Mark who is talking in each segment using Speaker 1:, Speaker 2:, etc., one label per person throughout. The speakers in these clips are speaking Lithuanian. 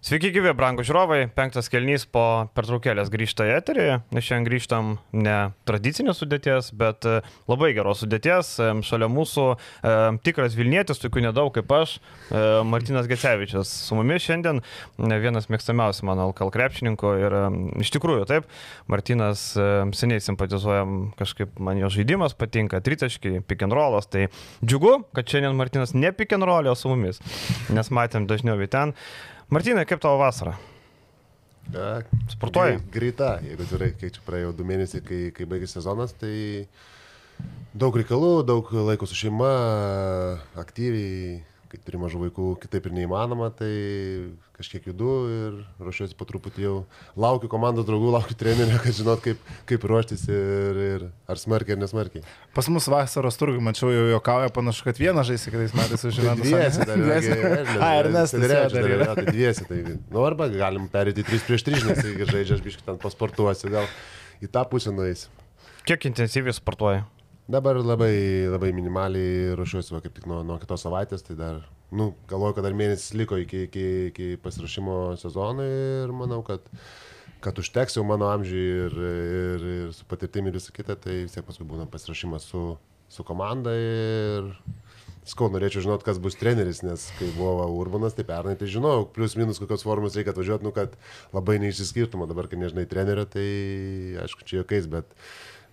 Speaker 1: Sveiki, gyvi, brangų žiūrovai. Penktas kelnys po pertraukėlės grįžta į eterį. Šiandien grįžtam ne tradicinės sudėties, bet e, labai geros sudėties. E, šalia mūsų e, tikras Vilnietis, tokių nedaug kaip aš, e, Martinas Gecevičius. Su mumis šiandien e, vienas mėgstamiausių mano LKL krepšininkų. Ir e, iš tikrųjų, taip, Martinas e, seniai simpatizuojam, kažkaip man jo žaidimas patinka, tritaškiai, pick and rollas. Tai džiugu, kad šiandien Martinas ne pick and roll, o su mumis, nes matėm dažniau į ten. Martinai, kaip tavo vasara?
Speaker 2: Ja,
Speaker 1: Sportuoji?
Speaker 2: Greita, jeigu atvirai, kai čia praėjo du mėnesiai, kai, kai baigėsi sezonas, tai daug reikalų, daug laiko su šeima, aktyviai, kai turi mažų vaikų, kitaip ir neįmanoma, tai kažkiek judu ir ruošiuosi po truputį jau. Laukiu komandos draugų, laukiu trenerio, kad žinot, kaip, kaip ruoštis ir, ir ar smarkiai ar nesmarkiai.
Speaker 3: Pas mus vasaros turgų, mačiau, jau juokauja, panašu, kad vieną žaisi kitais metais užžinant.
Speaker 2: Dviesi dar.
Speaker 3: A, Ernestas
Speaker 2: dar
Speaker 3: yra.
Speaker 2: yra. Tai dviesi, tai, nu arba galim perėti 3 prieš 3, nes jeigu žaidžia, aš biškai ten pasportuosiu, gal į tą pusę nueisiu.
Speaker 1: Kiek intensyviai sportuoji?
Speaker 2: Dabar labai, labai minimaliai ruošiuosi, kaip tik nuo, nuo kitos savaitės, tai dar, nu, galvoju, kad dar mėnesis liko iki, iki, iki pasirašymo sezono ir manau, kad, kad užteks jau mano amžiui ir, ir, ir su patirtimi ir visą kitą, tai vis tiek paskui būna pasirašymas su, su komanda ir skau, norėčiau žinot, kas bus treneris, nes kai buvo Urbanas, tai pernai tai žinojau, plus minus kokios formos reikia atvažiuoti, nu, kad labai neišsiskirtumo, dabar, kai nežinai trenerio, tai aišku, čia jokiais, bet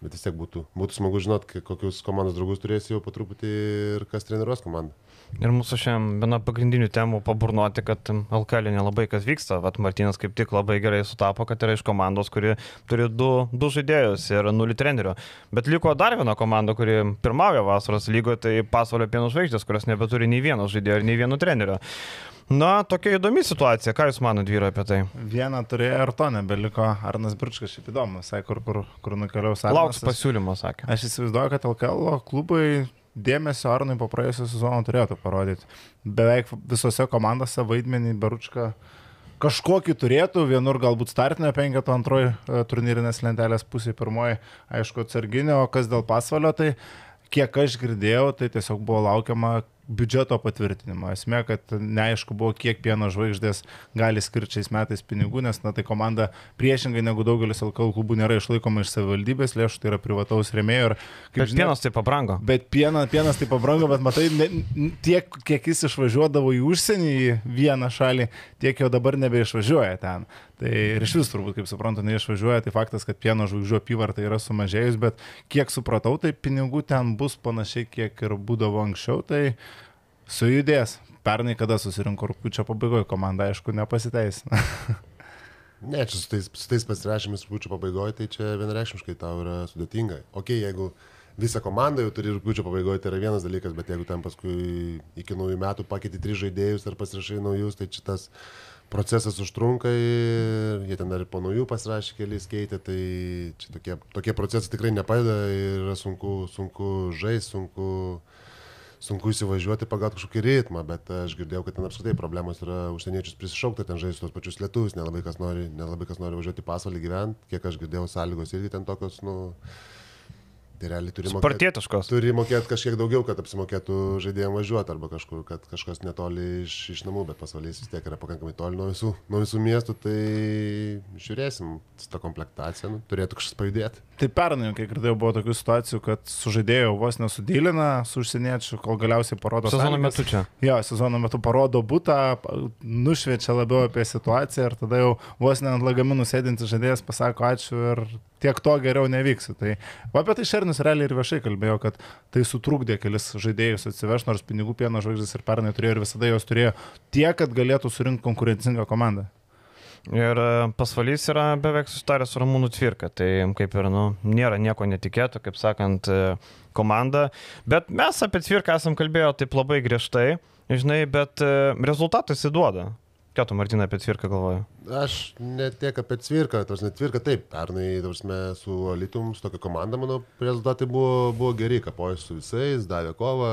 Speaker 2: bet vis tiek būtų, būtų smagu žinot, kokius komandos draugus turėsi jau po truputį ir kas treniruos komandą.
Speaker 1: Ir mūsų šiandien viena pagrindinių temų paburnoti, kad LKL nelabai kas vyksta. Vat Martinas kaip tik labai gerai sutapo, kad yra iš komandos, kuri turi du, du žaidėjus ir nulį trenerių. Bet liko dar viena komanda, kuri pirmauja vasaros lygoje, tai pasaulio pieno žvaigždės, kurios nebeturi nei vieno žaidėjo ir nei vieno trenerio. Na, tokia įdomi situacija. Ką Jūs manote, vyrai, apie tai?
Speaker 3: Vieną turėjo ir to nebeliko. Arnas Birčkas šiaip įdomu, sakė, kur, kur, kur nukeliaus.
Speaker 1: Lauks pasiūlymo, sakė.
Speaker 3: Aš įsivaizduoju, kad LKL klubai dėmesio Arnui po praėjusią sezoną turėtų parodyti. Beveik visose komandose vaidmenį Beručka kažkokį turėtų, vienur galbūt startinio penketo, antroji e, turnyrinės lentelės pusė, pirmoji, aišku, atsarginio, o kas dėl pasvalio, tai kiek aš girdėjau, tai tiesiog buvo laukiama biudžeto patvirtinimo. Esmė, kad neaišku buvo, kiek pieno žvaigždės gali skirti šiais metais pinigų, nes na, tai komanda priešingai negu daugelis LKL klubų nėra išlaikoma iš savivaldybės lėšų, tai yra privataus rėmėjo. Ir,
Speaker 1: Bet pienas tai pabrango.
Speaker 3: Bet piena, pienas tai pabrango, bet matai, ne, tiek, kiek jis išvažiuodavo į užsienį, į vieną šalį, tiek jau dabar nebeišvažiuoja ten. Tai ir iš vis turbūt, kaip suprantu, neišvažiuoja, tai faktas, kad pieno žvaigždžių apyvarta yra sumažėjus, bet kiek supratau, tai pinigų ten bus panašiai, kiek ir būdavo anksčiau, tai sujudės. Pernai, kada susirinko rūpiučio pabaigoje, komanda aišku nepasiteisina.
Speaker 2: Ne, čia su tais, su tais pasirašymais rūpiučio pabaigoje, tai čia vienareikšmiškai tau yra sudėtinga. Ok, jeigu visą komandą jau turi rūpiučio pabaigoje, tai yra vienas dalykas, bet jeigu ten paskui iki naujų metų pakeiti tris žaidėjus ar pasirašai naujus, tai šitas procesas užtrunka ir jie ten dar po naujų pasirašė keliais keitė, tai čia tokie, tokie procesai tikrai nepadeda ir yra sunku, sunku žaisti, sunku, sunku įsivažiuoti pagal kažkokį ritmą, bet aš girdėjau, kad ten apskritai problemos yra užsieniečius prisišaukti, ten žaisti tos pačius lietuvius, nelabai kas nori, nelabai kas nori važiuoti į pasaulį gyventi, kiek aš girdėjau, sąlygos irgi ten tokios, nu, tai realiai turi mokėti. Turi mokėti kažkiek daugiau, kad apsimokėtų žaidėjams važiuoti arba kažkur, kad kažkas netoli iš, iš namų, bet pasvalys vis tiek yra pakankamai toli nuo visų, nuo visų miestų, tai žiūrėsim, su ta komplektacija, nu, turėtų kažkas pajudėti.
Speaker 3: Tai pernai, kai girdėjau, buvo tokių situacijų, kad sužaidėjo vos nesudylina su užsieniečiu, kol galiausiai parodo
Speaker 1: Sezono metu čia.
Speaker 3: Jo, sezono metu parodo būtą, nušviečia labiau apie situaciją ir tada jau vos ne ant lagaminų sėdintis žaidėjas pasako ačiū ir tiek to geriau nevyks. Tai o apie tai Šernis realiai ir viešai kalbėjo, kad tai sutrukdė kelis žaidėjus atsivežti, nors pinigų pieno žvaigždės ir pernai turėjo ir visada jos turėjo tiek, kad galėtų surinkti konkurencingą komandą.
Speaker 1: Ir e, pasvalys yra beveik susitaręs su Ramūnu Tvirka, tai kaip ir, nu, nėra nieko netikėto, kaip sakant, e, komanda. Bet mes apie Tvirką esam kalbėję taip labai griežtai, žinai, bet e, rezultatas įduoda. Ką tu, Martina, apie Tvirką galvoji?
Speaker 2: Aš ne tiek apie cvirką, tos net cvirką taip, pernai, tausme, su Alitum, su tokia komanda, mano rezultatai buvo, buvo geri, kapojus su visais, davė kovą,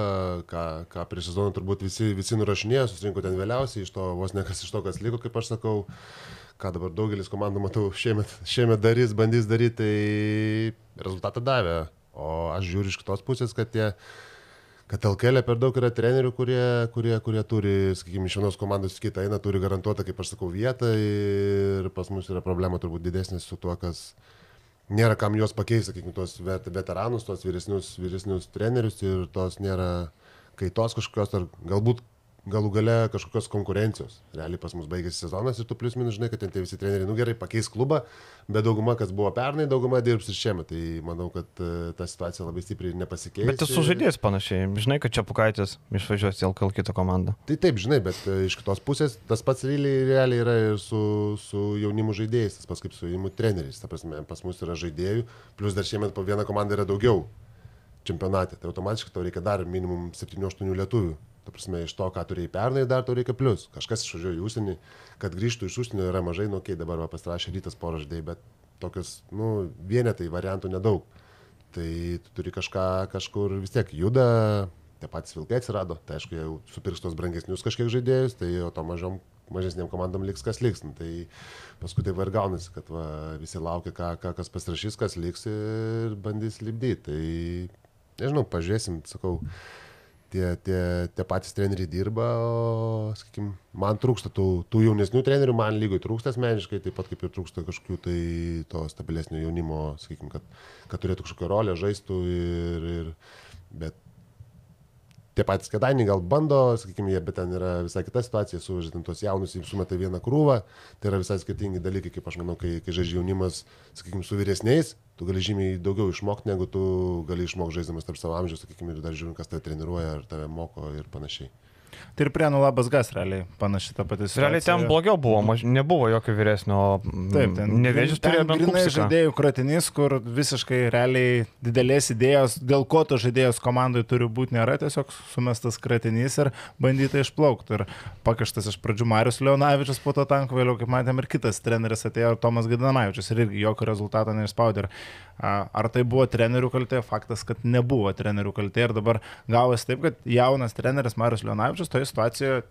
Speaker 2: ką, ką prieš sezoną turbūt visi, visi nurašinėjo, susirinko ten vėliausiai, iš to vos ne kas iš to, kas liko, kaip aš sakau, ką dabar daugelis komandų, matau, šiemet, šiemet darys, bandys daryti, tai rezultatą davė. O aš žiūriu iš kitos pusės, kad tie kad LKL per daug yra trenerių, kurie, kurie, kurie turi, sakykime, iš vienos komandos į kitą eina, turi garantuotą, kaip aš sakau, vietą ir pas mus yra problema turbūt didesnė su tuo, kas nėra kam juos pakeisti, sakykime, tuos vet, veteranus, tuos vyresnius, vyresnius trenerius ir tos nėra kaitos kažkokios ar galbūt galų gale kažkokios konkurencijos. Realiai pas mus baigėsi sezonas ir tu plius minus žinai, kad ten tie visi treneriai, nu gerai, pakeis klubą, bet dauguma, kas buvo pernai, dauguma dirbs ir šiemet. Tai manau, kad e, ta situacija labai stipriai nepasikeis.
Speaker 1: Bet tu sužaidėjai panašiai, žinai, kad čia Pukaitis išvažiuos į LKL kitą komandą.
Speaker 2: Tai taip, žinai, bet e, iš kitos pusės tas pats realiai, realiai yra ir su, su jaunimu žaidėjais, tas pats kaip su jaunimu treneriais. Ta prasme, pas mus yra žaidėjų, plus dar šiemet po vieną komandą yra daugiau čempionate. Tai automatiškai tau reikia dar minimum 7-8 lietuvių Ta prasme, iš to, ką turėjai pernai, dar tau reikia plus. Kažkas išvažiuoja į užsienį, kad grįžtų iš užsienio yra mažai, nu, kai dabar va, pasirašė rytas poraždėjai, bet tokius, nu, vienetai variantų nedaug. Tai tu turi kažką kažkur vis tiek juda, tie patys vilkai atsirado, tai aišku, jau supirks tos brangesnius kažkiek žaidėjus, tai o to mažom, mažesniam komandom liks kas liks. Nu, tai paskui tai va ir gaunasi, kad va, visi laukia, ką, ką kas pasirašys, kas liks ir bandys lipdyti. Tai nežinau, pažiūrėsim, sakau. Mm tie, tie, tie patys treneriai dirba, o, sakykim, man trūksta tų, tų jaunesnių trenerių, man lygiai trūksta asmeniškai, taip pat kaip ir trūksta kažkokių tai to stabilesnio jaunimo, sakykim, kad, kad turėtų kažkokią rolę, žaistų ir, ir bet tie patys kėdainiai gal bando, sakykime, jie, bet ten yra visai kita situacija, suvažiuojant tos jaunus, jiems sumeta vieną krūvą, tai yra visai skirtingi dalykai, kaip aš manau, kai, kai žaidžia jaunimas, sakykime, su vyresniais, tu gali žymiai daugiau išmokti, negu tu gali išmokti žaiddamas tarp savo amžiaus, sakykime, ir dar žiūrint, kas tave treniruoja, ar tave moko ir panašiai.
Speaker 3: Tai ir prienų labas gas realiai panaši ta pati situacija.
Speaker 1: Realiai ten blogiau buvo, maž... nebuvo jokio vyresnio.
Speaker 3: Taip, ten
Speaker 1: nevėžys turėjo bent
Speaker 3: grinai žaidėjų kratinys, kur visiškai realiai didelės idėjos, dėl ko to žaidėjos komandai turi būti, nėra tiesiog sumestas kratinys ir bandyta išplaukti. Ir pakištas iš pradžių Marius Leonavičius po to tanko, vėliau, kaip matėm, ir kitas treneris atėjo Tomas Gadanavičius ir irgi jokio rezultato neišspaudė. Ar tai buvo trenerių kaltė? Faktas, kad nebuvo trenerių kaltė ir dabar gavosi taip, kad jaunas treneris Marius Leonavičius toje situacijoje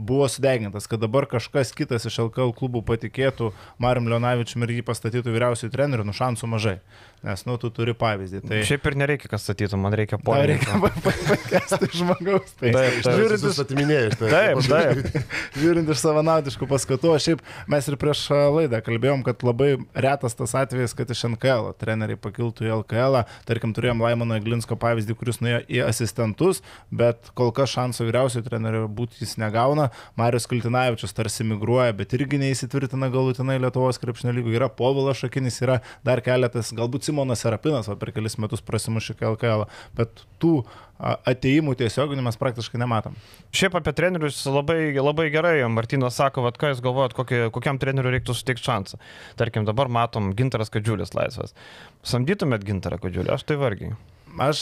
Speaker 3: buvo sudegintas, kad dabar kažkas kitas iš LKL klubų patikėtų Mariam Leonavičium ir jį pastatytų vyriausiųjų trenerių, nu šansų mažai. Nes, nu, tu turi pavyzdį.
Speaker 1: Tai... Šiaip ir nereikia, kas statytų, man reikia polinkio.
Speaker 3: Reikia pakesti žmogaus. Tai.
Speaker 2: Taip, taip, žiūrint iš
Speaker 3: atiminėjus. Tai, taip, taip. žiūrint iš savanaudiškų paskatų, šiaip mes ir prieš laidą kalbėjom, kad labai retas tas atvejis, kad iš NKL treneriai pakiltų į LKL. Tarkim, turėjom Laimono Glinsko pavyzdį, kuris nuėjo į asistentus, bet kol kas šansų vyriausiojo trenerio būti jis negauna. Marius Kultinavičius tarsi migruoja, bet irgi neįsitvirtina galutinai Lietuvos krepšnio lygų. Yra Povilas Šakinis, yra dar keletas, galbūt Simonas Serapinas per kelis metus prasimušė KLKL, bet tų ateimų tiesioginių mes praktiškai nematom.
Speaker 1: Šiaip apie trenerius labai, labai gerai, Martinas sako, vad ką jūs galvojat, kokį, kokiam treneriui reiktų suteikti šansą. Tarkim, dabar matom Gintaras Kadžiulis laisvas. Samdytumėt Gintarą Kadžiulį, aš tai vargiai.
Speaker 3: Aš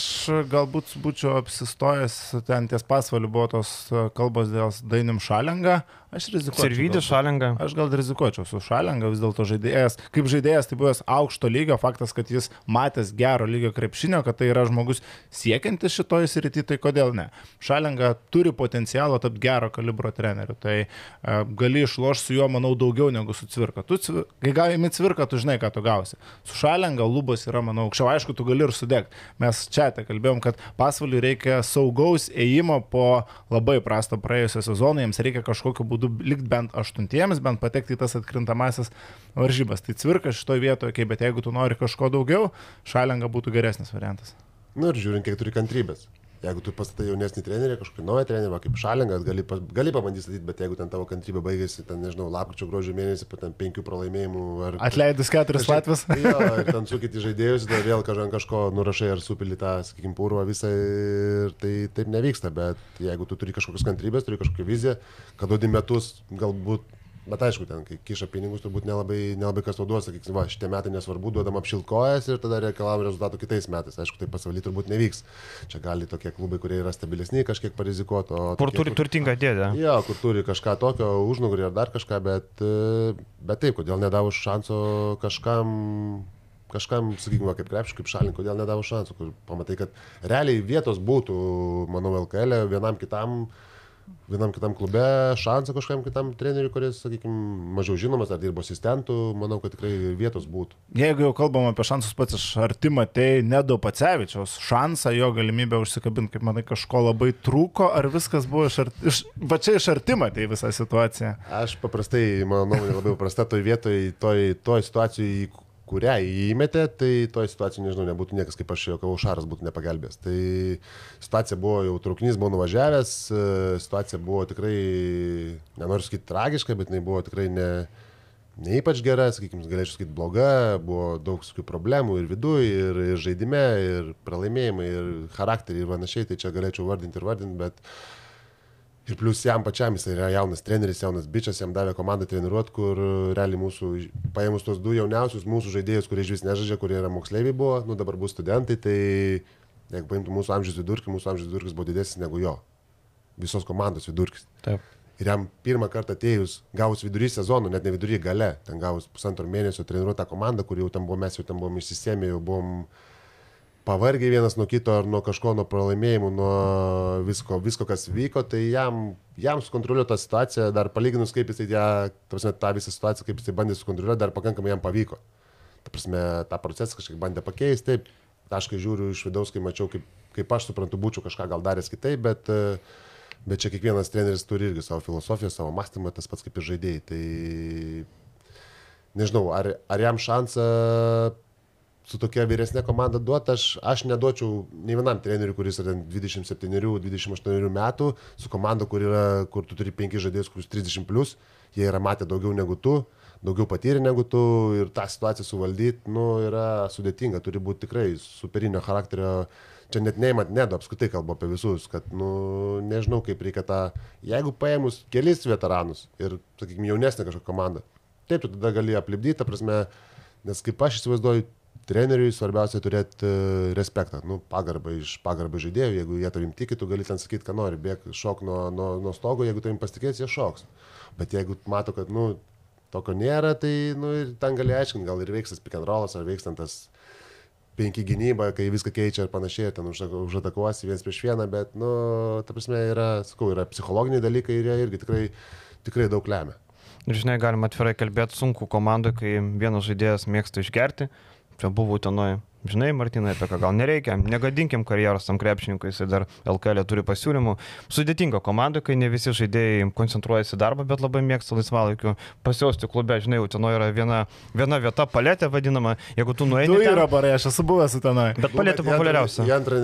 Speaker 3: galbūt būčiau apsistojęs, ten ties pasvaliu buvo tos kalbos dėl Dainim Šalengą, Aš rizikuočiau.
Speaker 1: Sirvydį šalingą.
Speaker 3: Aš gal rizikuočiau su šalingą, vis dėlto žaidėjas. Kaip žaidėjas, tai buvęs aukšto lygio, faktas, kad jis matęs gero lygio krepšinio, kad tai yra žmogus siekiantis šitoje srityje, tai kodėl ne? Šalinga turi potencialą tapti gero kalibro treneriu, tai uh, gali išlošti su juo, manau, daugiau negu su cvirka. Tu, kai gaimi cvirką, tu žinai, ką tu gausi. Su šalinga lubos yra, manau, aukščiau, aišku, tu gali ir sudegti. Mes čia te kalbėjom, kad pasvaliui reikia saugaus ėjimo po labai prasto praėjusio sezono, jiems reikia kažkokiu būdu likti bent aštuntiems, bent patekti į tas atkrintamasis varžybas. Tai cvirka šitoje vietoje, okay, bet jeigu tu nori kažko daugiau, šalenga būtų geresnis variantas.
Speaker 2: Na nu ir žiūrint, kiek turi kantrybės. Jeigu tu pastatai jaunesnį trenerį, kažkokį naują trenerį, kaip šalingas, gali, gali pabandyti statyti, bet jeigu ten tavo kantrybė baigėsi, ten, nežinau, lapkričio gruodžio mėnesį, po ten penkių pralaimėjimų. Ar,
Speaker 3: Atleidus keturis Latvijos.
Speaker 2: jo, ir ten sukiti žaidėjus, tada vėl kažką kažko nurašai ar supili tą, sakykime, purvą visą ir tai taip nevyksta, bet jeigu tu turi kažkokios kantrybės, turi kažkokią viziją, kad duodi metus, galbūt Bet aišku, ten, kai kiša pinigus, turbūt nelabai, nelabai kas to duos, sakykim, va, šitie metai nesvarbu, duodam apšilkojas ir tada reikalavom rezultatų kitais metais. Aišku, tai pasaulyje turbūt nevyks. Čia gali tokie klubai, kurie yra stabilesni, kažkiek parizikuoti.
Speaker 1: Kur tokie, turi kur... turtingą dėdę.
Speaker 2: Jo, kur turi kažką tokio, užnugarį ar dar kažką, bet, bet taip, kodėl nedavus šanso kažkam kažkam, sakykime, kaip krepšiui, kaip šalin, kodėl nedavo šansų, kur pamatai, kad realiai vietos būtų, manau, LKL, e, vienam kitam vienam kitam klube šansą kažkam kitam treneriui, kuris, sakykime, mažiau žinomas ar dirbo asistentų, manau, kad tikrai vietos būtų.
Speaker 3: Jeigu jau kalbam apie šansus pats iš arti matei Nedo Pacevičiaus šansą, jo galimybę užsikabinti, kaip manai, kažko labai trūko, ar viskas buvo iš arti, iš, va čia iš arti matei visą situaciją?
Speaker 2: Aš paprastai, mano nuomonė, labai paprasta toj vietoj, toj, toj situacijai, kurią įmetė, tai toje situacijoje, nežinau, nebūtų niekas, kaip aš jau kavau, Šaras būtų nepagelbės. Tai situacija buvo jau traukinys, buvo nuvažiavęs, e, situacija buvo tikrai, nenoriu sakyti tragiška, bet jinai buvo tikrai ne, ne ypač gera, sakykime, galėčiau sakyti bloga, buvo daug tokių problemų ir viduje, ir, ir žaidime, ir pralaimėjimai, ir charakteriai, ir panašiai, tai čia galėčiau vardinti ir vardinti, bet Ir plus jam pačiam jis yra jaunas treneris, jaunas bičias, jam davė komandą treniruoti, kur realiai mūsų, paėmus tos du jauniausius mūsų žaidėjus, kurie iš vis nežaidžia, kurie yra moksleiviai buvo, nu dabar bus studentai, tai jeigu paimtų mūsų amžiaus vidurkį, mūsų amžiaus vidurkis buvo didesnis negu jo. Visos komandos vidurkis.
Speaker 1: Taip.
Speaker 2: Ir jam pirmą kartą atėjus, gavus vidury sezono, net ne vidury gale, ten gavus pusantro mėnesio treniruotą komandą, kur jau tam buvo, mes jau tam buvom išsisėmę, jau buvom pavargiai vienas nuo kito ar nuo kažko, nuo pralaimėjimų, nuo visko, visko kas vyko, tai jam, jam sukontroliuoti tą situaciją, dar palyginus kaip jisai ją, prasme, tą visą situaciją, kaip jisai bandė sukontroliuoti, dar pakankamai jam pavyko. Ta prasme, tą procesą kažkaip bandė pakeisti, taip, aš kai žiūriu iš vidaus, kai mačiau, kaip, kaip aš suprantu, būčiau kažką gal daręs kitaip, bet, bet čia kiekvienas treneris turi irgi savo filosofiją, savo mąstymą, tas pats kaip ir žaidėjai. Tai nežinau, ar, ar jam šansą su tokia vyresnė komanda duoti, aš, aš neduočiau nei vienam treneriui, kuris yra 27-28 metų, su komanda, kur, yra, kur tu turi 5 žaidėjus, kuris 30 plus, jie yra matę daugiau negu tu, daugiau patyrę negu tu ir tą situaciją suvaldyti, nu, yra sudėtinga, turi būti tikrai superinio charakterio. Čia net neįmat, nedu, apskritai kalbu apie visus, kad, nu, nežinau, kaip reikia tą, jeigu paėmus kelis veteranus ir, sakykime, jaunesnė kažkokia komanda, taip, tu tada gali aplipdyti, ta prasme, nes kaip aš įsivaizduoju, treneriui svarbiausia turėti e, respektą, nu, pagarbą iš pagarbą žaidėjų, jeigu jie tavim tiki, tu gali ten sakyti, ką nori, bėg šok nuo, nuo, nuo stogo, jeigu tavim pasitikės, jie šoks. Bet jeigu mato, kad, nu, tokio nėra, tai, nu, ir ten gali aiškinti, gal ir veiks tas pick and rollas, ar veiks ten tas penki gynyba, kai viską keičia ir panašiai, ir ten užatakuosi viens prieš vieną, bet, nu, ta prasme, yra, sakau, yra psichologiniai dalykai ir jie irgi tikrai, tikrai daug lemia.
Speaker 1: Ir žinai, galima atvirai kalbėti sunku komandai, kai vienas žaidėjas mėgsta išgerti, čia buvo utenoje Žinai, Martinai, apie ką gal nereikia, negadinkim karjeros tam krepšininkui, jisai dar LKL turi pasiūlymų. Sudėtinga komanda, kai ne visi žaidėjai koncentruojasi darbą, bet labai mėgsta laisvalaikiu pasiausti klube. Žinai, Utenoje yra viena, viena vieta, palėtė vadinama, jeigu tu nueini.
Speaker 3: Tu yra barai, aš esu buvęs Utenoje.
Speaker 1: Bet palėtė populiariausia.
Speaker 2: Į antrą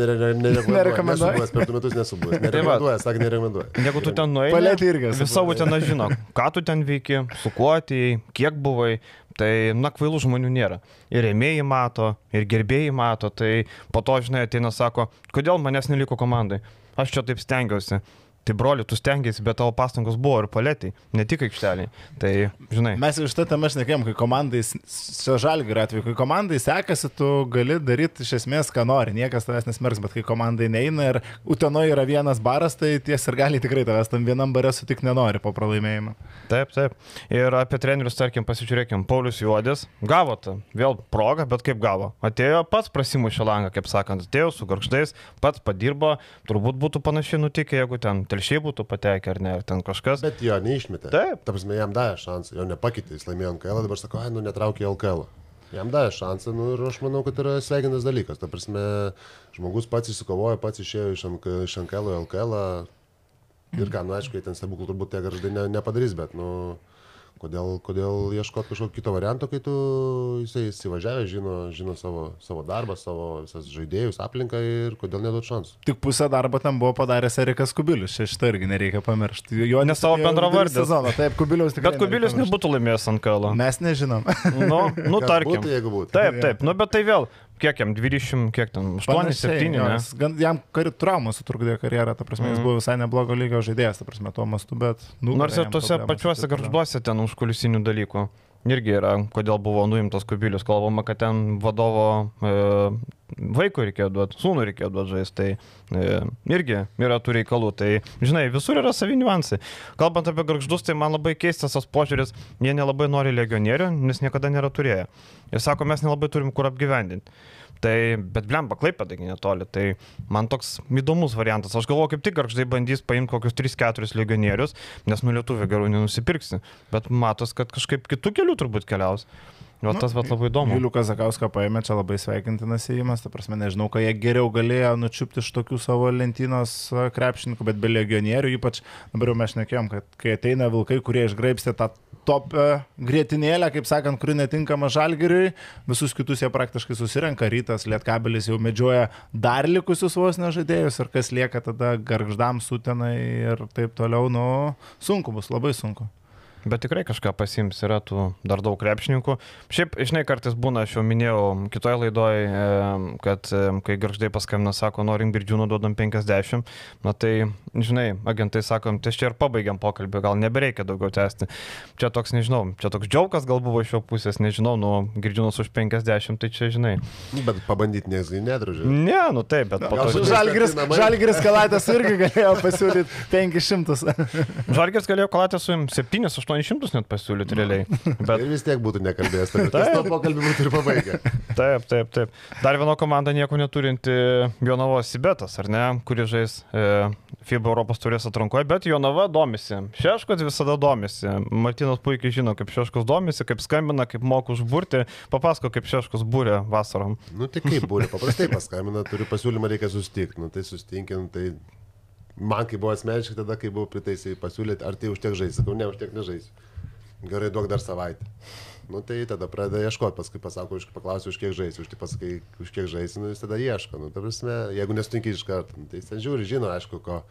Speaker 2: nerekomenduoju. Per du metus nesu buvęs. Nerekomenduoju, sak nerekomenduoju.
Speaker 1: Jeigu tu ten nueini,
Speaker 3: palėtė irgi.
Speaker 1: Visa Utena žino, ką tu ten veiki, su kuo atėjai, kiek buvai. Tai, na, kvailų žmonių nėra. Ir rėmėjai mato, ir gerbėjai mato. Tai po to, žinai, ateina sako, kodėl manęs neliko komandai. Aš čia taip stengiausi. Tai broli, tu stengiasi, bet tavo pastangos buvo ir palėtai, ne tik aikšteliai. Tai, žinai.
Speaker 3: Mes iš tą temą šnekėjom, kai komandai, čia žalgių atveju, kai komandai sekasi, tu gali daryti iš esmės, ką nori, niekas tavęs nesmerks, bet kai komandai neina ir Utenoje yra vienas baras, tai ties ir gali tikrai tavęs tam vienam barė sutik nenori po pralaimėjimo.
Speaker 1: Taip, taip. Ir apie trenerius, tarkim, pasižiūrėkim, Paulius Juodis gavo tą vėl progą, bet kaip gavo? Atėjo pats prasimušė langą, kaip sakant, atėjo su garždais, pats padirbo, turbūt būtų panašiai nutikę, jeigu ten telšiai būtų patekę ar ne, ar ten kažkas.
Speaker 2: Bet jo neišmetė.
Speaker 1: Taip.
Speaker 2: Ta prasme, jam davė šansą, jo nepakeitė, jis laimėjo NKL, dabar sako, ai, nu netraukė LKL. Jam davė šansą, nu ir aš manau, kad yra sveikinas dalykas. Ta prasme, žmogus pats įsikovojo, pats išėjo iš, iš NKL į LKL. Ir ką, nu aišku, ten stebuklų turbūt tie garždai ne, nepadarys, bet, nu... Kodėl, kodėl ieškoti kažkokio kito varianto, kai tu jisai įsivažiavęs, žino, žino savo, savo darbą, savo visas žaidėjus, aplinką ir kodėl neduot šansų.
Speaker 3: Tik pusę darbo tam buvo padaręs Erikas Kubilius, šitą irgi nereikia pamiršti. Jo
Speaker 1: nes savo bendravardį
Speaker 3: sezoną, taip, Kubilius tikrai.
Speaker 1: Bet Kubilius nebūtų laimėjęs ant kalo.
Speaker 3: Mes nežinom.
Speaker 1: Nu, nu tarkim.
Speaker 2: Būtų, būtų.
Speaker 1: Taip, taip, nu bet tai vėl, kiek jam, 20, kiek ten, 8, 7, ne?
Speaker 3: Jam kar, traumą sutrukdė karjerą, ta prasme, mm. jis buvo visai neblogo lygio žaidėjas, ta prasme, tuo mastu, bet...
Speaker 1: Nu, Nors ir tuose pačiuose garžduose ten užkulisinių dalykų irgi yra, kodėl buvo nuimtas kubilius, kalbama, kad ten vadovo e, vaikui reikėjo duoti, sūnui reikėjo duoti žaisti, tai e, irgi yra tų reikalų. Tai, žinai, visur yra savi niuansai. Kalbant apie garždus, tai man labai keistas tas požiūris, jie nelabai nori legionierių, nes niekada nėra turėję. Ir sako, mes nelabai turim kur apgyvendinti. Tai, bet blemba, klaipėdagi netoli. Tai man toks įdomus variantas. Aš galvoju, kaip tik garždai bandys paimti kokius 3-4 legionierius, nes nu lietuvių gerų nenusipirksi. Bet matos, kad kažkaip kitų kelių turbūt keliaus. O
Speaker 3: Nu,
Speaker 1: tas vat labai įdomu.
Speaker 3: Julių Kazakauską paėmė, čia labai sveikintinas įėjimas, ta prasme, nežinau, ką jie geriau galėjo nučiupti iš tokių savo lentynos krepšininkų, bet be legionierių, ypač dabar jau mes šnekėjom, kad kai ateina vilkai, kurie išgraipstė tą top e, grėtinėlę, kaip sakant, kuri netinkama žalgiriui, visus kitus jie praktiškai susirenka, rytas, lietkabelis jau medžioja dar likusius vos nežaidėjus ir kas lieka tada garždam sutenai ir taip toliau, nu, sunku bus, labai sunku.
Speaker 1: Bet tikrai kažką pasims, yra tų dar daug krepšininkų. Šiaip, žinai, kartais būna, aš jau minėjau kitoje laidoje, kad kai garždai paskambina, sako, norim birdžiūnų duodam 50, na tai, žinai, agentai sakom, tai čia ir pabaigiam pokalbį, gal nebereikia daugiau tęsti. Čia toks, nežinau, čia toks džiaugas gal buvo iš jo pusės, nežinau, nu, girdžiūnus už 50, tai čia, žinai.
Speaker 2: Bet pabandyti nedrožė.
Speaker 1: Ne, nu taip, bet po to...
Speaker 2: namai.
Speaker 3: Žalgiris Kalatės irgi galėjo pasiūlyti 500.
Speaker 1: Žalgis galėjo kalatę su 7-800 net pasiūlyti realiai. Bet
Speaker 2: Ir vis tiek būtų nekalbėjęs. Tai tas to pokalbį būtų ir pabaigę.
Speaker 1: Taip, taip, taip. Dar viena komanda nieko neturinti Jonavos Sibetas, ar ne, kuri žais e, FIBA Europos turės atrankoje, bet Jonava domisi. Šeškos visada domisi. Martinas puikiai žino, kaip Šeškos domisi, kaip skambina, kaip moku užburti. Papasako, kaip Šeškos būrė vasarom.
Speaker 2: Nu tai kaip būrė, paprastai paskambina, turiu pasiūlymą, reikia susitikti. Nu tai susitinkint, tai man kai buvo asmeniškai tada, kai buvau priteisai pasiūlyti, ar tai užtiek žais. Sakau, ne, užtiek nežais. Gerai, duok dar savaitę. Nu tai tada pradeda ieškoti, paskui pasako, už, paklausiu, už kiek žaisi, už tai pasakai, už kiek žaisi, nu jis tada ieško. Nu, ta prasme, jeigu nesutinki iš karto, nu, tai jis ten žiūri, žino, aišku, ko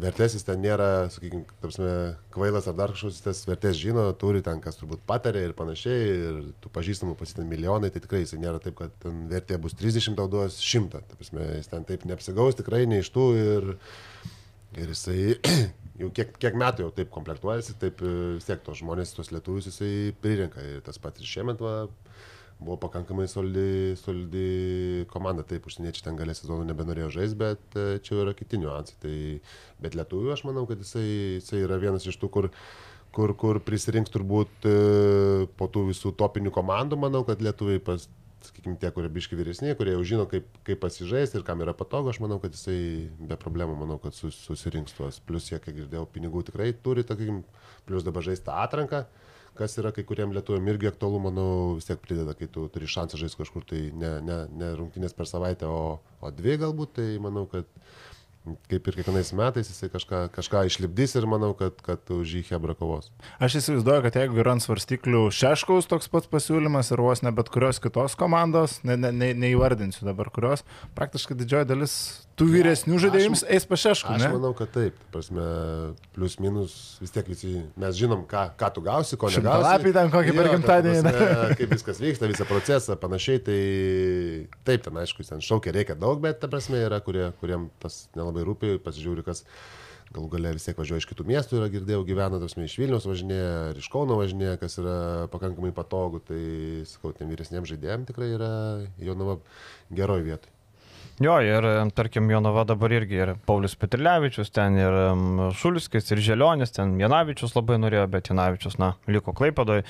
Speaker 2: vertės jis ten nėra, sakykime, prasme, kvailas ar dar kažkoks, tas vertės žino, turi ten, kas turbūt patarė ir panašiai, ir tų pažįstamų pasitin milijonai, tai tikrai jis nėra taip, kad ten vertė bus 30, tau duos 100. Ta prasme, jis ten taip neapsigaus, tikrai ne iš tų ir, ir jisai jau kiek, kiek metų jau taip komplektuojasi, taip e, vis tiek tos žmonės, tos lietuvius jisai pririnka. Ir tas pats ir šiemet va, buvo pakankamai solidi, solidi komanda, taip, užsieniečiai ten galės sezonų nebenorėjo žaisti, bet e, čia yra kiti niuansai. Tai, bet lietuvių aš manau, kad jisai, jisai yra vienas iš tų, kur, kur, kur prisirinks turbūt e, po tų visų topinių komandų, manau, kad lietuviai pas, sakykime, tie, kurie biški vyresni, kurie jau žino, kaip, kaip pasižaisti ir kam yra patogu, aš manau, kad jisai be problemų, manau, kad sus, susirinks tuos. Plus, jie, kiek girdėjau, pinigų tikrai turi, sakykime, plus dabar žaisti atranką, kas yra kai kuriem lietuviam irgi aktualu, manau, vis tiek prideda, kai tu turi šansą žaisti kažkur, tai ne, ne, ne rungtynės per savaitę, o, o dvi galbūt, tai manau, kad kaip ir kiekvienais metais jisai kažką, kažką išlipdys ir manau, kad, kad už jį Hebra kovos.
Speaker 3: Aš įsivaizduoju, kad jeigu yra ant svarstyklių Šeškaus toks pats pasiūlymas ir vos ne bet kurios kitos komandos, ne, ne, ne, neįvardinsiu dabar kurios, praktiškai didžioji dalis tų vyresnių žaidėjų jums eis pa Šeškų,
Speaker 2: Aš
Speaker 3: ne?
Speaker 2: manau, kad taip. Ta Prasme, plius minus vis tiek visi mes žinom, ką, ką tu gausi, ko negausi.
Speaker 3: Šimtalapį ten kokį per gimtadienį,
Speaker 2: Kaip viskas vyksta, visą procesą, panašiai. Tai taip, ten aišku, ten šaukia reikia daug, bet ta prasme yra, kurie, kuriem tas nelabai rūpi, pasižiūri, kas galų gale vis tiek važiuoja iš kitų miestų, yra girdėjau, gyvena, tos iš Vilnius važinėja, iš Kauno važinėja, kas yra pakankamai patogu, tai sakau, tiem vyresniems žaidėjams tikrai yra jaunama geroj vietoj.
Speaker 1: Jo, ir tarkim, Jonava dabar irgi ir Paulius Petrilevičius, ten ir Šulskis, ir Želionis, ten Janavičius labai norėjo, bet Janavičius, na, liko Klaipadoje.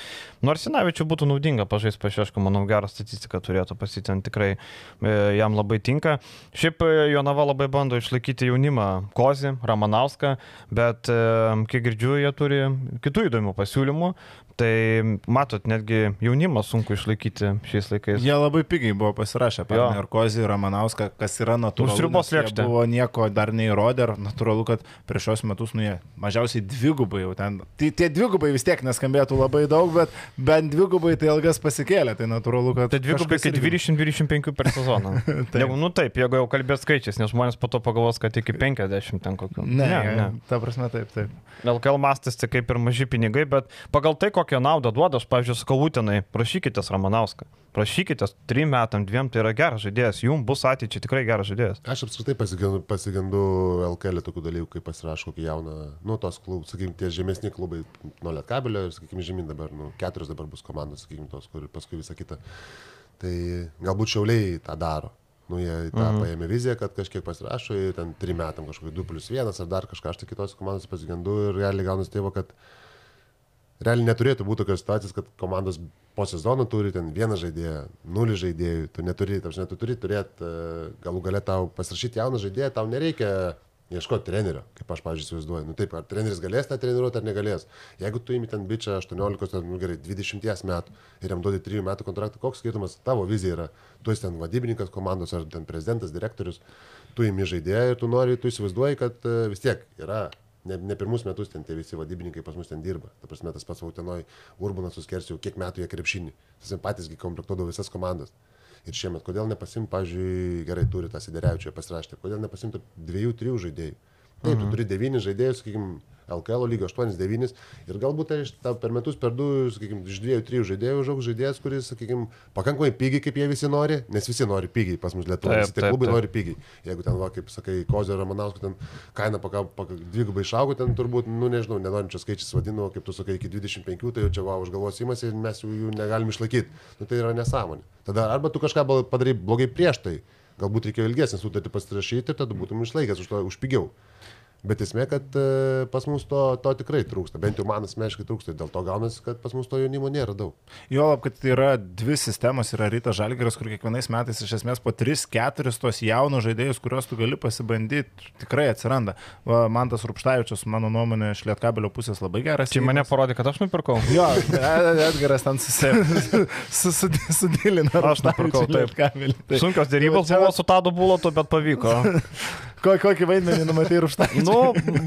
Speaker 1: Nors Janavičius būtų naudinga pažaisti pašiešką, manau, gerą statistiką turėtų pasitin, tikrai e, jam labai tinka. Šiaip e, Jonava labai bando išlaikyti jaunimą Kozį, Ramanauską, bet e, kiek girdžiu, jie turi kitų įdomių pasiūlymų. Tai matot, netgi jaunimą sunku išlaikyti šiais laikais.
Speaker 3: Jie labai pigiai buvo pasirašę, pernai ir Kozį, ir Ramanauską, kas yra natūralu.
Speaker 1: Už ribos
Speaker 3: nes jie
Speaker 1: lėkštė.
Speaker 3: Buvo nieko dar neįrodė ir natūralu, kad prieš šios metus, nu jie mažiausiai dvigubai jau ten. Tai tie dvigubai vis tiek neskambėtų labai daug, bet bent dvigubai tai ilgas pasikėlė, tai natūralu, kad...
Speaker 1: Tai dvigubai
Speaker 3: irgi-
Speaker 1: 20-25 per sezoną.
Speaker 3: Taip.
Speaker 1: Jeigu, nu taip, jeigu jau kalbės skaičiais, nes žmonės po to pagalvos, kad iki 50 ten kokių.
Speaker 3: Ne, ne, ne. Ta prasme, taip, taip.
Speaker 1: LKL mastas tai kaip ir maži pinigai, bet pagal tai, kokią naudą duoda, aš, pavyzdžiui, sakau, Utenai, prašykitės Ramanauską. Prašykitės, trim metam, dviem, tai yra geras žaidėjas, jums bus ateičiai tikrai geras žaidėjas.
Speaker 2: Aš apskritai pasigendu, pasigendu LKL tokių dalykų, kaip pasirašo kokį jauną, nu, tos sakykime, tie žemesni klubai nuo Lietkabelio ir, sakykime, žemyn dabar, nu, keturios dabar bus komandos, sakykime, tos, kur paskui visą kitą. Tai galbūt šiauliai tą daro. Nu, jie tą
Speaker 1: Mhm.
Speaker 2: paėmė viziją, kad kažkiek pasirašo ir ten trim metam kažkokį 2 plus 1 ar dar kažką, aš tai kitos komandos pasigendu ir realiai gaunasi tėvo, kad realiai neturėtų būti tokios situacijos, kad komandos po sezono turi ten vieną žaidėją, nulį žaidėjų, tu neturi, ta prasme, tu turi turėti, galų gale tau pasirašyti jauną žaidėją, tau nereikia ieškoti trenerio, kaip aš, pavyzdžiui, įsivaizduoju. Nu taip, ar treneris galės tą treniruoti ar negalės. Jeigu tu įimi ten bičią 18, ten, nu, gerai, 20 metų ir jam duodi 3 metų kontraktą, koks skirtumas tavo vizija yra? Tu esi ten vadybininkas komandos ar ten prezidentas, direktorius, tu įimi žaidėją ir tu nori, tu įsivaizduoji, kad e, vis tiek yra ne, ne pirmus metus ten tie visi vadybininkai pas mus ten dirba. Ta prasme, tas pats Autenoj, Urbanas suskersiu, kiek metų jie krepšinį. Tas patysgi komplektuodavo visas komandas. Ir šiemet, kodėl nepasimti, pavyzdžiui, gerai turi tą Siderevičią pasirašyti, kodėl nepasimti dviejų, trijų žaidėjų. Taip, mhm. tu turi devynis žaidėjus, sakykime, LKL lygio 8-9 ir galbūt tai tau per metus, per du, sakykime, iš dviejų, trijų žaidėjų užaugs žaidėjas, kuris, sakykime, pakankamai pigiai, kaip jie visi nori, nes visi nori pigiai pas mus Lietuvoje,
Speaker 1: Taip,
Speaker 2: visi tie klubai nori pigiai. Jeigu ten, va, kaip sakai, Kozio Ramanausko, ten kaina dvigubai išaugo, ten turbūt, nu nežinau, nenoriu čia skaičius vadinu, kaip tu sakai, iki 25, tai jau čia va už galvos įmasi ir mes jų, negalim išlaikyti. Nu, tai yra nesąmonė. Tada arba tu kažką padarai blogai prieš tai, galbūt reikėjo ilgesnį sutartį pasirašyti ir tada būtum išlaikęs už, to, už pigiau. Bet esmė, kad e, pas mus to, to tikrai trūksta, bent jau man asmeniškai trūksta ir dėl to gaunasi, kad pas mus to jaunimo nėra daug.
Speaker 3: Juolab, kad tai yra dvi sistemos, yra Rytas Žalgeris, kur kiekvienais metais iš esmės po 3-4 tos jaunus žaidėjus, kuriuos tu gali pasibandyti, tikrai atsiranda. Va, man tas Rupštavičius, mano nuomonė, iš Lietkabelio pusės labai geras.
Speaker 1: Čia mane parodė, kad aš nupirkau.
Speaker 3: Jo, Ed- Edgaras ten susidėlino.
Speaker 1: Aš nupirkau, taip.
Speaker 3: Tai,
Speaker 1: Sunkios dėrybos
Speaker 3: čia-
Speaker 1: buvo su Tadu Bulotu, bet pavyko.
Speaker 3: ko, kokį vaidmenį numatai Rupštavičius?
Speaker 1: Nu,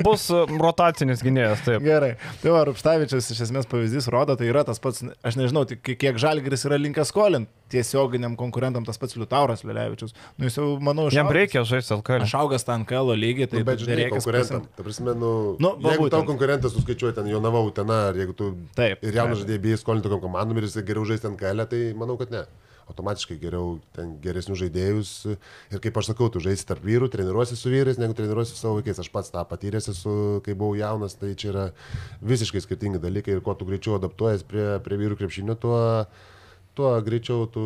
Speaker 1: bus e, rotacinis gynėjas, taip.
Speaker 3: Gerai. Tai va, Rupštavičius iš esmės pavyzdys rodo, tai yra tas pats, aš nežinau, tik kiek Žalgeris yra linkęs skolinti tiesioginiam konkurentam, tas pats Liutauras Liulevičius. Nu, jis jau, manau,
Speaker 1: Jam
Speaker 3: išaugęs-
Speaker 1: reikia žaisti LKL.
Speaker 3: Aš augęs tą NKL lygį, tai
Speaker 2: Tai bet žinai,
Speaker 3: reikia
Speaker 2: konkurentam. Ta prasme, nu,
Speaker 3: Nu,
Speaker 2: nu
Speaker 3: va
Speaker 2: jeigu tau konkurentas suskaičiuoja ten Jonava Utena, ar jeigu tu
Speaker 3: Taip,
Speaker 2: ir jaunas žaidėjas bijai skolinti tokiam komandom ir jis geriau žaisti kelio, tai manau, kad ne. Automatiškai geriau ten geresnius žaidėjus. Ir kaip aš sakau, tu žaisi tarp vyrų, treniruosi su vyrais, negu treniruosi su savo vaikais. Aš pats tą patyręs esu, kai buvau jaunas, tai čia yra visiškai skirtingi dalykai ir kuo tu greičiau adaptuojas prie, prie vyrų krepšinio, tuo, tuo greičiau tu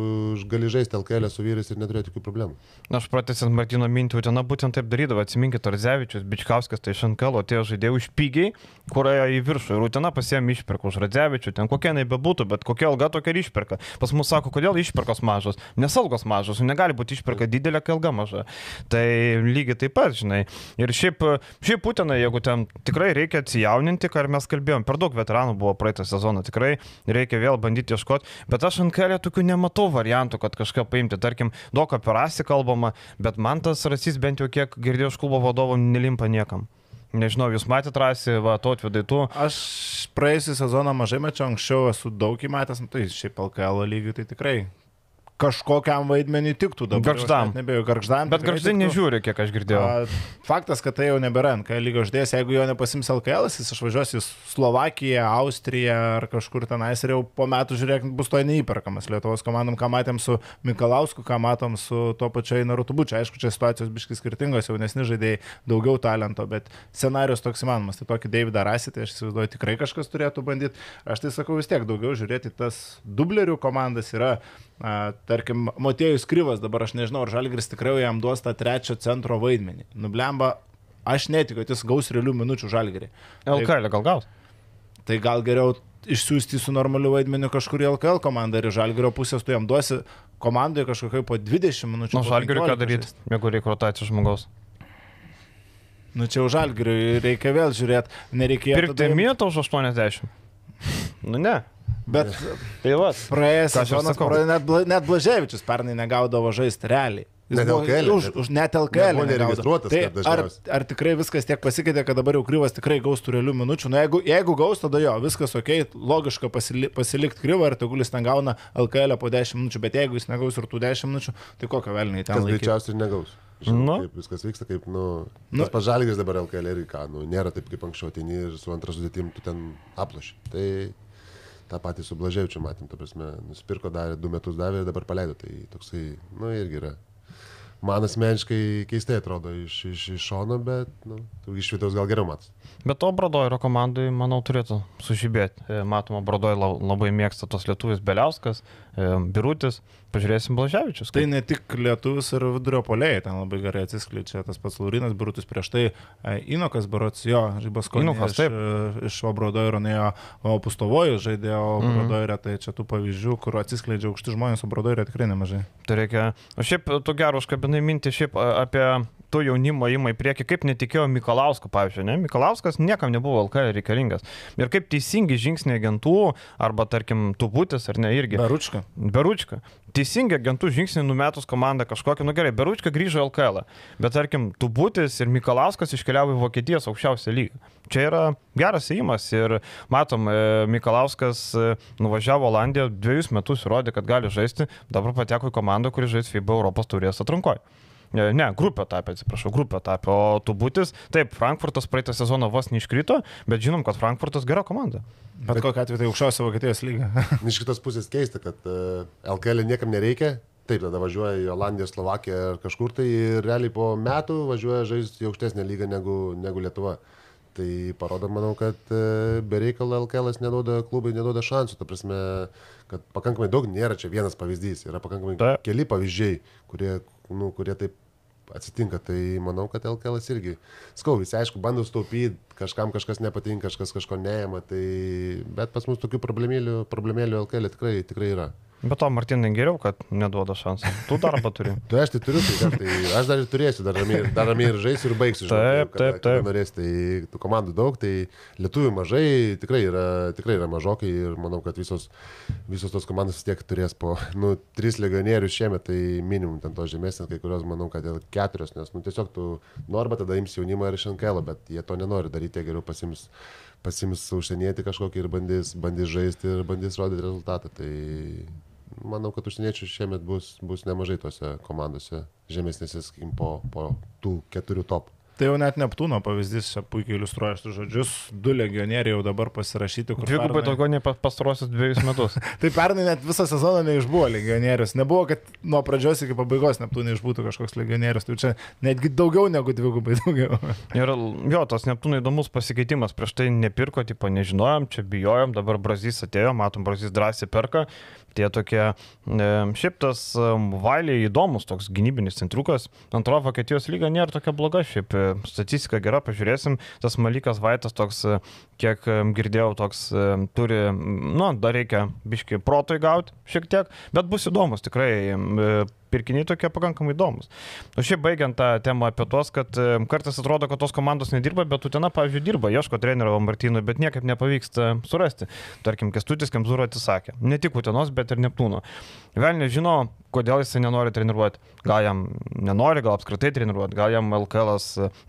Speaker 2: gali žaisti LKL su vyrais ir neturėti jokių problemų.
Speaker 1: Na, aš pratęsiant Martino mintį, Utena būtent taip darydavo. Atsiminkit, Radzevičius, Bičkauskas, tai iš NKL atėjo žaidėjų už pigiai, kur ėjo į viršų. Ir Utena pasiemi išperka už Radzevičių, ten kokia jinai bebūtų, bet kokia alga tokia ir išperka. Pas mus sako, kodėl išperkos mažos, nes algos mažos, negali būti išperka didelė, kai alga maža. Tai lygiai taip pat, žinai. Ir šiaip, šiaip Utena, jeigu ten tikrai reikia atsijauninti, ką mes kalbėjom, per daug veteranų buvo praeitą sezoną, tikrai reikia vėl bandyti ieškoti, bet aš ant kelio tokių nematau variantų, kad kažką paimti, tarkim, daug apie rasį kalbama, bet man tas rasys bent jau kiek girdėjau iš klubo vadovo nelimpa niekam. Nežinau, jūs matėte rasį, va, to atvedai tu.
Speaker 3: Aš praėjusią sezoną mažai mačiau, anksčiau esu daug įmatęs, nu, tai šiaip LKL lygiai tai tikrai kažkokiam vaidmenį tiktų dabar.
Speaker 1: Gargždam.
Speaker 3: Nebėjau, garždam.
Speaker 1: Bet garždai nežiūri, kiek aš girdėjau.
Speaker 3: A, Faktas, kad tai jau nebėra NKL lygio žaidėjas, jeigu jo nepasims LKL, jis išvažiuos į Slovakiją, Austriją ar kažkur tenais ir jau po metų, žiūrėk, bus to neįperkamas Lietuvos komandom, ką matėm su Mikalausku, ką matom su tuo pačiu Narutubučiu. Aišku, čia situacijos biškai skirtingos, jaunesni žaidėjai, daugiau talento, bet scenarius toks įmanomas. Tai tokį Davidą rasį, tai aš įsivaizduoju, tikrai kažkas turėtų bandyti. Aš tai sakau vis tiek, daugiau žiūrėti tas dublerių komandas yra. Tarkim, Motėjus Kryvas, dabar aš nežinau, ar Žalgris tikrai jam duos tą trečią centro vaidmenį. Nublemba, aš netikiu, kad jis gaus realių minučių Žalgirį.
Speaker 1: LKL gal gaut.
Speaker 3: Tai gal geriau išsiųsti su normaliu vaidmeniu kažkur į LKL komandą ir Žalgirio pusės tu jam duosi komandai kažkokiai po 20 minučių.
Speaker 1: Nu,
Speaker 3: po
Speaker 1: žalgiriui ką
Speaker 3: 15
Speaker 1: daryti, jeigu reikia rotacijos žmogaus.
Speaker 3: Nu čia už Žalgiriui reikia vėl žiūrėti, nereikėjo.
Speaker 1: Pirkti mėtą už 80. Nu ne.
Speaker 3: Bet
Speaker 1: Tai va.
Speaker 3: praėjęs
Speaker 1: Ką aš ir
Speaker 3: sezonas, net, net Blaževičius pernai negaudavo žaisti realiai. Jis
Speaker 2: Net
Speaker 3: buvo-
Speaker 2: LKL,
Speaker 3: Už,
Speaker 2: net-
Speaker 3: už net LKL. Tai ar, ar tikrai viskas tiek pasikeitė, kad dabar jau kryvas tikrai gaus tų realių minučių? Na, jeigu, jeigu gaus, tada jo, viskas ok, logiška pasili, pasilikti kryvą ir tegul jis ten gauna LKL po 10 minučių, bet jeigu jis negaus ir tų 10 minučių, tai kokio velniai ten
Speaker 2: Kas
Speaker 3: laikyti?
Speaker 2: greičiausiai ir negaus.
Speaker 1: Nu.
Speaker 2: Žinau, kaip viskas vyksta, kaip, nu,
Speaker 3: Nu.
Speaker 2: tas pažalgis dabar LKL ir ką, nu, nėra taip kaip anksčiau, ateini ir su antras sudėtim tu ten aploši. Tai tą patį su Blaževičiu matėm, ta prasme, nusipirko, davė, du metus davė ir dabar paleido, tai toksai, nu, irgi yra man asmeniškai keistai atrodo iš, iš, iš šono, bet nu, iš vidaus gal geriau matas.
Speaker 1: Bet to Bradoiro komandai, manau, turėtų sužibėti. E, Matoma, Bradoiro labai mėgsta tos lietuvis Beliauskas, e, Birutis, pažiūrėsim Blaževičius.
Speaker 3: Tai ne tik lietuvis ir vidurio polėjai, ten labai gerai atsiskleidžia tas pats Laurinas Birutis prieš tai, e, Inokas Barots, jo, Žybas Konis.
Speaker 1: Inukas, taip.
Speaker 3: Iš Bradoiro nuėjo, o Pustovojus žaidėjo
Speaker 1: Mhm.
Speaker 3: Bradoiro, tai čia tų pavyzdžių, kur atsiskleidžia aukšti žmonės, o Bradoiro tikrai nemažai.
Speaker 1: Tai reikia. O šiaip tu gerų užkabinai mintį šiaip apie to jaunimo įmą į priekį, kaip netikėjo Mikalausko, pavyzdžiui, ne? Mikalauskas niekam nebuvo LK reikalingas. Ir kaip teisingi žingsniai agentų, arba tarkim, tubutis, ar ne, irgi.
Speaker 3: Beručka.
Speaker 1: Beručka. Teisingi agentų žingsniai numetus komandą kažkokią, nu gerai, Beručka grįžo į LKL, bet tarkim, Tubutis ir Mikalauskas iškeliavo į Vokietijos aukščiausią lygą. Čia yra geras įimas ir matom, e, Mikalauskas e, nuvažiavo Olandiją, dviejus metus įrodė, kad gali žaisti, dabar pateko į komandą, kuri žais FIBA Europos turės atrankoje. Ne, ne, grupė tapė, atsiprašau, grupė tapė, o Tubutis, taip, Frankfurtas praeitą sezoną vos neiškrito, bet žinom, kad Frankfurtas gera komanda.
Speaker 3: Bet kokia atveju tai aukščiausia Vokietijos lyga.
Speaker 2: Iš kitos pusės keista, kad uh, LKL niekam nereikia. Taip, tada važiuoja į Olandiją, Slovakiją ar kažkur tai ir realiai po metų važiuoja žaisti į aukštesnę lygą negu, negu Lietuva. Tai parodo, manau, kad uh, be reikalo LKL neduoda klubai, neduoda šansų. Ta prasme, kad pakankamai daug nėra čia vienas pavyzdys, yra pakankamai
Speaker 1: Taip.
Speaker 2: keli pavyzdžiai, kurie, nu, kurie taip atsitinka, tai manau, kad LKL irgi, skau, visi aišku, bando staupyti, kažkam kažkas nepatinka, kažkas kažko neima, tai, bet pas mus tokių problemėlių, problemėlių LKL tikrai, tikrai yra.
Speaker 1: Bet to Martinai geriau, kad neduoda šansą. Tu darbą turi.
Speaker 2: Tai aš tai turiu, tai, tai aš dar ir turėsiu, dar ramiai, dar ramiai ir žaisiu ir baigsiu. žinok,
Speaker 1: Taip,
Speaker 2: kada-
Speaker 1: taip, taip.
Speaker 2: Norės, tai tų komandų daug, tai lietuvių mažai, tikrai yra, tikrai yra mažokai ir manau, kad visos, visos tos komandos vis tiek turės po, nu, tris legionierius šiemet, tai minimum ten to žemesnės, kai kurios manau, kad ir keturios, nes, nu, tiesiog tu norba tada ims jaunimą ir iš NKL, bet jie to nenori daryti, geriau pasims pasims užsienietį kažkokį ir bandys, bandys žaisti ir bandys rodyti rezultatą. Tai manau, kad užsieniečių šiemet bus, bus nemažai tose komandose žemesnėse, sakykim, po, po tų keturių top.
Speaker 3: Tai jau net Neptūno pavyzdys čia puikiai iliustruoja šitus žodžius. Du legionieriai jau dabar pasirašyti, kur
Speaker 1: Dvigubai
Speaker 3: pernai-
Speaker 1: daugiau nei pa- pastarosius dviejus metus.
Speaker 3: Tai pernai net visą sezoną neišbuvo legionierius. Nebuvo, kad nuo pradžios iki pabaigos Neptūnai išbūtų kažkoks legionierius. Tai čia netgi daugiau negu dvigubai daugiau.
Speaker 1: Ir jo, tas Neptūnai įdomus pasikeitimas. Prieš tai nepirko, tipo nežinojom, čia bijojom, dabar Brazys atėjo, matom, Brazys drąsiai perka. Tie tokie, e, šiaip tas e, Vailiai įdomus, toks gynybinis centrukas. Antro Vokietijos lyga nėra tokia bloga, šiaip e, statistika gera, pažiūrėsim. Tas Malikas Vaitas toks, kiek girdėjau, toks turi, nu, dar reikia biški protui gauti šiek tiek, bet bus įdomus tikrai. E, Pirkiniai tokie pakankamai įdomus. O šiaip baigiant tą temą apie tuos, kad e, kartais atrodo, kad tos komandos nedirba, bet Utena, pavyzdžiui, dirba, ieško trenerio Martynui, bet niekaip nepavyksta surasti. Tarkim, Kestutis Kemzūro atsisakė. Ne tik Utenos, bet ir Neptūno. Vėl nežino, kodėl jisai nenori treniruoti. Gal jam nenori, gal apskritai treniruoti, gal jam LKL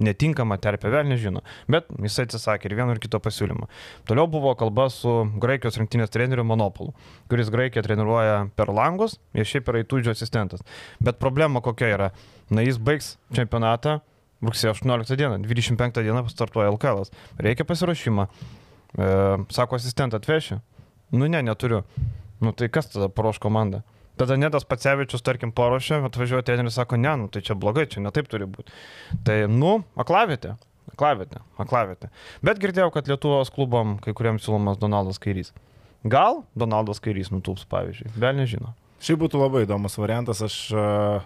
Speaker 1: netinkama terpė, vėl nežino. Bet jisai atsisakė ir vieno ir kito pasiūlymo. Toliau buvo kalba su Graikijos rinktinės treneriu Monopolu, kuris Graikiją treniruoja per langus ir šiaip yra įtūdžio asistentas. Bet problema kokia yra? Na, jis baigs čempionatą rugsėjo 18 dieną, 25 dieną startuoja LKL. Reikia pasiruošimą. E, sako, asistentą atvešiu. Nu ne, neturiu. Nu tai kas tada paruoš komandą? Tada netas Pacevičius, tarkim, paruošė, atvažiuoja treneris, sako, ne, nu tai čia blogai, čia netaip turi būti. Tai, nu, aklavietė. Aklavietė, aklavietė. Bet girdėjau, kad Lietuvos klubam kai kuriam siūlomas Donaldas Kairys. Gal Donaldas Kairys nutūps, pavyzdžiui. Vėl nežino.
Speaker 3: Šiaip būtų labai įdomus variantas. Aš, uh,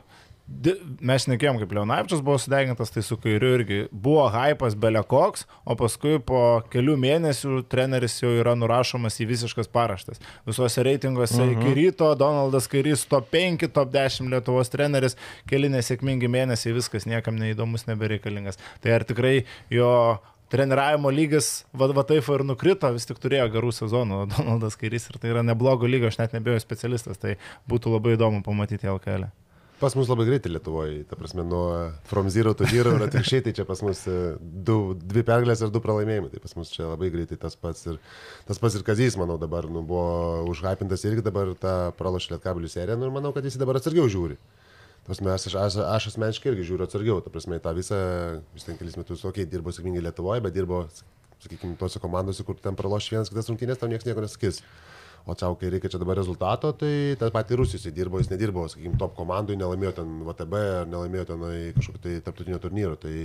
Speaker 3: mes nekėjom, kaip Leonavičius buvo sudegintas, tai su kairiu irgi buvo hypas belekoks, o paskui po kelių mėnesių treneris jau yra nurašomas į visiškas paraštas. Visuose reitinguose mhm. iki ryto Donaldas Kairys top 5, top 10 Lietuvos treneris, keli nesėkmingi mėnesiai, viskas niekam neįdomus, nebereikalingas. Tai ar tikrai jo treniravimo lygis va, va taip ir nukrito, vis tik turėjo gerų sezonų Donaldas Kairys ir tai yra neblogo lygio, aš net nebėjau specialistas, tai būtų labai įdomu pamatyti LKL. -ę.
Speaker 2: Pas mus labai greitai Lietuvoje, ta prasme, nuo From Zero to Hero ir atvirkščiai, tai čia pas mus e, du, dvi pergalės ir du pralaimėjimai, tai pas mus čia labai greitai tas pats ir tas pats ir Kazys, manau, dabar nu, buvo užhypintas irgi dabar tą pralošė Lietkabilių seriją nu, ir manau, kad jis dabar atsargiau žiūri. Prasme, aš, aš, aš asmeniškai irgi žiūriu atsargiau, ta prasme, tą visą, vis ten kelis metus, okei, okay, dirbo sėkmingai Lietuvoje, bet dirbo, sakykime, tose komandose, kur ten praloš vienas kitas rungtynės, tau niekas nieko nesakys. O čia, kai reikia čia dabar rezultato, tai tą patį Rusijos įdirbo, jis nedirbo, sakykime, top komandai, nelaimėjo ten VTB nelaimėjo ten kažkokio tai tarptautinio turnyro. Tai,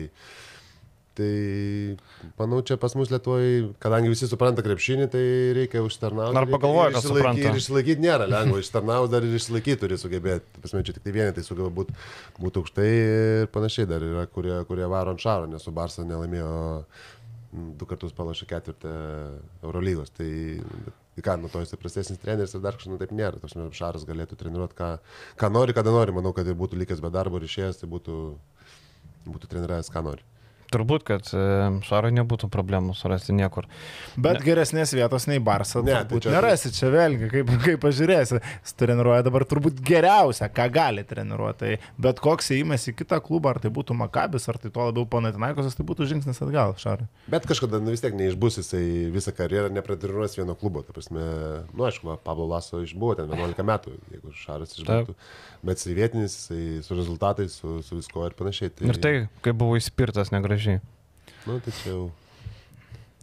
Speaker 2: tai manau, čia pas mus Lietuvoje, kadangi visi supranta krepšinį, tai reikia užtarnauti.
Speaker 1: Ar pagalvoja, kad supranta?
Speaker 2: Ir išsilaikyti nėra lengva, ištarnaus dar ir išsilaikyti turi sugebėti. Pasme, čia tik tai vienetai sugeba būti būt aukštai ir panašiai dar yra, kurie, kurie varo ant šaro, nes su Barsa nelaimėjo du kartus palašė ketvirtą Eurolygos. Tai ką, nu to jis prastesnis treneris ir dar kažkas, nu taip nėra. Tos Šaras galėtų treniruoti, ką, ką nori, kada nori. Manau, kad ir būtų likęs be darbo ir išėjęs, tai būtų, būtų treniravęs, ką nori.
Speaker 1: Turbūt, kad e, Šarai nebūtų problemų surasti niekur.
Speaker 3: Bet ne. geresnės vietos nei Barsa ne, tai čia nerasi, čia vėlgi, kaip, kaip pažiūrėsi. Jis treniruoja dabar turbūt geriausia, ką gali treniruoti. Tai bet koks įėjimas į kitą klubą, ar tai būtų Makabis, ar tai tuo labiau Panatinaikosas, tai būtų žingsnis atgal, Šarai.
Speaker 2: Bet kažkada nu, vis tiek neišbus jisai visą karjerą nepratreniruos vieno klubo. Ta prasme, nu aišku, Pablo Laso išbuvo ten 11 metų, jeigu Šaras išbūtų. Bet jisai vietinis, jisai su rezultatais, su, su visko ir panašiai.
Speaker 1: Tai... Ir tai, kai buvo įspirtas negražiai.
Speaker 2: Nu, tai čia jau.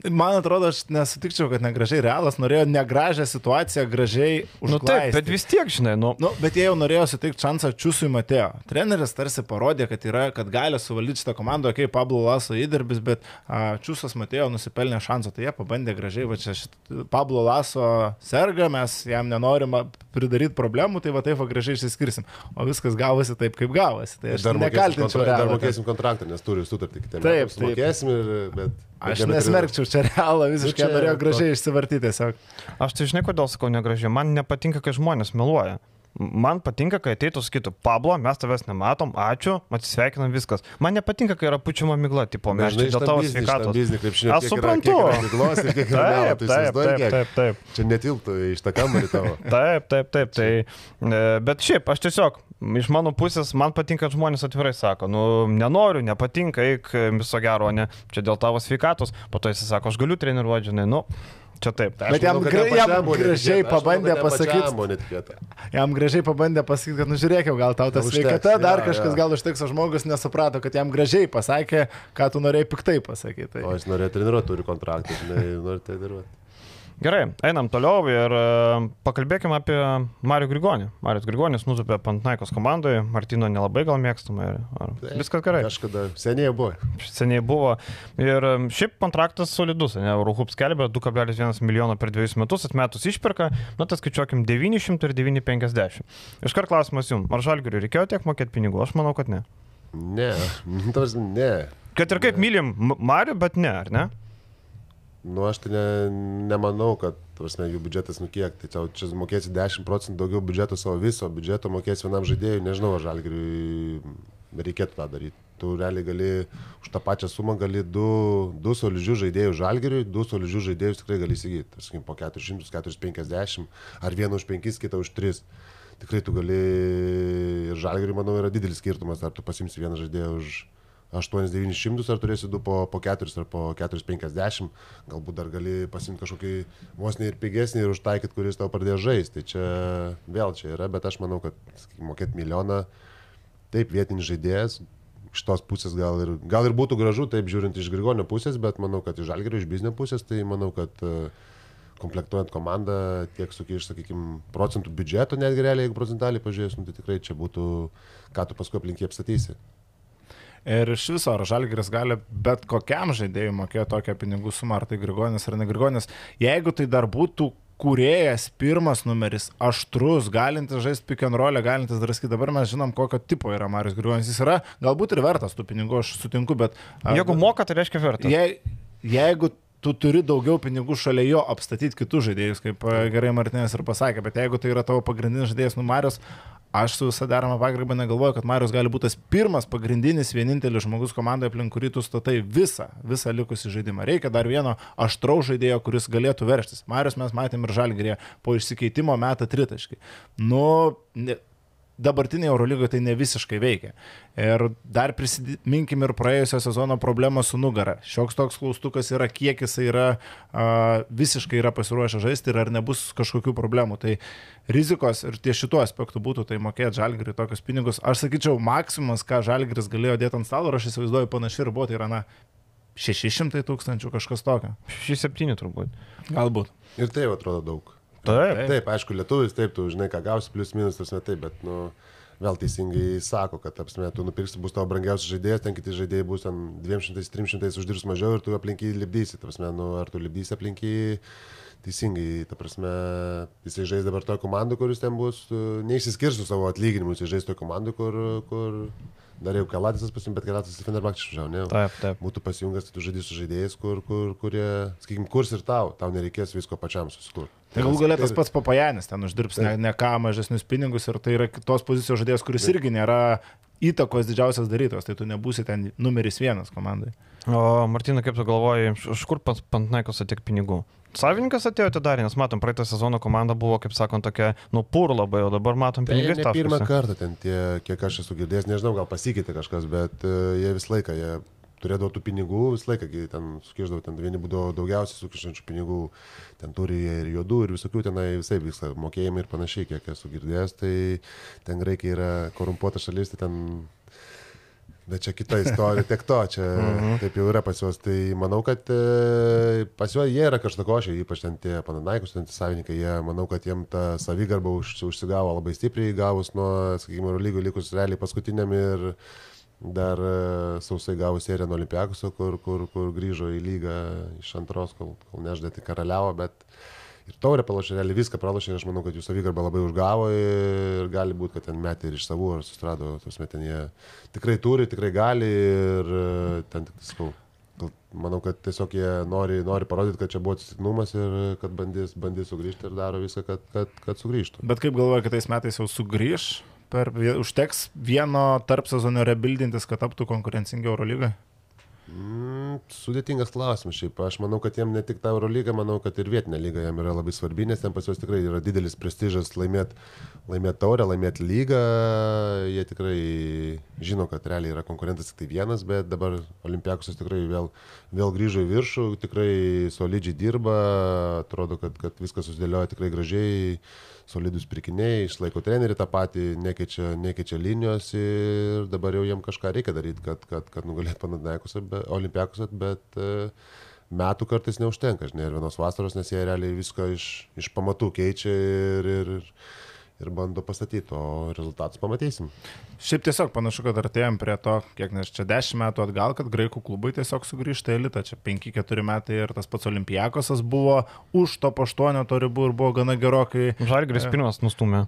Speaker 3: Man atrodo, aš nesutikčiau, kad negražiai realas norėjo negražią situaciją gražiai užglaisti.
Speaker 1: Nu taip, bet vis tiek, žinai, nu.
Speaker 3: nu bet jie jau norėjo suteikti šansą Čiusui Matėjo. Treneris tarsi parodė, kad, yra, kad gali suvaldyti šitą komandą, kai okay, Pablo Laso įdirbis, bet a, Čiusas Matėjo nusipelnė šansą, tai jie pabandė gražiai, va čia šit, Pablo Laso serga, mes jam nenorim pridaryti problemų, tai va taip va gražiai išsiskirsim. O viskas gavosi taip, kaip gavosi. Tai aš dar nekaltinčiau.
Speaker 2: Dar mokėsim kontraktą, nes turi sutartį kitą. Taip, taip. Mokėsim ir, bet...
Speaker 3: Aš nesmerkčiau čia realą, visiškai nu, norėjau gražiai išsivartyti tiesiog.
Speaker 1: Aš tai žinai, kodėl sakau negražiai. Man nepatinka, kai žmonės meluoja. Man patinka, kai ateitų sakytų, Pablo, mes tavęs nematom, ačiū, atsisveikinam viskas. Man nepatinka, kai yra pučiama migla, tipo, mes čia dėl tavo sveikatos.
Speaker 2: Aš suprantu. Miglos, taip,
Speaker 1: taip, taip, taip, taip, taip.
Speaker 2: Čia netilptų iš tą kambarį tavo.
Speaker 1: Taip, taip, taip. Tai, e, bet šiaip, aš tiesiog, iš mano pusės, man patinka, kad žmonės atvirai sako, nu, nenoriu, nepatinka, eik viso gero, ne, čia dėl tavo sveikatos, po to jis sako, aš galiu treniruoti, žinai, nu, Čia taip.
Speaker 3: Tai Bet jam, manau, gra, jam gražiai pabandė pasakyti. Jam gražiai pabandė pasakyti, kad nužiūrėkiau, gal tau tas sveikata, dar ja, kažkas ja. gal užteks, o žmogus nesuprato, kad jam gražiai pasakė, ką tu norėjai piktai pasakyti. Tai.
Speaker 2: O jis norėjo treniruoti, turi kontraktą, žinai, nori treniruoti.
Speaker 1: Gerai, einam toliau ir e, pakalbėkime apie Mario Grigonį. Mario Grigonis nutupė Pantnaikos komandai, Martino nelabai gal mėgstama. Tai, viskas gerai.
Speaker 2: Kažkada seniai buvo.
Speaker 1: Seniai buvo. Ir e, šiaip kontraktas solidus, ne, Eurohup skelbė 2,1 milijono per dviejus metus, atmetus išpirka, nu tai skaičiuokim 900 ir 950. Iškart klausimas jums, ar Žalgiriui reikėjo tiek mokėti pinigų? Aš manau, kad ne.
Speaker 2: Ne, tavars ne.
Speaker 1: Kad ir kaip ne. mylim Mario, bet ne, ar ne?
Speaker 2: Nu, aš tai ne, nemanau, kad, prasme, jų biudžetas nukiek, tai čia, čia mokėsi 10 procentų daugiau biudžeto savo viso biudžeto, mokėsi vienam žaidėjui, nežinau, ar žalgiriui reikėtų tą daryti. Tu realiai gali už tą pačią sumą gali du, du solidžius žaidėjus žalgiriui, du solidžius žaidėjus tikrai gali įsigyti. Tarkim, po 400-450, ar vieną už 5, kitą už 3. Tikrai tu gali ir žalgiriui, manau, yra didelis skirtumas, ar tu pasimsi vieną žaidėją už 8900 ar turėsi du po, po 4 ar po 450, galbūt dar gali pasimti kažkokį vos ne ir pigesnį ir užtaikyti, kuris tau pradėjo žaisti. Tai čia vėl čia yra, bet aš manau, kad mokėti milijoną, taip vietinis žaidėjas, iš tos pusės gal ir, gal ir būtų gražu, taip žiūrint iš Grigonio pusės, bet manau, kad iš Žalgerio, iš biznio pusės, tai manau, kad uh, komplektuojant komandą tiek su, sakykime, procentų biudžeto, netgi realiai, jeigu procentaliai pažiūrės, nu, tai tikrai čia būtų, ką tu paskui aplink jį apstatysi.
Speaker 3: Ir iš viso, ar Žalgiris gali bet kokiam žaidėjui mokėti tokią pinigų sumą, ar tai Grigonis ar ne Grigonis. Jeigu tai dar būtų kuriejas, pirmas numeris, aštrus, galintis žaisti pick and roll, galintis draskyti. Dabar mes žinom, kokio tipo yra Marius Grigonis. Jis yra galbūt ir vertas tų pinigų, aš sutinku, bet...
Speaker 1: Jeigu moka, tai reiškia vertas.
Speaker 3: Je, jeigu tu turi daugiau pinigų šalia jo apstatyti kitus žaidėjus, kaip gerai Martinės ir pasakė, bet jeigu tai yra tavo pagrindinis žaidėjas numarius, Aš su visą deramą pagarbą negalvoju, kad Marius gali būti tas pirmas, pagrindinis, vienintelis žmogus komandoje, aplink kurį tu statai visą, visą likusį žaidimą. Reikia dar vieno aštraus žaidėjo, kuris galėtų verštis. Marius mes matėm ir žalgrėje po išsikeitimo metą tritaškai. Nu, ne, dabartinėje Eurolygoje tai ne visiškai veikia. Ir dar prisiminkim ir praėjusio sezono problemą su nugara. Šioks toks klaustukas yra, kiek jis yra a, visiškai yra pasiruošę žaisti ir ar nebus kažkokių problemų. Tai rizikos ir ties šituo aspektu būtų tai mokėti žalgiriui tokius pinigus. Aš sakyčiau, maksimumas, ką žalgiris galėjo dėti ant stalo, aš įsivaizduoju panašiai ir buvo, tai yra, na, 600 tūkstančių kažkas tokio.
Speaker 1: 6-7 turbūt.
Speaker 3: Galbūt.
Speaker 2: Ir tai atrodo daug.
Speaker 1: Taip.
Speaker 2: Taip, aišku, lietuvis, taip, tu žinai, ką gausi, plus minus, tas metai, bet, nu, vėl teisingai sako, kad, apsme, tu nupirksi, bus tavo brangiausias žaidėjas, ten kiti žaidėjai bus ten 200-300 uždirbs mažiau ir tu aplinky lipdysi, ta prasme, nu, ar tu lipdysi aplinky teisingai, ta prasme, jisai žais dabar toje komandoje, kuris ten bus, neišsiskirs su savo atlyginimu, jisai žais toje komandoje, kur, kur dar jau Kalatisas pasim, bet Kalatisas į Fenerbakčių išvažiavo, ne?
Speaker 1: Taip, taip.
Speaker 2: Būtų pasijungęs, tai tu žaidži su žaidėjais, kur, kur, kurie, sakykime, kurs ir tau, tau nereikės visko pačiam susikurti.
Speaker 3: Tai galų galę tas pats papajanis ten uždirbs ne, ne ką mažesnius pinigus ir tai yra kitos pozicijos žaidėjas, kuris irgi nėra įtakos didžiausias darytojas, tai tu nebūsi ten numeris vienas komandai.
Speaker 1: O Martina, kaip tu galvoji, iš- iš kur pats Pantnaikos atiek pinigų? Savininkas atėjo atidarė, nes matom, praeitą sezoną komanda buvo, kaip sakant, tokia, nu, pur labai, o dabar matom
Speaker 2: Tai
Speaker 1: pinigais
Speaker 2: ne pirmą kartą ten tie, kiek aš esu girdėjęs, nežinau, gal pasikeitė kažkas, bet uh, jie visą laiką, jie turėdavo tų pinigų, visą laiką ten sukiždavo, ten vieni būdavo daugiausiai sukišančių pinigų, ten turi ir juodų, ir visokių tenai visai vyksta, mokėjimai ir panašiai, kiek esu girdėjęs, tai ten Graikija yra korumpuota šalis, tai ten Bet čia kita istorija, tiek to, čia taip jau yra pas juos. Tai manau, kad e, pas juos jie yra kažkokošiai, ypač ten tie pananaikus, ten tie savininkai, jie, manau, kad jiem ta savigarba už, užsigavo labai stipriai, gavus nuo, sakykime, lygų likus realiai paskutiniam ir dar e, sausai gavus seriją nuo Olimpiakuso, kur, kur, kur grįžo į lygą iš antros, kol, kol neždė tik karaliavo, bet ir taurę pralašė, realiai viską pralašė ir aš manau, kad jų savigarba labai užgavo ir gali būti, kad ten metė ir iš savų ar sustrado, tos metin jie tikrai turi, tikrai gali ir e, ten tik sakau. Manau, kad tiesiog jie nori, nori parodyti, kad čia buvo atsitiknumas ir kad bandys, bandys sugrįžti ir daro viską, kad, kad, kad sugrįžtų.
Speaker 3: Bet kaip galvoju, kad tais metais jau sugrįž, per, užteks vieno tarp sezono rebildintis, kad taptų konkurencingi Eurolygai?
Speaker 2: Mm, sudėtingas klausimas šiaip. Aš manau, kad jiem ne tik ta Eurolyga, manau, kad ir vietinė lyga jiem yra labai svarbi, nes ten pas juos tikrai yra didelis prestižas laimėti laimėt taurę, laimėti lygą. Jie tikrai žino, kad realiai yra konkurentas tik tai vienas, bet dabar Olimpiakusas tikrai vėl, vėl grįžo į viršų, tikrai solidžiai dirba, atrodo, kad, kad viskas susidėlioja tikrai gražiai solidus pirkiniai, išlaiko trenerių tą patį, nekeičia, nekeičia linijos ir dabar jau jiem kažką reikia daryti, kad, kad, kad nugalėtų Panadaikusą, Olimpiakusą, bet e, metų kartais neužtenka, žinai, ir vienos vasaros, nes jie realiai viską iš, iš pamatų keičia ir, ir, ir, ir bando pastatyti, o rezultatus pamatysim.
Speaker 3: Šiaip tiesiog panašu, kad artėjom prie to, kiek nes čia 10 metų atgal, kad graikų klubai tiesiog sugrįžta elitą. Čia 5-4 metai ir tas pats Olimpijakosas buvo už to paštuonio to ribų ir buvo gana gerokai.
Speaker 1: Žalgris pirmas nustumė.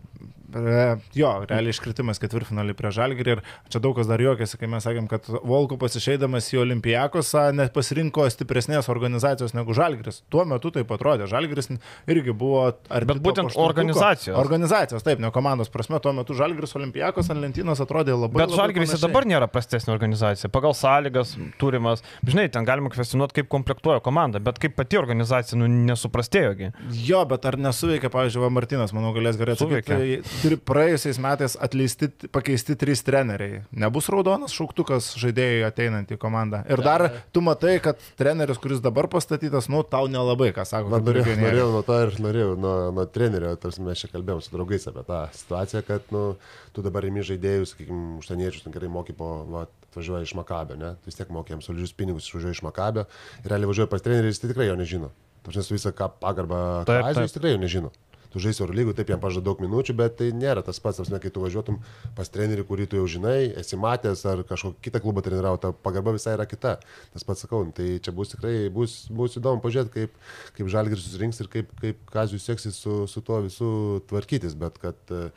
Speaker 3: E, Jo, realiai iškritimas ketvirtfinalį prie Žalgirį ir čia daug kas dar juokiasi, kai mes sakėm, kad Volkupas išeidamas į Olimpijakosą nepasirinko stipresnės organizacijos negu Žalgiris. Tuo metu taip atrodė. Žalgiris irgi buvo...
Speaker 1: Bet būtent organizacijos.
Speaker 3: Organizacijos, taip, ne komandos prasme. Tuo metu Žalgiris Olimpijakos ant lentynos atrodė labai...
Speaker 1: Bet
Speaker 3: labai
Speaker 1: Žalgiris ir dabar nėra prastesnė organizacija. Pagal sąlygas turimas. Žinai, ten galima kvestionuoti, kaip komplektuoja komanda, bet kaip pati organizacija nu, nesuprastėjogi.
Speaker 3: Jo, bet ar nesuveikia, pavyzdžiui, va Martinas, manau, galės gerai atsakyti. Tai turi praėjusiais metais atleisti, pakeisti trys treneriai. Nebus raudonas šauktukas žaidėjai ateinant į komandą. Ir dar tu matai, kad treneris, kuris dabar pastatytas, nu, tau nelabai, ką sako.
Speaker 2: Man norėjau, norėjau nuo to ir norėjau, nuo, nuo trenerio, tarsi mes čia kalbėjom su draugais apie tą situaciją, kad nu, tu dabar imi žaidėjus, sakykime, užsieniečius, ten gerai moky po, va, atvažiuoja iš Makabio, ne? Tu vis tiek mokėjom solidžius pinigus, išvažiuoja iš Makabio ir realiai važiuoja pas trenerį ir jis tai tikrai jo nežino. Tačiau su visą pagarbą,
Speaker 1: taip.
Speaker 2: jis tikrai jo nežino. Tu žaisi oro lygų, taip jam pažada daug minučių, bet tai nėra tas pats, apsne, kai tu važiuotum pas trenerį, kurį tu jau žinai, esi matęs ar kažkokį kitą klubą treniravo, ta pagarba visai yra kita. Tas pats sakau, tai čia bus tikrai, bus, bus įdomu pažiūrėti, kaip, kaip žalgris susirinks ir kaip, kaip Kazijus seksis su, su tuo visu tvarkytis, bet kad e,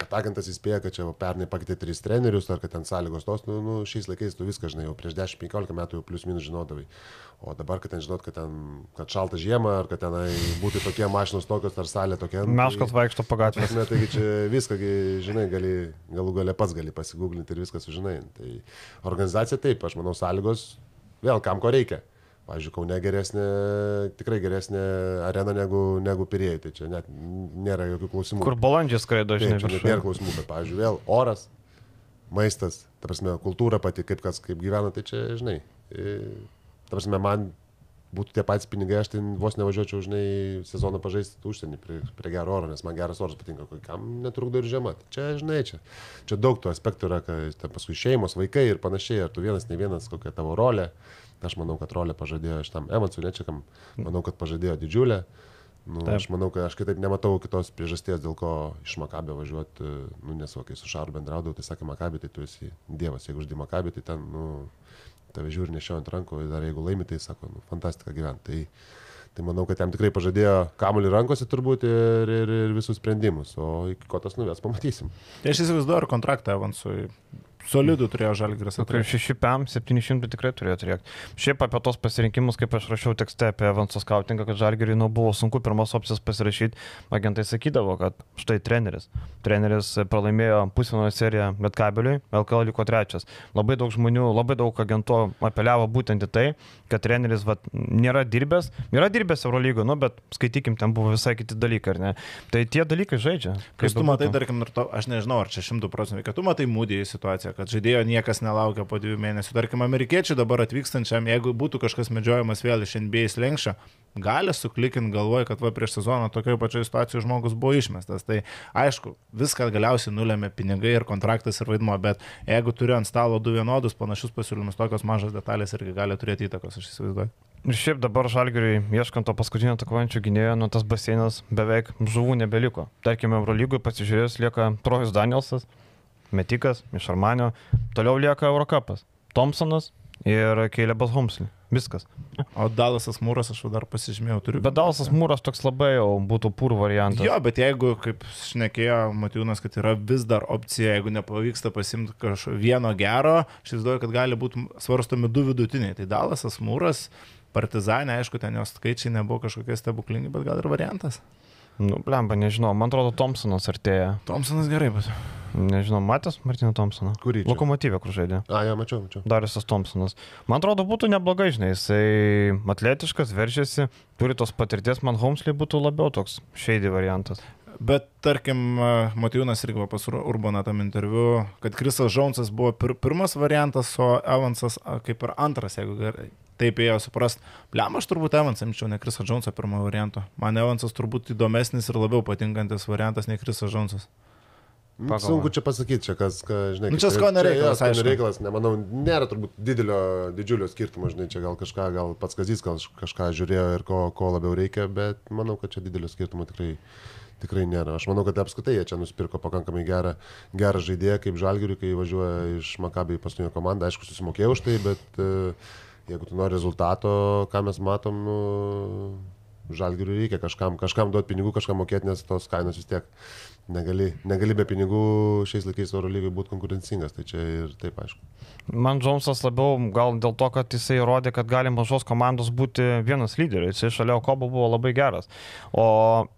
Speaker 2: kad agentas įspėja, kad čia pernai pakeitė tris trenerius, ar kad ten sąlygos tos, nu, nu šiais laikais tu viską žinai, jau prieš 10-15 metų jau plius minus žinodavai. O dabar, kad ten žinot, kad ten, kad šalta žiema, ar kad tenai būtų tokie mašinos tokios, ar salė tokia. nu,
Speaker 1: Meškos vaikšto po gatvės.
Speaker 2: Prasme, taigi čia viską, žinai, gali, galų gale pats gali pasigūglinti ir viską sužinai. Tai organizacija taip, aš manau, sąlygos vėl kam ko reikia. Pavyzdžiui, Kaune geresnė, tikrai geresnė arena negu, negu pirėjai, tai čia net nėra jokių klausimų.
Speaker 1: Kur balandžiai skraido, žinai, viršuje.
Speaker 2: nėra klausimų, bet, pavyzdžiui, vėl oras, maistas, ta prasme, kultūra pati, kaip kas, kaip gyvena, tai čia, žinai, e, ta prasme, man būtų tie patys pinigai, aš ten vos nevažiuočiau, žinai, sezoną pažaisti užsienį prie, prie gero oro, nes man geras oras patinka, kam netrukdo ir žiema. Tai Čia, žinai, čia, čia daug tų aspektų yra, kad paskui šeimos, vaikai ir panašiai, ar tu vienas, ne vienas, kokia tavo rolė. Aš manau, kad rolę pažadėjo šitam Evansui, nečiakam, manau, kad pažadėjo didžiulę. Nu,
Speaker 1: Taip.
Speaker 2: aš manau, kad aš kitaip nematau kitos priežasties, dėl ko iš Makabio važiuoti, nu, nes, kai su Šaru bendraudavau, tai sakė Makabį, tai tu esi dievas, jeigu žaidži Makabį, tai ten, nu, tave žiūri nešiojant rankų, dar jeigu laimi, tai sako, nu, fantastika gyventi. Tai, tai manau, kad jam tikrai pažadėjo kamuolį rankose turbūt ir, ir, ir visus sprendimus, o iki ko tas nuves, pamatysim.
Speaker 3: Tai aš įsivaizduoju, ar kontraktą Evansui solidų turėjo Žalgiris
Speaker 1: Kaip
Speaker 3: atrasti.
Speaker 1: 6 PM 700 tikrai turėjo turėti. Šiaip apie tos pasirinkimus, kaip aš rašiau tekste apie Evanso skautingą, kad Žalgiriui nu, buvo sunku pirmas opcijas pasirašyti, agentai sakydavo, kad štai treneris. Treneris pralaimėjo pusfinalio seriją Lietkabeliui, LKL liko trečias. Labai daug žmonių, labai daug agentų apeliavo būtent į tai, kad treneris vat, nėra dirbęs, yra dirbęs Eurolygo, nu, bet skaitykim, ten buvo visai kiti dalykai, ar ne? Tai tie dalykai žaidžia.
Speaker 3: Kai tu matai, tarkim, to, aš nežinau, ar čia šimtų procentų, kad tu matai mūdį situaciją, kad žaidėjo niekas nelaukia po dviejų mėnesių. Tarkim, amerikiečiai dabar atvykstančiam, jeigu būtų kažkas medžiojamas vėl iš NBA slengščio, gali suklikinti galvoj, kad va prieš sezoną tokioje pačioje situacijoje žmogus buvo išmestas. Tai aišku, viską galiausiai nulėmė pinigai ir kontraktas ir vaidmo, bet jeigu turi ant stalo du vienodus panašius pasiūlymus, tokios mažos detalės irgi gali turėti įtakos, aš įsivaizduoju.
Speaker 1: Ir šiaip dabar žalgiriui, ieškant to paskutinio atakuojančio gynėjo, nu tas baseinas beveik žuvų nebeliko. Tarkime, Eurolygui pasižiūrėjus lieka Trojus Danielsas, Metikas iš Armanio, toliau lieka Eurocapas, Thompsonas ir Keilebas Homsley. Viskas.
Speaker 3: O Dalasas Mūras aš dar pasižymėjau, turiu.
Speaker 1: Bet Dalsas Mūras toks labai jau būtų pur variantas.
Speaker 3: Jo, bet jeigu, kaip šnekėjo Matijūnas, kad yra vis dar opcija, jeigu nepavyksta pasimti kažkokio vieno gero, aš įsivaizduoju, kad gali būti svarstomi du vidutiniai. Tai Dalasas Mūras, Partizanė, aišku, ten jos skaičiai nebuvo kažkokie stebuklingi, bet gal ir variantas.
Speaker 1: Nu, blemba, nežinau, man atrodo, Thompsonas artėja.
Speaker 3: Thompsonas gerai, bet.
Speaker 1: Nežinau, matęs Martino Thompsoną?
Speaker 2: Kurį čia?
Speaker 1: Lokomotyvė, kur žaidė.
Speaker 2: A, jo, mačiau, mačiau.
Speaker 1: Dariusas Thompsonas. Man atrodo, būtų neblogai, žinai, jisai atletiškas, veržiasi, turi tos patirties, man Homsley būtų labiau toks šeidį variantas.
Speaker 3: Bet tarkim, Matijūnas irgi pas Ur- Urbaną tam interviu, kad Krisas Džonsas buvo pir pirmas variantas, o Evansas kaip ir antras, jeigu gerai. Taip ėjo suprast. Pliam, aš turbūt Evansą imčiau, ne Krisą Džonsą pirmo varianto. Man Evansas turbūt įdomesnis ir labiau patinkantis variantas nei Krisas Džonsas.
Speaker 2: Sunku čia pasakyti, čia kas, ką, žinai.
Speaker 3: Nu, čia skonio reikalas, aišku.
Speaker 2: reikalas, nemanau, nėra turbūt didelio, didžiulio skirtumo, žinai, čia gal kažką, gal pats Kazys gal kažką žiūrėjo ir ko, ko labiau reikia, bet manau, kad čia didelio skirtumo tikrai, tikrai nėra. Aš manau, kad apskritai jie čia nusipirko pakankamai gerą, gerą žaidėją kaip Žalgiriui, kai važiuoja iš Makabį į paskutinę komandą. Aišku, susimokėjau už tai, bet e, jeigu tu nori rezultato, ką mes matom, nu, Žalgiriui reikia kažkam, kažkam duoti pinigų, kažkam mokėti, nes tos kainos vis tiek negali, negali be pinigų šiais laikais Euro lygiai būti konkurencingas. Tai čia ir taip aišku.
Speaker 1: Man Džonsas labiau gal dėl to, kad jisai įrodė, kad gali mažos komandos būti vienas lyderis. Jisai šalia Okobo buvo labai geras. O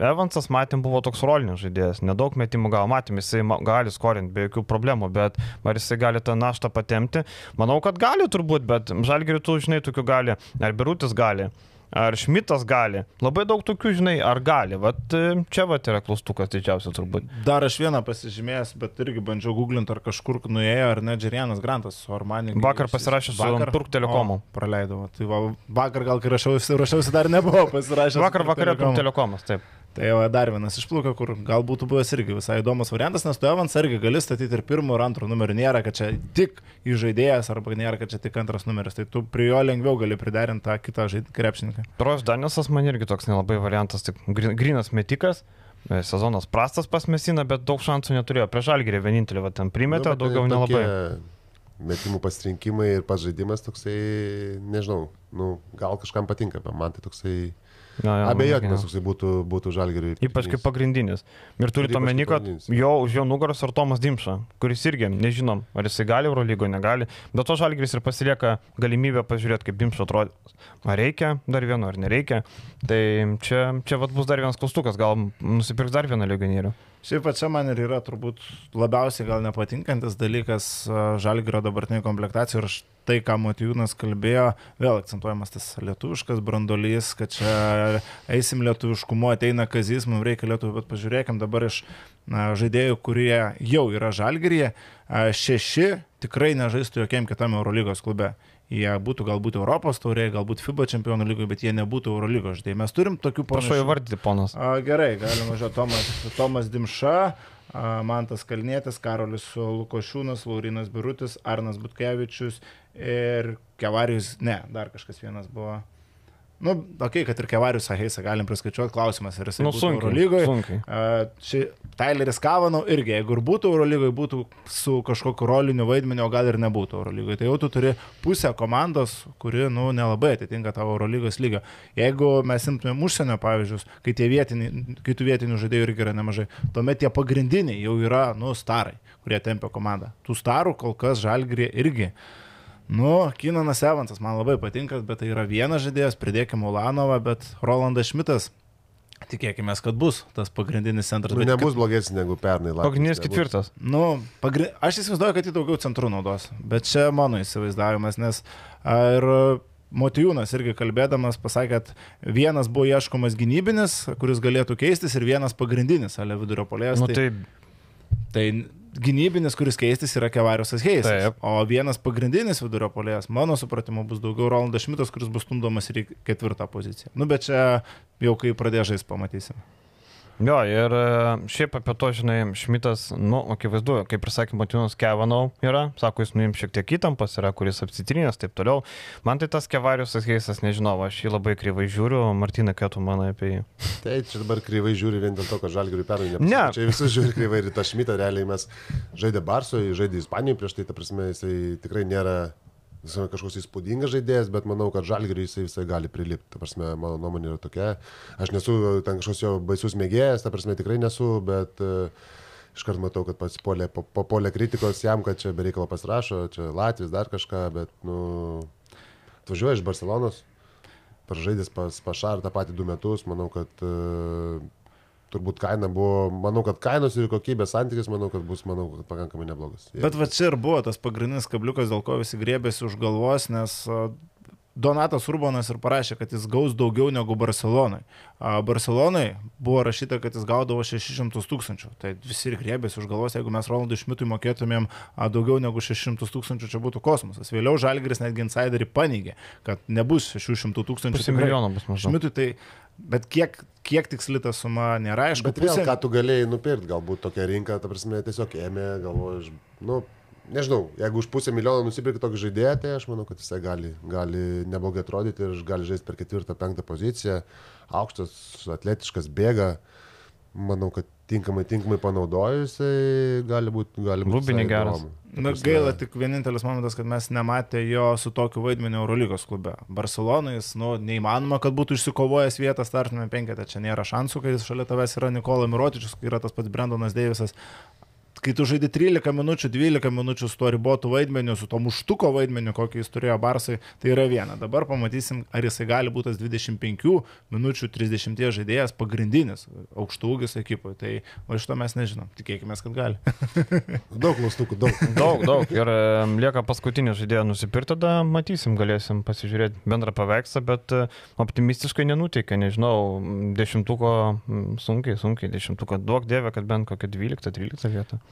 Speaker 1: Evansas, matėm, buvo toks rolinis žaidėjas. Nedaug metimų gal matėm, jisai gali skorinti be jokių problemų, bet ar jisai gali tą naštą patemti? Manau, kad gali turbūt, bet Žalgirių tu, žinai, tokių gali. Ar Birutis gali. Ar Šmitas gali? Labai daug tokių, žinai, ar gali. Vat e, čia vat yra klaustukas didžiausias turbūt.
Speaker 3: Dar aš vieną pasižymėjęs, bet irgi bandžiau googlinti, ar kažkur nuėjo, ar ne Džerianas Grantas su Armani.
Speaker 1: Vakar pasirašė su Turk Telekomu.
Speaker 3: Praleidau. Tai va, vakar gal, kai rašiausi, rašiausi dar nebuvo pasirašęs.
Speaker 1: Vakar
Speaker 3: Telekomu.
Speaker 1: Turk Telekomas, taip.
Speaker 3: Tai jau dar vienas išplūka, kur gal būtų buvęs irgi visai įdomus variantas, nes tu Evans irgi gali statyti ir pirmo ir antro numerio. Nėra, kad čia tik įžaidėjas arba nėra, kad čia tik antras numeris. Tai tu prie jo lengviau gali priderinti tą kitą krepšininką.
Speaker 1: Trojus Danielsas man irgi toks nelabai variantas, tik grin- grinas metikas. e, Sezonas prastas pas Mesina, bet daug šansų neturėjo. Prieš Žalgirį vienintelį va, ten primetė,
Speaker 2: Nu,
Speaker 1: daugiau
Speaker 2: tokie
Speaker 1: nelabai.
Speaker 2: Metimų pasirinkimai ir pats žaidimas toksai, nežinau, nu, gal kažkam patinka, bet man tai toksai abejotinas
Speaker 1: jo.
Speaker 2: toksai būtų, būtų žalgeriui.
Speaker 1: Ypač kaip pagrindinis. Ir turi
Speaker 2: Ir ypač
Speaker 1: omeny, kad jo už jo nugaros ar Tomas Dimša, kuris irgi nežinom, ar jisai gali Eurolygo, negali. Bet to Žalgiris ir pasilieka galimybę pažiūrėti, kaip Dimša atrodo. Ar reikia dar vieno, ar nereikia. Tai čia, čia vat bus dar vienas klaustukas, gal nusipirks dar vieną legionierių.
Speaker 3: Šiaip pačia man ir yra turbūt labiausiai gal nepatinkantis dalykas Žalgirio dabartinė komplektacija ir aš tai, ką Matijūnas kalbėjo, vėl akcentuojamas tas lietuviškas brandolys, kad čia eisim lietuviškumu, ateina kazys, mums reikia lietuvių, bet pažiūrėkim dabar iš na, žaidėjų, kurie jau yra Žalgiryje, šeši tikrai nežaistų jokiam kitam Eurolygos klube. Jie būtų galbūt Europos taurė, galbūt FIBA čempionų lygoje, bet jie nebūtų Eurolygos žaidėjai. Mes turim tokių
Speaker 1: Prašau įvardyti, ponas.
Speaker 3: A, gerai, galima žiūrėti Tomas, Tomas Dimša, Mantas Kalnėtis, Karolis Lukošiūnas, Laurinas Birutis, Arnas Butkevičius ir Kevarijus, ne, dar kažkas vienas buvo. Nu, okei, okay, kad ir Kevarius Aheisa galim priskaičiuoti, klausimas, ar jisai
Speaker 1: Nu, sunkiai,
Speaker 3: Eurolygoje.
Speaker 1: sunkiai.
Speaker 3: Uh, ši Tyleris Kavanau irgi, jeigu ir būtų Eurolygoje, būtų su kažkokiu roliniu vaidmeniu, o gal ir nebūtų Eurolygoje. Tai jau tu turi pusę komandos, kuri, nu, nelabai atitinka tavo Eurolygos lygio. Jeigu mes imtumėm užsienio pavyzdžius, kai, tie vietiniai, kai tų vietinių žaidėjų irgi yra nemažai, tuomet tie pagrindiniai jau yra, nu, starai, kurie tempia komandą. Tų starų kol kas žalgrė irgi. Nu, Kinanas Evansas man labai patinka, bet tai yra vienas žaidėjas, pridėkime Ulanovą, bet Rolandas Šmitas, tikėkime, kad bus tas pagrindinis centras.
Speaker 2: Nu, nebus blogesnis negu pernai. lapkritis
Speaker 1: Pagrindinis
Speaker 2: nebus.
Speaker 1: ketvirtas.
Speaker 3: Nu, pagri... aš įsivaizduoju, kad jį daugiau centrų naudos, bet čia mano įsivaizdavimas, nes ir Motijūnas irgi kalbėdamas pasakė, kad vienas buvo ieškomas gynybinis, kuris galėtų keistis, ir vienas pagrindinis, ale vidurio polėjas.
Speaker 1: Nu, tai
Speaker 3: Tai gynybinis, kuris keistis, yra Kevariusas Heisas.
Speaker 1: Taip.
Speaker 3: O vienas pagrindinis vidurio polėjas, mano supratimu, bus daugiau Rolandas Šmitas, kuris bus stumdomas ir į ketvirtą poziciją. Nu, bet čia jau kai pradės žaisti, pamatysim.
Speaker 1: Jo, ir e, šiaip apie to, žinai, Šmitas, nu, akivaizdu, kaip ir sakė Matinas Kevanau yra, sako, jis nuim šiek tiek įtampas yra, kuris apsitrinės, taip toliau. Man tai tas Kevariusas Heisas, nežinau, aš jį labai kryvai žiūriu, Martina, ką tu manai apie jį?
Speaker 2: Tai čia dabar kryvai žiūri vien dėl to, kad žalgiriui pernai
Speaker 1: Ne.
Speaker 2: nepasakė. Čia visus žiūri kryvai ir tą šmitą realiai mes žaidė Barsoje, žaidė Ispanijoje prieš tai, ta prasme, jisai tikrai nėra visame kažkoks įspūdingas žaidėjas, bet manau, kad žalgiriui jisai visai gali prilipti. Ta prasme, mano nuomonė yra tokia. Aš nesu ten kažkoks jo baisus mėgėjas, ta prasme tikrai nesu, bet uh, iškart matau, kad pats polė, papolė kritikos jam, kad čia bereikalo pasirašo, čia Latvijas dar kažką, bet, nu, atvažiuoja iš Barcelonos, pražaidęs pas Pašar tą patį du metus, manau, kad uh, turbūt kaina buvo, manau, kad kainos ir kokybės santykis, manau, kad bus, manau, kad pakankamai neblogas.
Speaker 3: Bet va čia ir buvo tas pagrindinis kabliukas, dėl ko visi grėbėsi už galvos, nes Donatas Urbanas ir parašė, kad jis gaus daugiau negu Barcelonai. A, Barcelonai buvo rašyta, kad jis gaudavo 600 tūkstančių. Tai visi ir grėbėsi už galvos, jeigu mes Rolandui Šmitui mokėtumėm a, daugiau negu 600 tūkstančių, čia būtų kosmosas. Vėliau Žalgiris netgi insiderį paneigė, kad nebus 600 tūkstančių. Šmitui tai, bet kiek, kiek tiksli ta suma nėra, aišku.
Speaker 2: Bet vėl,
Speaker 3: pusė-
Speaker 2: ką tu galėjai nupirkti, galbūt tokia rinka, ta prasme, tiesiog ėmė, galvoju, iš- nu, nežinau, jeigu už pusę milijono nusipirki tokį žaidėją, tai aš manau, kad jisai gali, gali neblogai atrodyti ir gali žaisti per ketvirtą, penktą poziciją, aukštas, atletiškas, bėga, manau, kad tinkamai, tinkamai panaudojus, gali būti, gali būti.
Speaker 1: Rubinį geras.
Speaker 3: Na, gaila tik vienintelis momentas, kad mes nematė jo su tokiu vaidmeniu Eurolygos klube. Barcelonai, jis, nu, neįmanoma, kad būtų išsikovojęs vietą startinėme penketą, čia nėra šansų, kai jis šalia tavęs yra Nikola Mirotičius, kai yra tas pats Brendonas Deivisas. Kai tu žaidži 13 minučių, 12 minučių su tuo ribotu vaidmeniu, su to muštuko vaidmeniu, kokį jis turėjo Barsai, tai yra viena. Dabar pamatysim, ar jisai gali būti tas 25 minučių 30 žaidėjas pagrindinis aukštų ūgis ekipoje. Tai o iš to mes nežinom. Tikėkime, kad gali.
Speaker 2: Daug klaustukų, daug.
Speaker 1: Daug, daug. Ir lieka paskutinį žaidėją nusipirkti, tada matysim, galėsim pasižiūrėti bendrą paveikslą, bet e, optimistiškai nenuteikia, nežinau, dešimtuko sunkiai, sunkiai, dešimtuko duok dievę, kad bent kokią 12-13 vietą.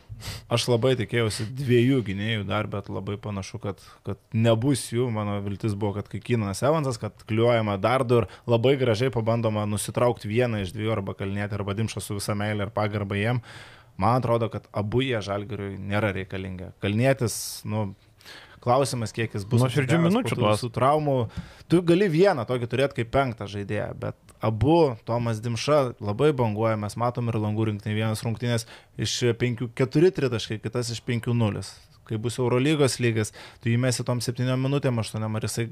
Speaker 3: Aš labai tikėjausi dviejų gynėjų dar, bet labai panašu, kad, kad nebus jų. Mano viltis buvo, kad kai Kinas Evansas, kad kliuojama dar du ir labai gražiai pabandoma nusitraukti vieną iš dviejų arba kalnėti arba dimšą su visa meilė ir pagarba jiem. Man atrodo, kad abu jie žalgariui nėra reikalingi. Kalnėtis, nu, klausimas, kiek jis bus. Atsigavęs po
Speaker 1: minučių
Speaker 3: tų visų traumų. Tu gali vieną tokį turėti kaip penktą žaidėją, bet abu, Tomas Dimša, labai banguoja, mes matom ir langų rinktinį, vienas rungtynės iš 5-4 tritaškai, kitas iš 5-0. Kai bus Eurolygos lygas, tu įmesi tom 7 minutėm, 8, ar jisai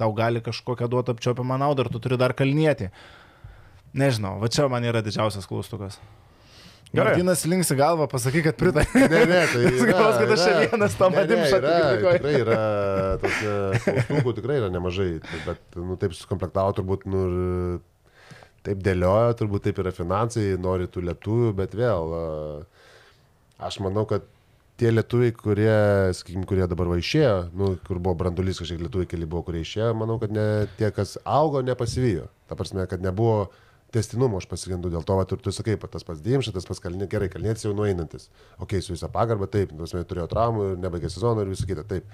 Speaker 3: tau gali kažkokią duotą apčiopiamą naudą, ar tu turi dar kalnėti. Nežinau, va čia man yra didžiausias klaustukas.
Speaker 1: Gerai.
Speaker 3: Martinas linksi galvą, pasakyk, kad pritarė.
Speaker 2: Ne, ne, tai
Speaker 3: Jis galvos, kad aš čia
Speaker 2: yra.
Speaker 3: vienas
Speaker 2: yra,
Speaker 3: kritikuoju.
Speaker 2: Tikrai yra, tos klaustukų tikrai yra nemažai, bet, nu, taip sukomplektavo turbūt, nu, taip dėliojo, turbūt taip yra finansai, nori tų lietuvių, bet vėl, aš manau, kad tie lietuviai, kurie, sakykim, kurie dabar va išėjo, nu, kur buvo brandulys, kažkiek lietuviai keli buvo, kurie išėjo, manau, kad ne, tie, kas augo, nepasivijo. Ta prasme, kad nebuvo testinumo, aš pasigendu dėl to, va, ir tu sakai, pa, tas pats Dimšas, tas pats Kalnė, gerai, Kalnėtis jau nueinantis. Ok, su visą pagarbą, taip, ta prasme, turėjo traumų ir nebaigė sezono ir visą kitą, taip.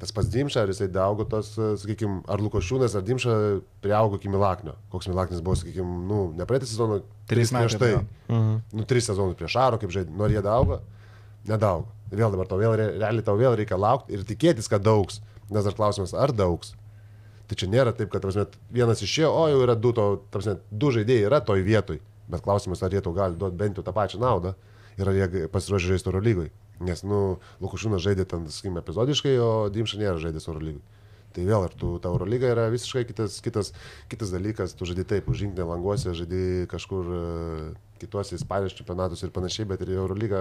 Speaker 2: Tas pats Dimša, ar jisai daugo tos, sakykime, ar Lukošiūnas, ar Dimša priaugo iki Milaknio. Koks Milaknis buvo, sakykime, nu, ne praeitą sezoną,
Speaker 3: Trys
Speaker 2: tris prieš tai.
Speaker 3: atgal.
Speaker 1: Mhm.
Speaker 2: Nu, tris sezonus prieš Aro, kaip žaidė, nori jie daugo, nedaugo. Vėl dabar tau vėl, re- realiai tau vėl reikia laukti ir tikėtis, kad daugs. Nes dar klausimas, ar daugs. Tai čia nėra taip, kad prasme, vienas išėjo, o jau yra du, to, prasme, du žaidėjai yra toj vietoj. Bet klausimas, ar jie tau gali duoti bent jau tą pačią naudą ir ar jie pasiruošę žaisti Euro lygoj. Nes, nu, Lukušinas žaidė ten, sakykime, epizodiškai, o Dimša nėra žaidęs Euro lygoj. Tai vėl, ar tu, ta Eurolyga yra visiškai kitas, kitas, kitas dalykas, tu žaidži taip, užžingsnė languose, žaidži kažkur e, kituose Ispanijos čempionatus ir panašiai, bet ir Eurolyga,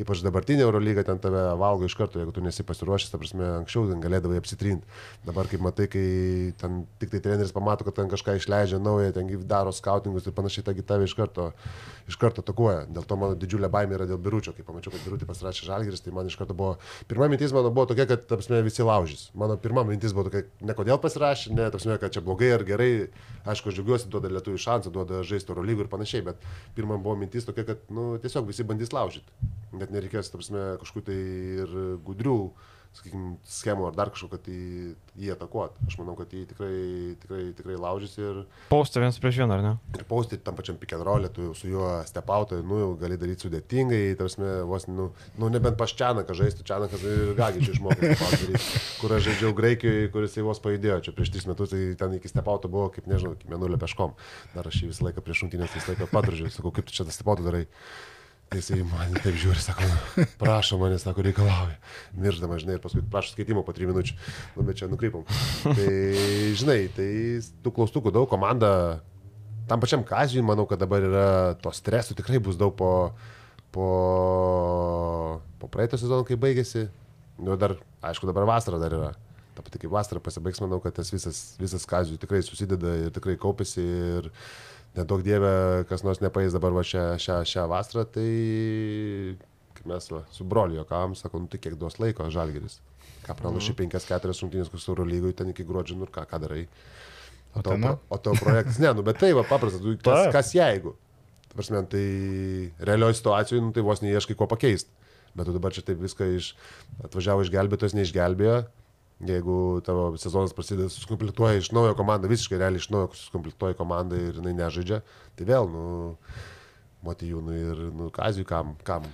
Speaker 2: ypač dabartinė Eurolyga, ten tave valgo iš karto, jeigu tu nesi pasiruošęs, ta prasme, anksčiau galėdavai apsitrinti. Dabar, kaip matai, kai ten tik tai treneris pamato, kad ten kažką išleidžia naują, ten daro skautingus ir panašiai, taigi tave iš karto, iš karto atakuoja. Dėl to mano didžiulė baimė yra dėl biručio, kai pamačiau, kad birutį pasirašė žalgeris, tai man iš karto buvo, pirma mintis mano buvo tokia, kad, ta prasme, visi laužys. Mano pirma mintis buvo tokia, ne kodėl pasirašė, ne, ta prasme, kad čia blogai ar gerai, aišku, aš džiaugiuosi, duoda lietuvių šansą, duoda žaisti oro lygų ir panašiai, bet pirma buvo mintis tokia, kad nu, tiesiog visi bandys laužyti. Net nereikės, ta prasme, kažkokių tai ir gudrių, sakykime, schemų ar dar kažko, kad jį, jį atakuot. Aš manau, kad jį tikrai, tikrai, tikrai laužys ir,
Speaker 1: Paustė vienas prieš vieną, ar ne?
Speaker 2: ir paustyti tam pačiam roll, tu su juo stepautoju, nu, jau gali daryti sudėtingai, tarsi, vos, nu, nu nebent pas Čianaką žaisti, Čianakas ir Gagičių išmokė, kur aš žaidžiau Graikijoje, kuris jau vos pajudėjo, čia prieš tris metus, tai ten iki stepauto buvo, kaip nežinau, iki menulio peškom, dar aš jį visą laiką prieš šimtinės visą laiką padružiu, sakau, kaip tu čia tą stepauto darai. Tai jisai man taip žiūri, sako, "Nu, prašo manęs, sako, reikalauja. Mirždama, žinai, ir paskui prašo skaitimo po 3 minučių. Nu, bet čia nukrypom. Tai, žinai, tai tų klaustukų daug, komanda, tam pačiam kazijui, manau, kad dabar yra to streso tikrai bus daug po, po, po praeito sezono, kai baigėsi. Nu, dar, aišku, dabar vasara dar yra. Ta pati kaip vasara pasibaigs, manau, kad tas visas, visas kazijų tikrai susideda ir tikrai kaupėsi. Ir nedaug dievė, kas nors nepaės dabar va šią, šią, šią vasarą, tai mes va, su broliu jokavom, sako, nu tai kiek duos laiko žalgeris. Ką pralašė 5-4 rungtynės, kur su Euro lygoj, ten iki gruodžio, nu ką, ką darai. O tavo,
Speaker 3: Utena?
Speaker 2: pro- o tavo projektas, ne, nu bet tai va paprasta, tu, kas,
Speaker 1: Taip.
Speaker 2: kas jeigu. Ta prasme, tai realioje situacijoje, nu, tai vos neieškai ko pakeisti. Bet tu dabar čia taip viską iš, atvažiavo išgelbėtojas, neišgelbėjo. Jeigu tavo sezonas prasideda, suskomplektuoja iš naujo komandą, visiškai realiai iš naujo suskomplektuoja komandą ir jinai nežaidžia, tai vėl, nu, Matijūnui ir, nu, Kazijui, kam, kam,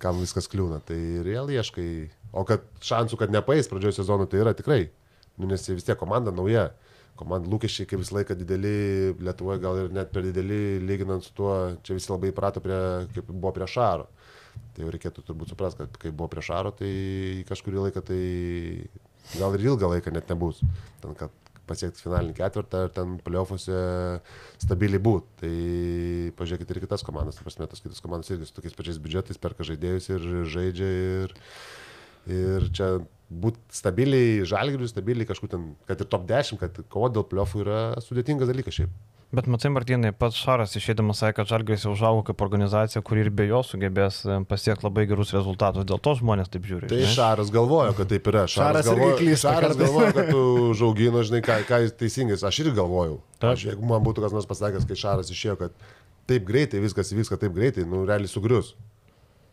Speaker 2: kam viskas kliūna. Tai vėl ieškai. O kad šansų, kad nepaės pradžioje sezono, tai yra tikrai. Nu, nes vis tiek komanda nauja. Komanda lūkesčiai, kaip visą laiką dideli, Lietuvoje gal ir net per dideli, lyginant su tuo, čia visi labai įprato prie, kaip buvo prie Šaro. Tai jau reikėtų turbūt suprasti, kad kai buvo prie Šaro, tai kažkurį laiką tai gal ir ilgą laiką net nebus. Ten, kad pasiekti finalinį ketvirtą ir ten paliaufuose stabiliai būt. Tai pažiūrėkit ir kitas komandas, ta prasme, tos kitos komandos irgi su tokiais pačiais biudžetais perka žaidėjus ir žaidžia ir, ir čia būti stabiliai, žalgiriui, stabiliai kažkur ten, kad ir top 10, kad kovo dėl pliofų yra sudėtingas dalykas šiaip.
Speaker 1: Bet matai, Martinai, pats Šaras išėdamas sakė, kad Žalgris jau užaugo kaip organizacija, kuri ir be jo sugebės e, pasiekti labai gerus rezultatus. Dėl to žmonės taip žiūri.
Speaker 2: Tai
Speaker 1: žinai.
Speaker 2: Šaras galvojo, kad taip yra.
Speaker 3: Šaras irgi
Speaker 2: galvojo,
Speaker 3: klysta
Speaker 2: Šaras galvojo, kad tu žaugino, žinai, ką, ką jis teisingai. Aš irgi galvojau.
Speaker 1: Taip.
Speaker 2: Aš, jeigu man būtų kas nors pasakęs, kai Šaras išėjo, kad taip greitai viskas įvyks, kad taip greitai, nu, realiai sugrius.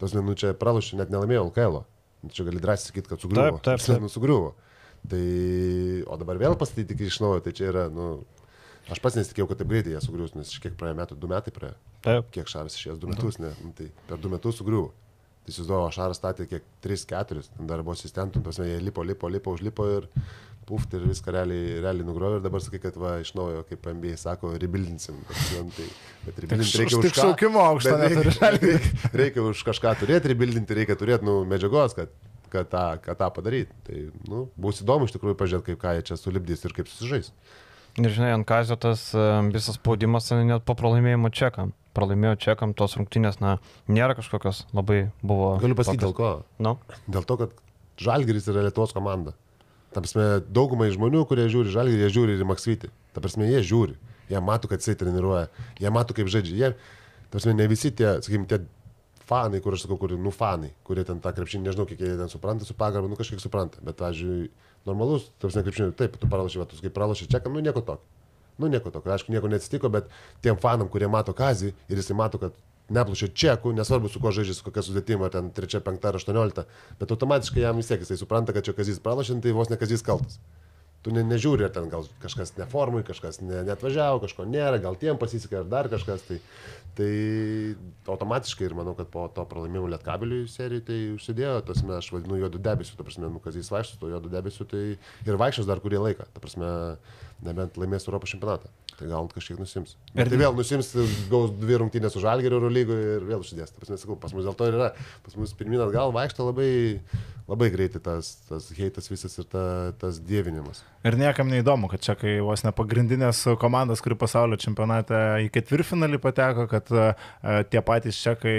Speaker 2: Tas, nu, čia pralašė, net nelaimėjo LKL. -o. Čia gali drąsiai sakyti, kad sugriuvo.
Speaker 1: Taip, taip,
Speaker 2: Ta
Speaker 1: taip.
Speaker 2: Nu, sugriuvo. Tai, o dabar vėl pastatyti iš naujo, tai čia yra, nu, aš pats nesitikėjau, kad taip greitai jie sugrius, nes kiek praėjo metų, du metai praėjo
Speaker 1: Taip.
Speaker 2: kiek Šaras išėjęs, du metus, ne, nu, tai per du metus sugriuvo. Tai įsivaizduoju, Šaras statė kiek 3-4, ten dar buvo asistentų, tas jie lipo, lipo, lipo, užlipo ir puft ir viską realiai, realiai nugrovė ir dabar sakai, kad va iš naujo, kaip MBA sako, rebuildinsim. Bet, nu, tai, bet rebuildinti reikia už
Speaker 3: šaukimo neturiu.
Speaker 2: reikia, reikia, reikia už kažką turėti, rebuildinti, reikia turėti nu, medžiagos, kad, kad, tą, kad tą padaryti. Tai nu, bus įdomu iš tikrųjų pažiūrėti, kaip ką jie čia sulibdys ir kaip susižais.
Speaker 1: Ir žinai, ant kazio tas e, visas spaudimas net po pralaimėjimo čekam. Pralaimėjo čekam, tos rungtynės, na, nėra kažkokios labai buvo.
Speaker 2: Galiu pasakyti dėl ko.
Speaker 1: Nu,
Speaker 2: Dėl to, kad Žalgiris yra Lietuvos komanda. Ta prasme, daugumai žmonių, kurie žiūri Žalgirį, jie žiūri ir Maksvitį. Ta prasme, jie žiūri. Jie mato, kad jisai treniruoja. Jie mato, kaip žaidžia. Jie, ta prasme, ne visi tie, sakykime, tie fanai, kur aš sakau, kur, nu, fanai, kurie ten tą krepšinį, nežinau, kiek jie ten supranta su pagarba, nu, kažkiek supranta. Bet, pavyzdžiui, normalus, ta prasme, krepšinį, taip, tu pralašai, va, tu kaip pralašai čekam, nu, nieko tokio. Nu, nieko tokio. Aišku, nieko neatsitiko, bet tiem fanam, kurie mato kazį ir jisai mato, kad neplušia čekų, nesvarbu su kuo žaidžia, su kokia sudėtima, ten 3, 5 ar 18, bet automatiškai jam vis tiek jisai supranta, kad čia kazys pralašint, tai vos ne kazys kaltas. Tu ne, nežiūri, ar ten gal kažkas neformui, kažkas ne, netvažiavo, kažko nėra, gal tiem pasisekė, ar dar kažkas. Tai, tai automatiškai ir manau, kad po to pralaimėjimo Lietkabiliui serijai tai užsidėjo, tas mes, aš vadinu juodų debesių, ta prasme, nu, kas jis vaikščios, to juodų debesių, tai ir vaikščios dar kurį laiką, ta prasme, nebent laimės Europos čempionatą. Tai gal kažkiek nusims. Ir tai vėl nusims, gaus dvi rungtynės už Algerį Euro lygoje ir vėl užsidės. Ta prasme, sakau, pas mus dėl to ir yra. Pas mus pirmin atgal vaikšto labai, labai greitai tas, tas heitas visas ir ta, tas dievinimas.
Speaker 3: Ir niekam neįdomu, kad čia, kai vos ne pagrindinės komandos, kuri pasaulio čempionate į ketvirtfinalį pateko, kad uh, tie patys čekai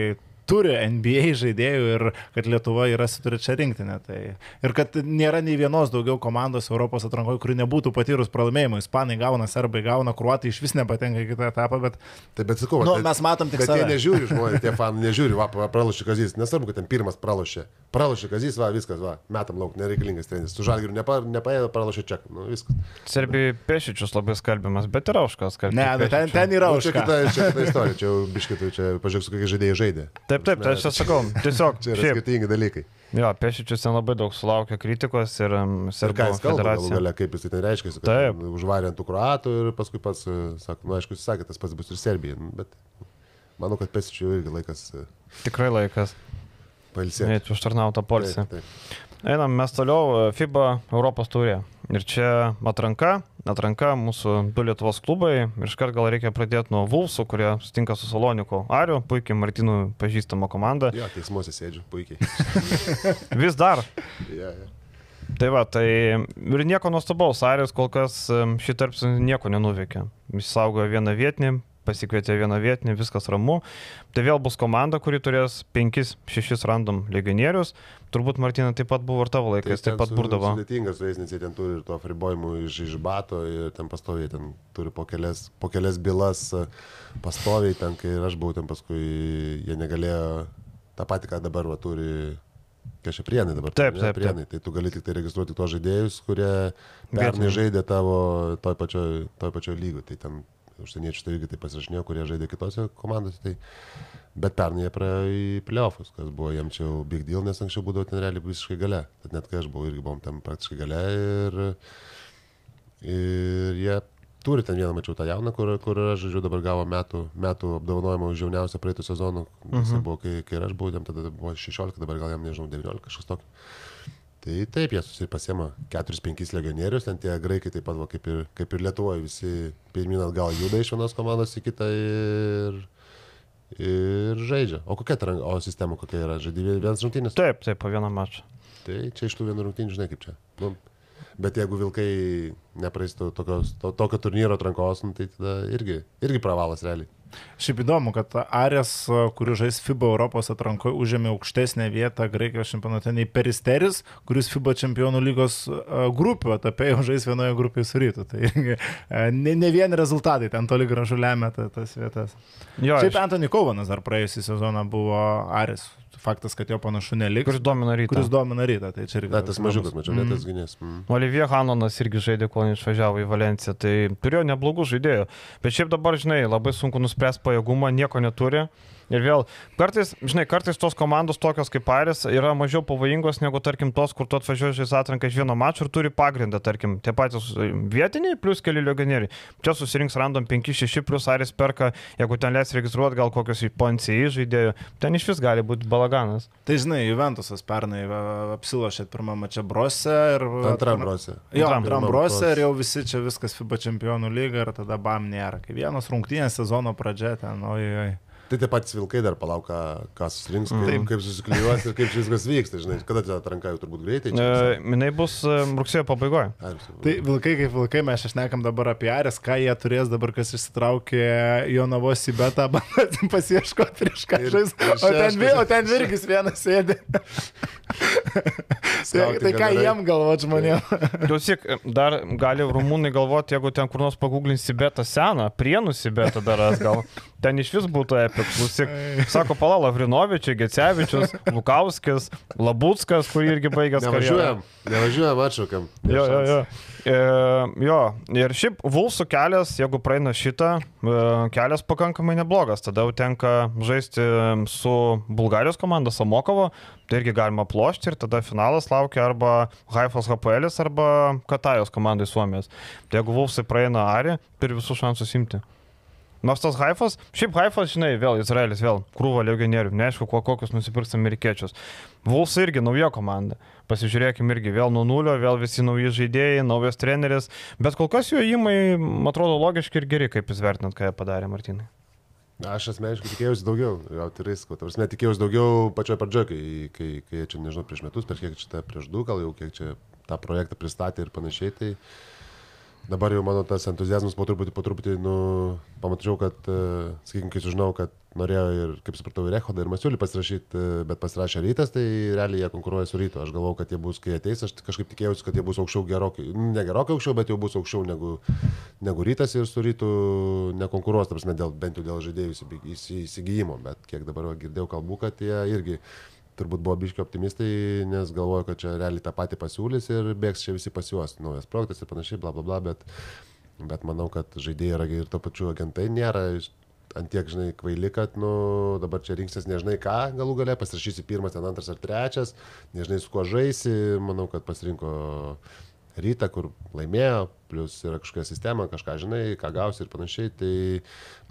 Speaker 3: turi NBA žaidėjų ir kad Lietuva yra su trečia rinktinė. Tai, ir kad nėra nei vienos daugiau komandos Europos atrankoje, kuri nebūtų patyrus pralaimėjimų. Ispanai gauna, serbai gauna, kruatai iš vis nepatenka į kitą etapą, bet...
Speaker 2: Tai bet sakau,
Speaker 3: nu,
Speaker 2: bet,
Speaker 3: mes matom tik
Speaker 2: bet
Speaker 3: save.
Speaker 2: jie nežiūri žmonės, tie fanai nežiūri, va, pralošė Kazys, nesvarbu, kad ten pirmas pralošė. Pralošė Kazys, va, viskas, va, metam lauk, nereikalingas treneris. Su Žalgiriu nepa, nepaėjo, pralošė čia, nu viskas.
Speaker 1: Serbijai Pešičius labai skalbiamas, bet yra už ką skalbti.
Speaker 3: Ne, bet ten, ten yra
Speaker 2: Nu,
Speaker 3: už
Speaker 2: čia
Speaker 3: ką.
Speaker 2: kita, čia kita istorija, čia biškitai, čia pažiūrėk, su kokie žaidėjai žaidė.
Speaker 1: Taip, taip, tai aš čia sakau, tiesiog.
Speaker 2: Čia yra
Speaker 1: Šiaip,
Speaker 2: skirtingi dalykai.
Speaker 1: jo, Pešičius ten labai daug sulaukia kritikos ir um,
Speaker 2: kalba, galų
Speaker 1: federacija.
Speaker 2: gale, kaip jis tai reiškia, kad
Speaker 1: Taip.
Speaker 2: užvarė ant tų kruatų ir paskui pats, e, sako, nu aišku, jis sakė, tas pats bus ir Serbija, nu, bet manau, kad Pesičiui irgi laikas e,
Speaker 1: Tikrai laikas.
Speaker 2: pailsėti.
Speaker 1: Užtarnautą polsį.
Speaker 2: Taip, taip.
Speaker 1: Einam mes toliau e, FIBA Europos turė. Ir čia atranka, atranka mūsų du Lietuvos klubai. Ir iškart gal reikia pradėti nuo Vulsų, kurie sutinka su Saloniku Ariu, puikiai Martinų pažįstama komanda.
Speaker 2: Jo, teismuose sėdžiu, puikiai.
Speaker 1: Vis dar.
Speaker 2: ja, ja.
Speaker 1: Tai va, tai ir nieko nuostabaus, Arijus kol kas em, šį tarpsnį nieko nenuveikė. Jis saugojo vieną vietinį, pasikvietė vieną vietinį, viskas ramu. Tai vėl bus komanda, kuri turės 5-6 random legionierius. Turbūt Martina taip pat buvo ir tavo laikais, taip pat
Speaker 2: su-
Speaker 1: burdavo.
Speaker 2: Sudėtingas su jais, nes jie ten turi ir to fribojimų iš, iš bato ir ten pastoviai ten turi po kelias, po kelias bylas e, pastoviai ten, kai ir aš buvau ten paskui, jie negalėjo tą patį, ką dabar va, turi. Kažkaip prienai dabar.
Speaker 1: Taip,
Speaker 2: ne,
Speaker 1: taip, taip.
Speaker 2: prienai. Tai tu gali tik tai registruoti tuos žaidėjus, kurie pernai žaidė tavo toj pačioj, toj pačioj lygų. Tai ten užsieniečiai tai irgi tai pasirašinėjo, kurie žaidė kitose komandose. Tai... Bet pernai jie praėjo į playoffus, kas buvo jiems čia big deal, nes anksčiau būdavo ten realiai visiškai gale. Tad net kai aš buvau, irgi buvom ten praktiškai gale ir, ir jie turi ten vieną, mačiau tą jauną, kur, kur aš, žodžiu, dabar gavo metų, metų apdovanojimą už jauniausią praeitą sezoną. Mhm. Jis buvo, kai, kai aš buvau, jam tada buvo 16, dabar gal jam nežinau, 19 kažkas tokio. Tai taip, jie susipasėmė 4-5 legionierius, ten tie graikai taip pat, va, kaip, ir, kaip ir Lietuvoje, visi pirmin atgal juda iš vienos komandos į kitą ir, ir žaidžia. O kokia ta o sistema kokia yra? Žaidži vienas rungtynės?
Speaker 1: Taip, taip, po vieną mačą.
Speaker 2: Tai čia iš tų vienų rungtynių, žinai kaip čia. Nu, bet jeigu vilkai nepraeistų tokios, to, tokio turnyro atrankos, nu, tai tada irgi, irgi pravalas realiai.
Speaker 3: Šiaip įdomu, kad Arės, kuris žais FIBA Europos atrankoje, užėmė aukštesnę vietą Graikijos čempionate nei Peristeris, kuris FIBA čempionų lygos a, grupių etape jau žais vienoje grupėje su rytu. Tai a, ne, ne vien rezultatai ten toli gražu lemia ta, tas vietas.
Speaker 1: Jo,
Speaker 3: Šiaip
Speaker 1: iš-
Speaker 3: Antony Kovanas dar praėjusią sezoną buvo Arės. Faktas, kad jo panašu neliks.
Speaker 1: kuris domina rytą.
Speaker 3: kuris domina rytą. Tai čia irgi.
Speaker 2: Na, tas mažiukas, mačiau, net tas gynės. Mm.
Speaker 1: Olivier Hanonas irgi žaidė, kol išvažiavo į Valenciją, tai turėjo neblogų žaidėjų. Bet šiaip dabar, žinai, labai sunku nuspręsti pajėgumą, nieko neturi. Ir vėl, kartais, žinai, kartais tos komandos tokios kaip Airis yra mažiau pavojingos negu, tarkim, tos, kur tu atvažiuoji žais atranką iš vieno mačo ir turi pagrindą, tarkim, tie patys e, vietiniai plus keli legionieriai. Čia susirinks random 5-6 plus Airis perka, jeigu ten leis registruoti gal kokius į poncijai žaidėjų, ten iš vis gali būti balaganas.
Speaker 3: Tai žinai, Juventusas pernai apsilošė pirmą mačą brose ir...
Speaker 2: Antram brose.
Speaker 3: Jo,
Speaker 1: Antram.
Speaker 3: brose ir jau visi čia viskas FIBA čempionų lyga ir tada bam nėra. Kai vienos rungtynės sezono pradžia ten, oi, oi.
Speaker 2: Tai tie patys vilkai dar palauk, ką, ką susirinks, kaip, kaip susiklijuos ir kaip viskas vyksta, žinai, kada ta atranka jau turbūt greitai. čia
Speaker 1: E. Minai bus e, rugsėjo pabaigoje.
Speaker 3: Tai vilkai kaip vilkai, mes čia šnekam dabar apie Ares, ką jie turės dabar, kas išsitraukė Jonavos į betą, bandant pasieškoti prieš
Speaker 2: ir
Speaker 3: O ten, o ten virgis vienas sėdi. tai,
Speaker 2: Skautinga
Speaker 3: tai ką jiem galvot žmonėm?
Speaker 1: Klausyk, dar gali rumūnai galvoti, jeigu ten kur nors paguglinsi betą seną, prienus į betą dar ras gal. Ten iš vis būtų epik. Klausyk, sako Palala Vrinovičiai, Gecevičius, Lukauskis, Labutskas, kurį irgi baigęs karjerą.
Speaker 2: Nevažiuojam, nevažiuojam, atšaukiam.
Speaker 1: Jo, jo, jo. E, jo, ir šiaip Vulsų kelias, jeigu praeina šitą, e, kelias pakankamai neblogas. Tada jau tenka žaisti su Bulgarijos komanda Samokovo, tai irgi galima plošti ir tada finalas laukia arba Haifos HPL arba Katajos komandai Suomijos. Tai jeigu Vulfsai praeina Ari, turi visus šansus imti. Nors tas Haifas, šiaip Haifas, žinai, vėl Izraelis, vėl krūva legionierių, neaišku, kuo kokius nusipirks amerikiečius. Vulfs irgi nauja komanda. Pasižiūrėkime irgi vėl nuo nulio, vėl visi nauji žaidėjai, naujas treneris. Bet kol kas jo įmai, man atrodo, logiški ir geri, kaip jūs vertinat, ką jie padarė, Martinai.
Speaker 2: Aš asmeniškai tikėjausi daugiau, gauti risko. Tarsi netikėjausi daugiau pačioje pradžioje, kai, kai, kai čia, nežinau, prieš metus, per kiek čia, prieš du, gal jau kiek čia tą projektą pristatė ir panašiai. Tai, dabar jau mano tas entuzijazmas po truputį, po truputį, nu, pamačiau, kad, uh, sakykime, kai sužinau, kad norėjo ir, kaip supratau, ir Ehodą, ir Masiulį pasirašyti, uh, bet pasirašė rytas, tai realiai jie konkuruoja su ryto. Aš galvau, kad jie bus, kai ateis, aš kažkaip tikėjausi, kad jie bus aukščiau gerokai, ne gerokai aukščiau, bet jau bus aukščiau negu, negu rytas ir su rytu nekonkuruos, tarsi, dėl, bent jau dėl žaidėjų įsigijimo, bet kiek dabar girdėjau kalbų, kad jie irgi turbūt buvo biški optimistai, nes galvoju, kad čia realiai tą patį pasiūlys ir bėgs čia visi pas juos, naujas projektas ir panašiai, bla bla bla, bet, bet manau, kad žaidėjai yra ir to pačiu agentai nėra ant tiek, žinai, kvaili, kad, nu, dabar čia rinksies nežinai ką, galų gale, pasirašysi pirmas, ten antras ar trečias, nežinai su kuo žaisi, manau, kad pasirinko rytą, kur laimėjo, plus yra kažkokia sistema, kažką žinai, ką gausi ir panašiai, tai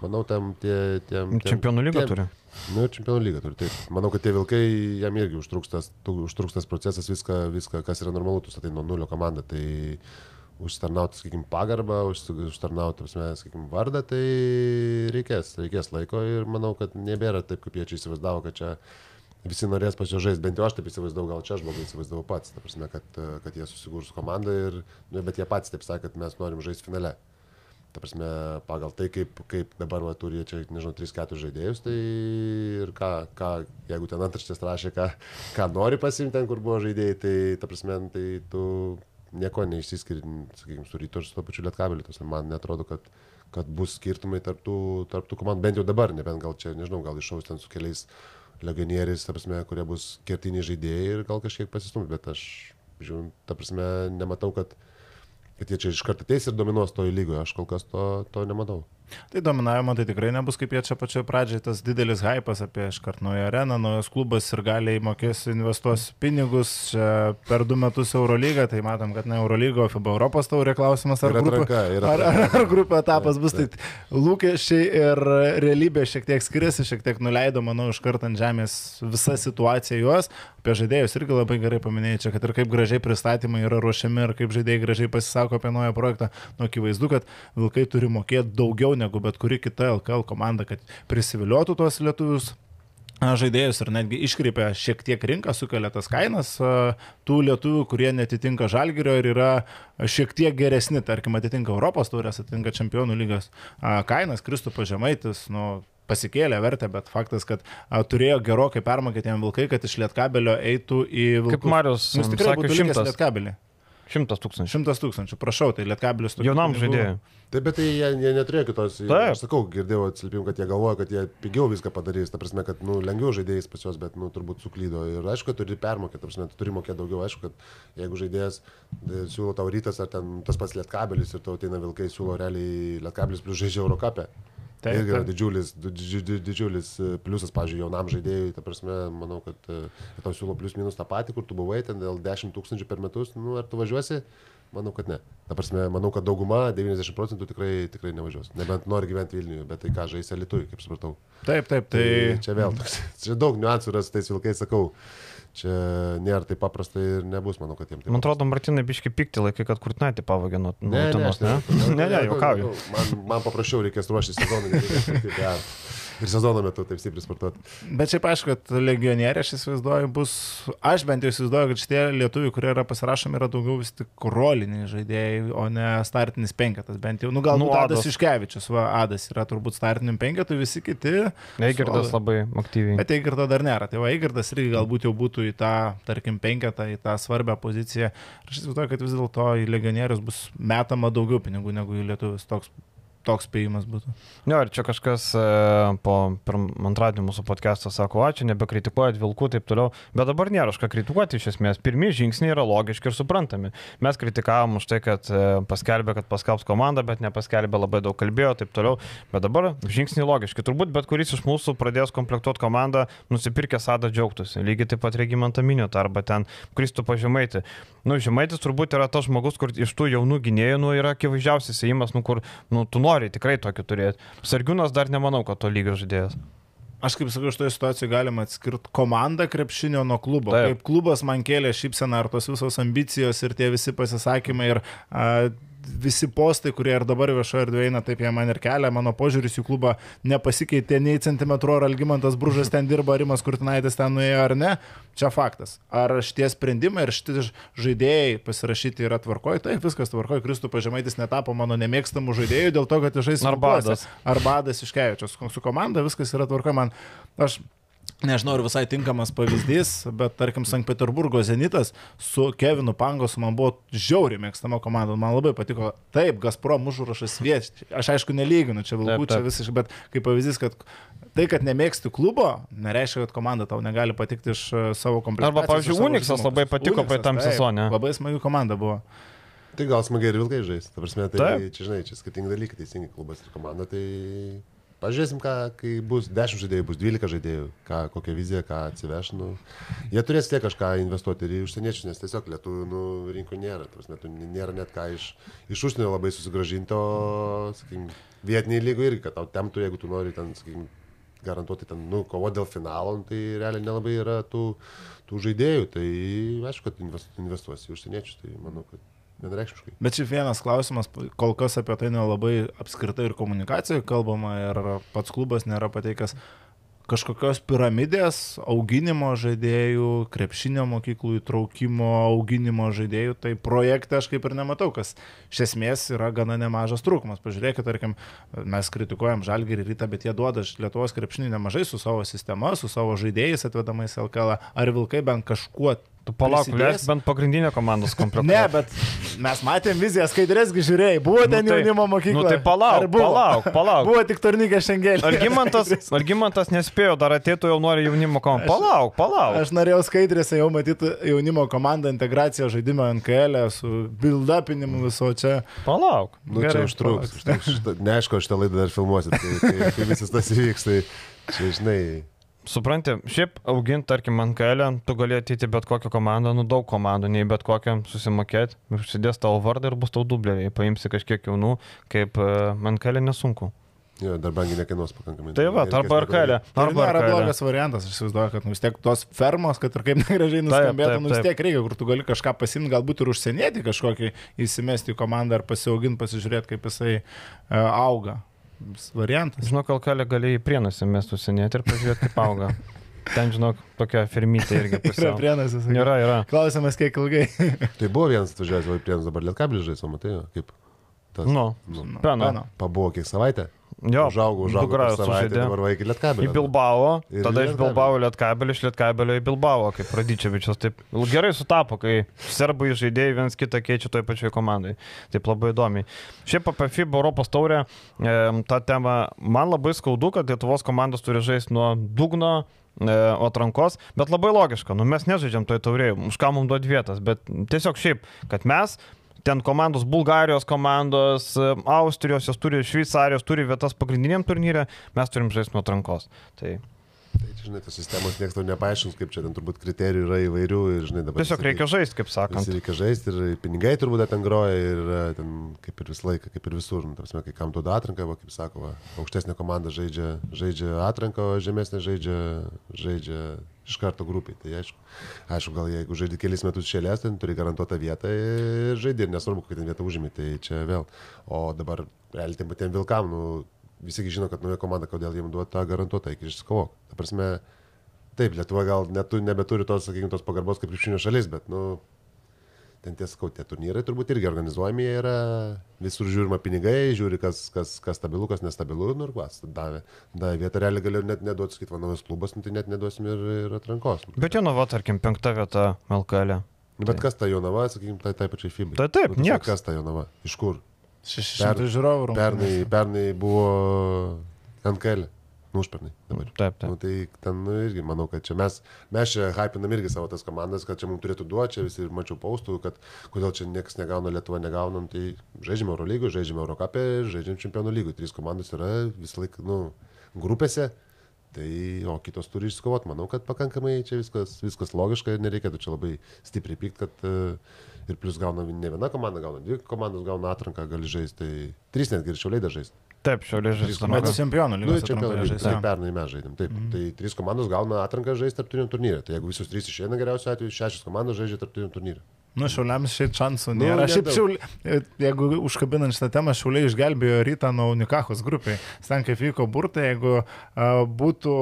Speaker 2: manau, tam tie... Tiem, tiem,
Speaker 1: čempionų lygą turi.
Speaker 2: Nu, čempionų lygą turi, taip. Manau, kad tie vilkai, jam irgi užtruks tas, užtruks tas procesas, viską, viską, kas yra normalu, tu statai nuo nulio komandą, tai užsitarnauti, sakykime, pagarbą, užsitarnauti, sakykime, vardą, tai reikės, reikės laiko ir manau, kad nebėra taip, kaip jie čia įsivaizdavo, kad čia visi norės pas jo žaisti, bent jau aš taip įsivaizdavau, gal čia aš blogai įsivaizdavau pats, ta prasme, kad, kad jie susigurs komandą ir, nu, bet jie patys taip sakė, kad mes norim žaisti finale. Ta prasme, pagal tai, kaip, kaip dabar va, turi čia, nežinau, 3-4 žaidėjus, tai ir ką, ką jeigu ten antraštės rašė, ką, ką nori pasimti ten, kur buvo žaidėjai, tai ta prasme, tai tu nieko neišsiskiri, sakykime, su ryto ir su to pačiu lietkabeliu. Man netrodo, kad, kad bus skirtumai tarptų, tarptų komandų, bent jau dabar, nebent gal čia, nežinau, gal iššaus ten su keliais legionieriais, ta prasme, kurie bus kertiniai žaidėjai ir gal kažkiek pasistums, bet aš, žiūrėjau, ta prasme, nematau, kad, kad jie čia iš karto ateis ir dominuos toje lygoje, aš kol kas to, to nematau.
Speaker 3: Tai dominavimo tai tikrai nebus kaip jie čia pačioje pradžioje, tas didelis hypas apie iškart naują areną, naujas klubas ir galiai mokės investuos pinigus per du metus Eurolygą, tai matom, kad ne Eurolygo, o FIBA Europos taurė klausimas, ar, grupė,
Speaker 2: atranka,
Speaker 3: ar, ar, ar grupė etapas bus, tai lūkesčiai ir realybė šiek tiek skiriasi, šiek tiek nuleido, manau, iš karto ant žemės visa situacija juos, apie žaidėjus irgi labai gerai paminėjai čia, kad ir kaip gražiai pristatymai yra ruošiami ir kaip žaidėjai gražiai pasisako apie naują projektą, nu akivaizdu, kad Vilkai turi mokėti daugiau negu bet kuri kita LKL komanda, kad prisiviliotų tuos lietuvius žaidėjus ir netgi iškreipia šiek tiek rinką, sukelia tas kainas tų lietuvių, kurie netitinka žalgerio ir yra šiek tiek geresni, tarkim, atitinka Europos turės, atitinka čempionų lygos kainas, Kristupas Žemaitis, nu, pasikėlė vertę, bet faktas, kad a, turėjo gerokai permokėti jam vilkai, kad iš lietkabelio eitų į vilkus.
Speaker 1: Kaip Marius
Speaker 3: Jis tikrai
Speaker 1: sakė, šimtas.
Speaker 3: lietkabelį.
Speaker 1: Šimtas tūkstančių.
Speaker 3: Šimtas tūkstančių, prašau, tai lietkabilis tokių
Speaker 1: Jaunam žaidėjui.
Speaker 2: Taip, bet tai jie, jie neturėjo kitos.
Speaker 1: Taip.
Speaker 2: Aš sakau, girdėjau atsiliepimų, kad jie galvoja, kad jie pigiau viską padarys. Ta prasme, kad nu, lengviau žaidėjais pas juos, bet nu, turbūt suklydo. Ir aišku, turi permokėti, ta prasme, tu turi mokėti daugiau. Aišku, kad jeigu žaidėjas e, siūlo tau rytas ar ten tas pats lietkabelis ir tau ateina vilkai siūlo realiai lietkabelis plus žaidžia Eurocapę. Tai irgi yra didžiulis, didži- didži- didžiulis e, pliusas, pažiūrėjau, jaunam žaidėjui. Ta prasme, manau, kad e, kad tau siūlo plius minus tą patį, kur tu buvai ten dėl 10 tūkstančių per metus. Nu, ar tu važiuosi? Manau, kad ne. Ta prasme, manau, kad dauguma, 90 procentų tikrai, tikrai nevažiuos. Nebent nori gyventi Vilniuje, bet tai ką žaisi Lietuvai, kaip supratau.
Speaker 3: Taip, taip, tai...
Speaker 2: Tai čia vėl toks. Čia daug niuansų yra su tais vilkais, sakau. Čia nėra taip paprasta ir nebus, manau, kad jiems tai.
Speaker 1: Man atrodo, Martinai biški pikti laikai, kad kurtinaitį pavogė nuo nuo
Speaker 2: Ne, ne,
Speaker 1: Utenos,
Speaker 2: aš
Speaker 1: ne? Ne, ne, juokauju.
Speaker 2: Man, man paprasčiau reikės ruoštis sezonui. nereikės taip, ja. Ir sezono metu taip stipriai sportuoti.
Speaker 3: Bet šiaip aišku, kad legionieriai, aš įsivaizduoju, bus, aš bent jau įsivaizduoju, kad šitie lietuviai, kurie yra pasirašomi, yra daugiau vis tik roliniai žaidėjai, o ne startinis penketas. Bent jau, nu gal
Speaker 1: Nu,
Speaker 3: Adas. Iškevičius, va, Adas yra turbūt startiniam penketui, visi kiti.
Speaker 1: Eigirdas labai aktyviai.
Speaker 3: Bet Eigirdo dar nėra. Tai va, Eigirdas irgi galbūt jau būtų į tą, tarkim, penketą, į tą svarbią poziciją. Aš įsivaizduoju, kad vis dėlto į legionierius bus metama daugiau pinigų negu į lietuvius. Toks toks spėjimas būtų.
Speaker 1: Jo, ir čia kažkas e, po antradienį mūsų podcast'o sako, ačiū, nebekritikuojat vilkų ir taip toliau, bet dabar nėra už ką kritikuoti iš esmės. Pirmieji žingsniai yra logiški ir suprantami. Mes kritikavom už tai, kad e, paskelbė, kad paskelbs komandą, bet nepaskelbė, labai daug kalbėjo ir taip toliau, bet dabar žingsniai logiški. Turbūt bet kuris iš mūsų pradės komplektuoti komandą, nusipirkė sadą džiaugtųsi. Lygiai taip pat regimantą minėtą arba ten Kristų pažymaitį. Nu, žemaitis turbūt yra tas žmogus, kur iš tų jaunų gynėjų nu, yra akivaizdžiausias įėjimas, nu, kur nu, tu nori nori tikrai tokį turėti. Sargiūnas dar nemanau, kad to lygio žaidėjas.
Speaker 3: Aš kaip sakau, šitoje situacijoje galima atskirti komandą krepšinio nuo klubo. Taip. Kaip klubas man kėlė šypseną ar tos visos ambicijos ir tie visi pasisakymai ir a, visi postai, kurie ir dabar viešoje erdvėje eina, taip jie man ir kelia, mano požiūris į klubą nepasikeitė nei centimetro, ar Algymantas Bružas ten dirba, Rimas Kurtinaitis ten nuėjo ar ne, čia faktas. Ar šitie sprendimai ir šitie žaidėjai pasirašyti yra tvarkoje, taip viskas tvarkoje, Kristų pažymaitis netapo mano nemėgstamų žaidėjų dėl to, kad žais
Speaker 1: Arbadas.
Speaker 3: Arbadas iškevičios, su komanda viskas yra tvarkoje, man aš nežinau, ar visai tinkamas pavyzdys, bet tarkim, Sankt Peterburgo Zenitas su Kevinu Pangosu man buvo žiauriai mėgstama komanda, man labai patiko. Taip, Gazprom užrašas viešti. Aš aišku nelyginu, čia vilkų, čia visiškai, bet kaip pavyzdys, kad tai, kad nemėgsti klubo, nereiškia, kad komanda tau negali patikti iš e, savo komplektų.
Speaker 1: Arba, pavyzdžiui, Unixas labai patiko praeitam sezonė.
Speaker 3: Labai smagi komanda buvo.
Speaker 2: Tai gal smagiai ir vilkai žais. Ta prasme, tai Taip. čia, žinai, čia skirtingi dalykai, teisingai klubas ir komanda, tai Pažiūrėsim, ką, kai bus 10 žaidėjų, bus 12 žaidėjų, ką, kokią viziją, ką atsiveš. Nu, jie turės tiek kažką investuoti ir į užsieniečius, nes tiesiog lietuvių nu, rinkų nėra. Net, nėra net ką iš, iš užsienio labai susigražinti, o, sakykim, vietiniai lygo irgi, kad tau temtų, jeigu tu nori ten, sakykim, garantuoti ten, nu, kovo dėl finalo, nu, tai realiai nelabai yra tų, tų žaidėjų. Tai aišku, kad investuosi į užsieniečius, tai manau, kad vienareikšmiškai.
Speaker 3: Bet šiaip vienas klausimas, kol kas apie tai nelabai apskritai ir komunikacijoje kalbama ir pats klubas nėra pateikęs kažkokios piramidės auginimo žaidėjų, krepšinio mokyklų įtraukimo, auginimo žaidėjų, tai projekte aš kaip ir nematau, kas iš esmės yra gana nemažas trūkumas. Pažiūrėkit, tarkim, mes kritikuojam Žalgirį rytą, bet jie duoda Lietuvos krepšinį nemažai su savo sistema, su savo žaidėjais atvedamais LKL. Ar vilkai bent kažkuo
Speaker 1: Tu palauk, leisk bent pagrindinę komandos komplektą.
Speaker 3: Ne, bet mes matėm viziją, skaidrėsgi žiūrėjai, buvo ten nu, tai, jaunimo mokykla.
Speaker 1: Nu, tai palauk, palauk, palauk.
Speaker 3: Buvo tik turnikė šiandien.
Speaker 1: Argimantas, Argimantas nespėjo, dar ateitų jau nori jaunimo komandą. Palauk, palauk.
Speaker 3: Aš norėjau skaidrėse jau matyti jaunimo komandą integraciją žaidimo NKL e su build-upinimu viso čia.
Speaker 1: Palauk.
Speaker 2: Nu, Gerai, čia užtruks. Neaišku, aš tą laidą dar filmuosiu, tai, kai, kai visas tas įvyks, tai čia žinai.
Speaker 1: Supranti, šiaip auginti, tarkim, ant kelio, tu gali ateiti bet kokią komandą, nu daug komandų, nei bet kokią susimokėti, užsidės tavo vardą ir bus tau dubleriai, paimsi kažkiek jaunų, kaip ant e, nesunku.
Speaker 2: Jo, dar bangiai nekainuos pakankamai.
Speaker 1: Tai va, arba ar kalė.
Speaker 3: Arba ar blogas variantas, aš įsivaizduoju, kad nu, vis tiek tos fermos, kad ir kaip negražiai nuskambėtų, nu, vis tiek reikia, kur tu gali kažką pasimti, galbūt ir užsienėti kažkokį, įsimesti į komandą ar pasiauginti, pasižiūrėti, kaip jisai uh, auga variantas.
Speaker 1: Žinok, kalkalė gali į prienus įmestų senėti ir pažiūrėti, kaip auga. Ten, žinok, tokia firmytė irgi pusiau.
Speaker 3: yra prienasis.
Speaker 1: Yra, yra.
Speaker 3: Klausimas, kiek ilgai.
Speaker 2: tai buvo vienas atvažiavęs į prienus, dabar lietkablis žaiso, matai, kaip.
Speaker 1: Tas, nu, nu, peno.
Speaker 2: Pabuvo kiek savaitę?
Speaker 1: Jo,
Speaker 2: užaugau, užaugau.
Speaker 1: Dukra sužaidė.
Speaker 2: Dabar vaikai Lietkabelį.
Speaker 1: Į Bilbao, ir tada iš Bilbao Lietkabelį, iš Lietkabelio į Bilbao, kaip Radičevičius. Taip gerai sutapo, kai serbai žaidėjai viens kitą keičia toje pačioje komandai. Taip labai įdomiai. Šiaip apie FIBA Europos taurę, e, tą temą man labai skaudu, kad Lietuvos komandos turi žaisti nuo dugno e, atrankos, bet labai logiška, nu mes nežaidžiam toj taurėje, už ką mums duoti vietas, bet tiesiog šiaip, kad mes ten komandos, Bulgarijos komandos, Austrijos, jos turi, Šveicarijos turi vietas pagrindiniam turnyrė, mes turim žaisti nuo atrankos. Tai
Speaker 2: Tai, žinai, tos sistemos niekas tau nepaaiškins, kaip čia ten turbūt kriterijų yra įvairių ir, žinai, dabar...
Speaker 1: Tiesiog reikia žaisti, kaip sakant.
Speaker 2: Reikia žaisti ir pinigai turbūt ten groja ir ten kaip ir visą laiką, kaip ir visur. Nu, tarsi, kai kam duoda atranką, va, kaip sako, va, aukštesnė komanda žaidžia, žaidžia atranką, o žemesnė žaidžia, žaidžia iš karto grupiai. Tai aišku, aišku, gal jeigu žaidži kelis metus šėlės, tai turi garantuotą vietą ir žaidži nesvarbu, kokią ten vietą užimi. Tai čia vėl. O dabar, realiai, tiem patiem vilkam, nu, visi žino, kad nauja komanda, kodėl jiems duoda tą garantuotą iki išskovok. Ta prasme, taip, Lietuva gal netu, nebeturi tos, sakykime, tos pagarbos kaip krepšinio šalis, bet, nu, ten tiesą, tie turnyrai turbūt irgi organizuojami yra, visur žiūrima pinigai, žiūri, kas, kas, kas stabilu, kas nestabilu, nu ir vas, davė, davė vietą, realiai galiu net neduoti, sakyti, va, naujas klubas, nu, tai net neduosim ir, ir atrankos.
Speaker 1: Bet Jonava, tarkim, penkta vieta LKL. E.
Speaker 2: Bet tai. kas ta Jonava, sakykime, tai tai pačiai FIBA.
Speaker 1: Tai taip,
Speaker 2: nu,
Speaker 1: niekas.
Speaker 2: Kas ta Jonava, iš kur?
Speaker 3: 600 žiūrovų.
Speaker 2: Pernai, pernai buvo NKL. Nu, užpernai dabar.
Speaker 1: Taip, taip.
Speaker 2: Nu, tai ten nu, irgi manau, kad čia mes, mes čia hypinam irgi savo tas komandas, kad čia mums turėtų duoti, čia visi mačiau paustų, kad kodėl čia niekas negauna, Lietuva negaunam, tai žaidžiame Euro lygų, žaidžiame Eurocapė, žaidžiame Čempionų lygų. Trys komandos yra visą laiką, nu, grupėse. Tai, o kitos turi išsikovoti. Manau, kad pakankamai čia viskas, viskas logiška ir nereikėtų čia labai stipriai pykti, kad uh, ir plus gauna ne viena komanda, gauna dvi komandos, gauna atranką, gali žaisti, tai trys netgi ir šiauliai dar žaisti.
Speaker 1: Taip, žaidžia.
Speaker 3: Bet
Speaker 2: komandos.
Speaker 3: čempionų
Speaker 2: Nu,
Speaker 3: lygos
Speaker 2: čia
Speaker 3: atrankoje žais,
Speaker 2: tai
Speaker 3: jo.
Speaker 2: pernai mes žaidėm. Taip, mm tai trys komandos gauna atranką žaisti tarptautinio turnyre. Tai jeigu visos trys išeina geriausiu atveju, šešios komandos žaidžia tarptautinio turnyre.
Speaker 3: Nu, šiauliams šiaip šansų
Speaker 2: Nu,
Speaker 3: nėra. Šiaip
Speaker 2: nedaug.
Speaker 3: šiauliai, jeigu užkabinant šitą temą, šiauliai išgelbėjo rytą nuo Unikakos grupiai. Ten kaip vyko burtai, jeigu a, būtų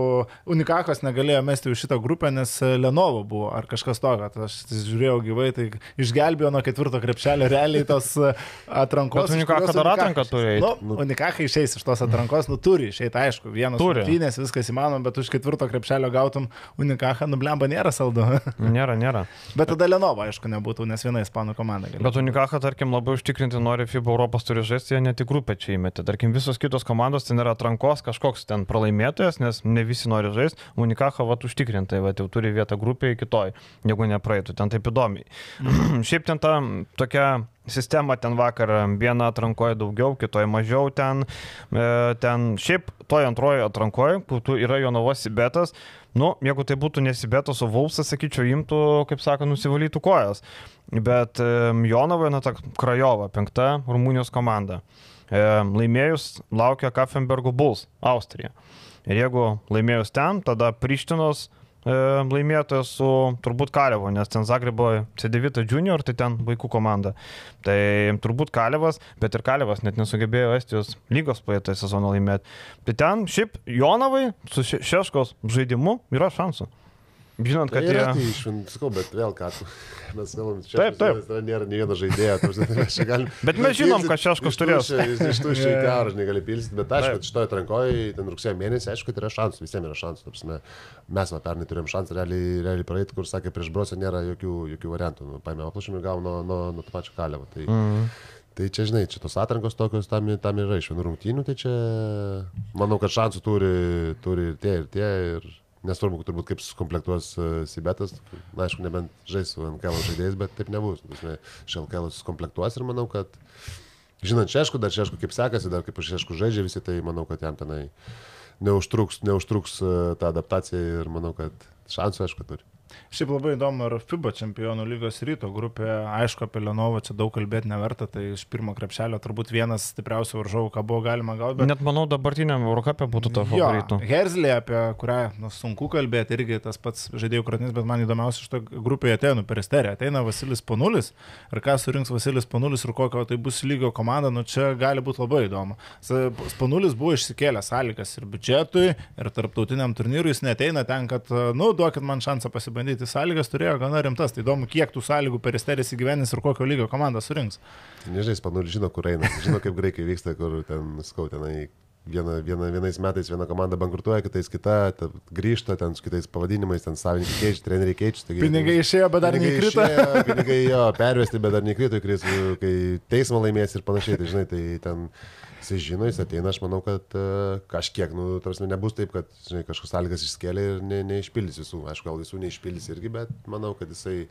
Speaker 3: Unikakos negalėjo mesti už šitą grupę, nes a, Lenovo buvo ar kažkas tokio. Tai aš žiūrėjau gyvai, tai išgelbėjo nuo ketvirto krepšelio realiai tos a, atrankos.
Speaker 1: Bet
Speaker 3: kurios
Speaker 1: dar atranką turi eit.
Speaker 3: Nu, Unikaka išeis iš tos atrankos, nu turi išeiti, aišku, vienas
Speaker 1: Turi.
Speaker 3: rungtynės, viskas įmanoma, bet už ketvirto krepšelio gautum Unikaka, nublemba nėra saldu.
Speaker 1: Nėra, nėra.
Speaker 3: bet tada Lenovo, aišku, nebūtų, nes viena ispanų komanda. galėtų.
Speaker 1: Bet Unikaha, tarkim, labai užtikrinti nori FIBA Europos turi žaisti, jie ne tik grupę čia įmetė. Tarkim, visos kitos komandos ten yra atrankos kažkoks ten pralaimėtojas, nes ne visi nori žaisti. Unikaha, va, užtikrintai, va, jau turi vietą grupėje kitoj, jeigu nepraeitų, ten taip įdomiai. Šiaip ten ta tokia sistema ten vakar vieną atrankoje daugiau, kitoje mažiau ten, e, ten šiaip toje antroje atrankoje, kur yra Jonavos Sibetas, nu, jeigu tai būtų nesibetas, o Vulsas, sakyčiau, imtų, kaip sako, nusivalytų kojas. Bet e, Jonavoje, na, ta Krajova, penkta Rumunijos komanda. E, laimėjus laukia Kaffenbergo Bulls, Austrija. Ir jeigu laimėjus ten, tada Prištinos e, laimėtojas su turbūt Kalevo, nes ten Zagrebo C9 junior, tai ten vaikų komanda. Tai turbūt Kalevas, bet ir Kalevas net nesugebėjo Estijos lygos praeitą sezoną laimėti. Tai ten šiaip Jonavai su Še- Šeškos žaidimu yra šansų. Žinant,
Speaker 2: Tai
Speaker 1: kad
Speaker 2: yra,
Speaker 1: jie...
Speaker 2: tai išvint, sakau, bet vėl ką tu. Mes kalbam, čia
Speaker 1: Taip, taip.
Speaker 2: Yra, nėra nei vieno žaidėjo. tai mes galim-
Speaker 1: Bet mes žinom, kad Šeškus
Speaker 2: iš tų
Speaker 1: turės.
Speaker 2: Iš tų šiai teorų, žinai, gali pilstyti, bet aišku, kad šitoje atrankoje, ten rugsėjo mėnesį, aišku, kad yra šansų, visiems yra šansų. prasme. Mes va, pernai turėjom šansą realiai, realiai praeiti, kur sakė, prieš brosą nėra jokių, jokių variantų. Nu, paėmė aplošimą ir gavo nuo, nuo, nuo to pačio kalėvo. Tai,
Speaker 1: Mm.
Speaker 2: Tai čia, žinai, čia tos atrankos tokios tam, tam yra iš vienų rungtynių, tai čia manau, kad šansų turi, turi ir tie, ir tie. Ir nesvarbu, turbūt kaip sukomplektuos uh, Sibetas, na, aišku, nebent žais su NKL žaidėjais, bet taip nebus. Šelkel sukomplektuos ir manau, kad, žinant Šešku, dar Šešku kaip sekasi, dar kaip Šešku žaidžia visi, tai manau, kad jam tenai neužtruks, neužtruks uh, ta adaptacija ir manau, kad šansų, aišku, turi.
Speaker 3: Šiaip labai įdomu, ar FIBA čempionų lygos ryto grupė, aišku, apie Lenovą čia daug kalbėti neverta, tai iš pirmo krepšelio turbūt vienas stipriausių varžovų, ką buvo galima gauti. Bet...
Speaker 1: Net manau, dabartiniam Eurocapė būtų to favoritų.
Speaker 3: Herzlė, apie kurią nu, sunku kalbėti, irgi tas pats žaidėjų kratinis, bet man įdomiausia iš to grupėje ateina peristerė. Ateina Vasilis Panulis ir ką surinks Vasilis Panulis ir kokio tai bus lygio komanda, nu čia gali būti labai įdomu. Panulis buvo išsikėlęs sąlygas ir biudžetui, ir tarptautiniam turnyrui, jis neteina ten, kad, nu, duokit man šansą pasibandyti. Sąlygas turėjo gana rimtas, tai įdomu, kiek tų sąlygų peristeris įgyvenys ir kokio lygio komanda surinks.
Speaker 2: Nežinai, Spanulis žino, kur eina, žino, kaip greitai vyksta, kur ten, skau, tenai viena, viena, vienais metais viena komanda bankrutuoja, kitais kita, ta, grįžta ten su kitais pavadinimais, ten savininkai keičia, treneriai keičia. taigi-
Speaker 3: Pinigai išėjo, bet dar neįkrito.
Speaker 2: išėjo, Pinigai jo, pervesti, bet dar nekrito, kai teismą laimės ir panašiai, tai žinai, tai ten jis žino, jis ateina, aš manau, kad uh, kažkiek, nu, tarsi nebus taip, kad, žinai, kažkoks sąlygas išskėlė ir ne, neišpildys visų, aišku, gal visų neišpildys irgi, bet manau, kad jisai,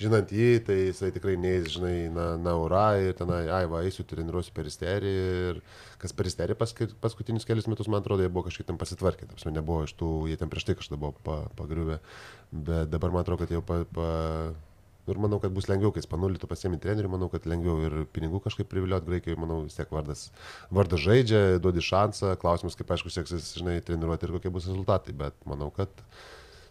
Speaker 2: žinant jį, tai jisai tikrai neįs, žinai, na, na, ura ir tenai, ai, va, eisiu, treniruosiu peristerį ir kas peristerį paskutinius kelius metus, man atrodo, jie buvo kažkaip ten pasitvarkę, tarsi nebuvo iš tų, jie ten prieš tai kažkada buvo pa, pagriuvę, bet dabar man atrodo, kad jau pa, pa, Ir manau, kad bus lengviau, kai spanulį tu pasiemi trenerių, manau, kad lengviau ir pinigų kažkaip priviliot Graikijoje, manau, vis tiek vardas, vardas žaidžia, duodi šansą, klausimas, kaip aišku, seksis, žinai, treniruoti ir kokie bus rezultatai, bet manau, kad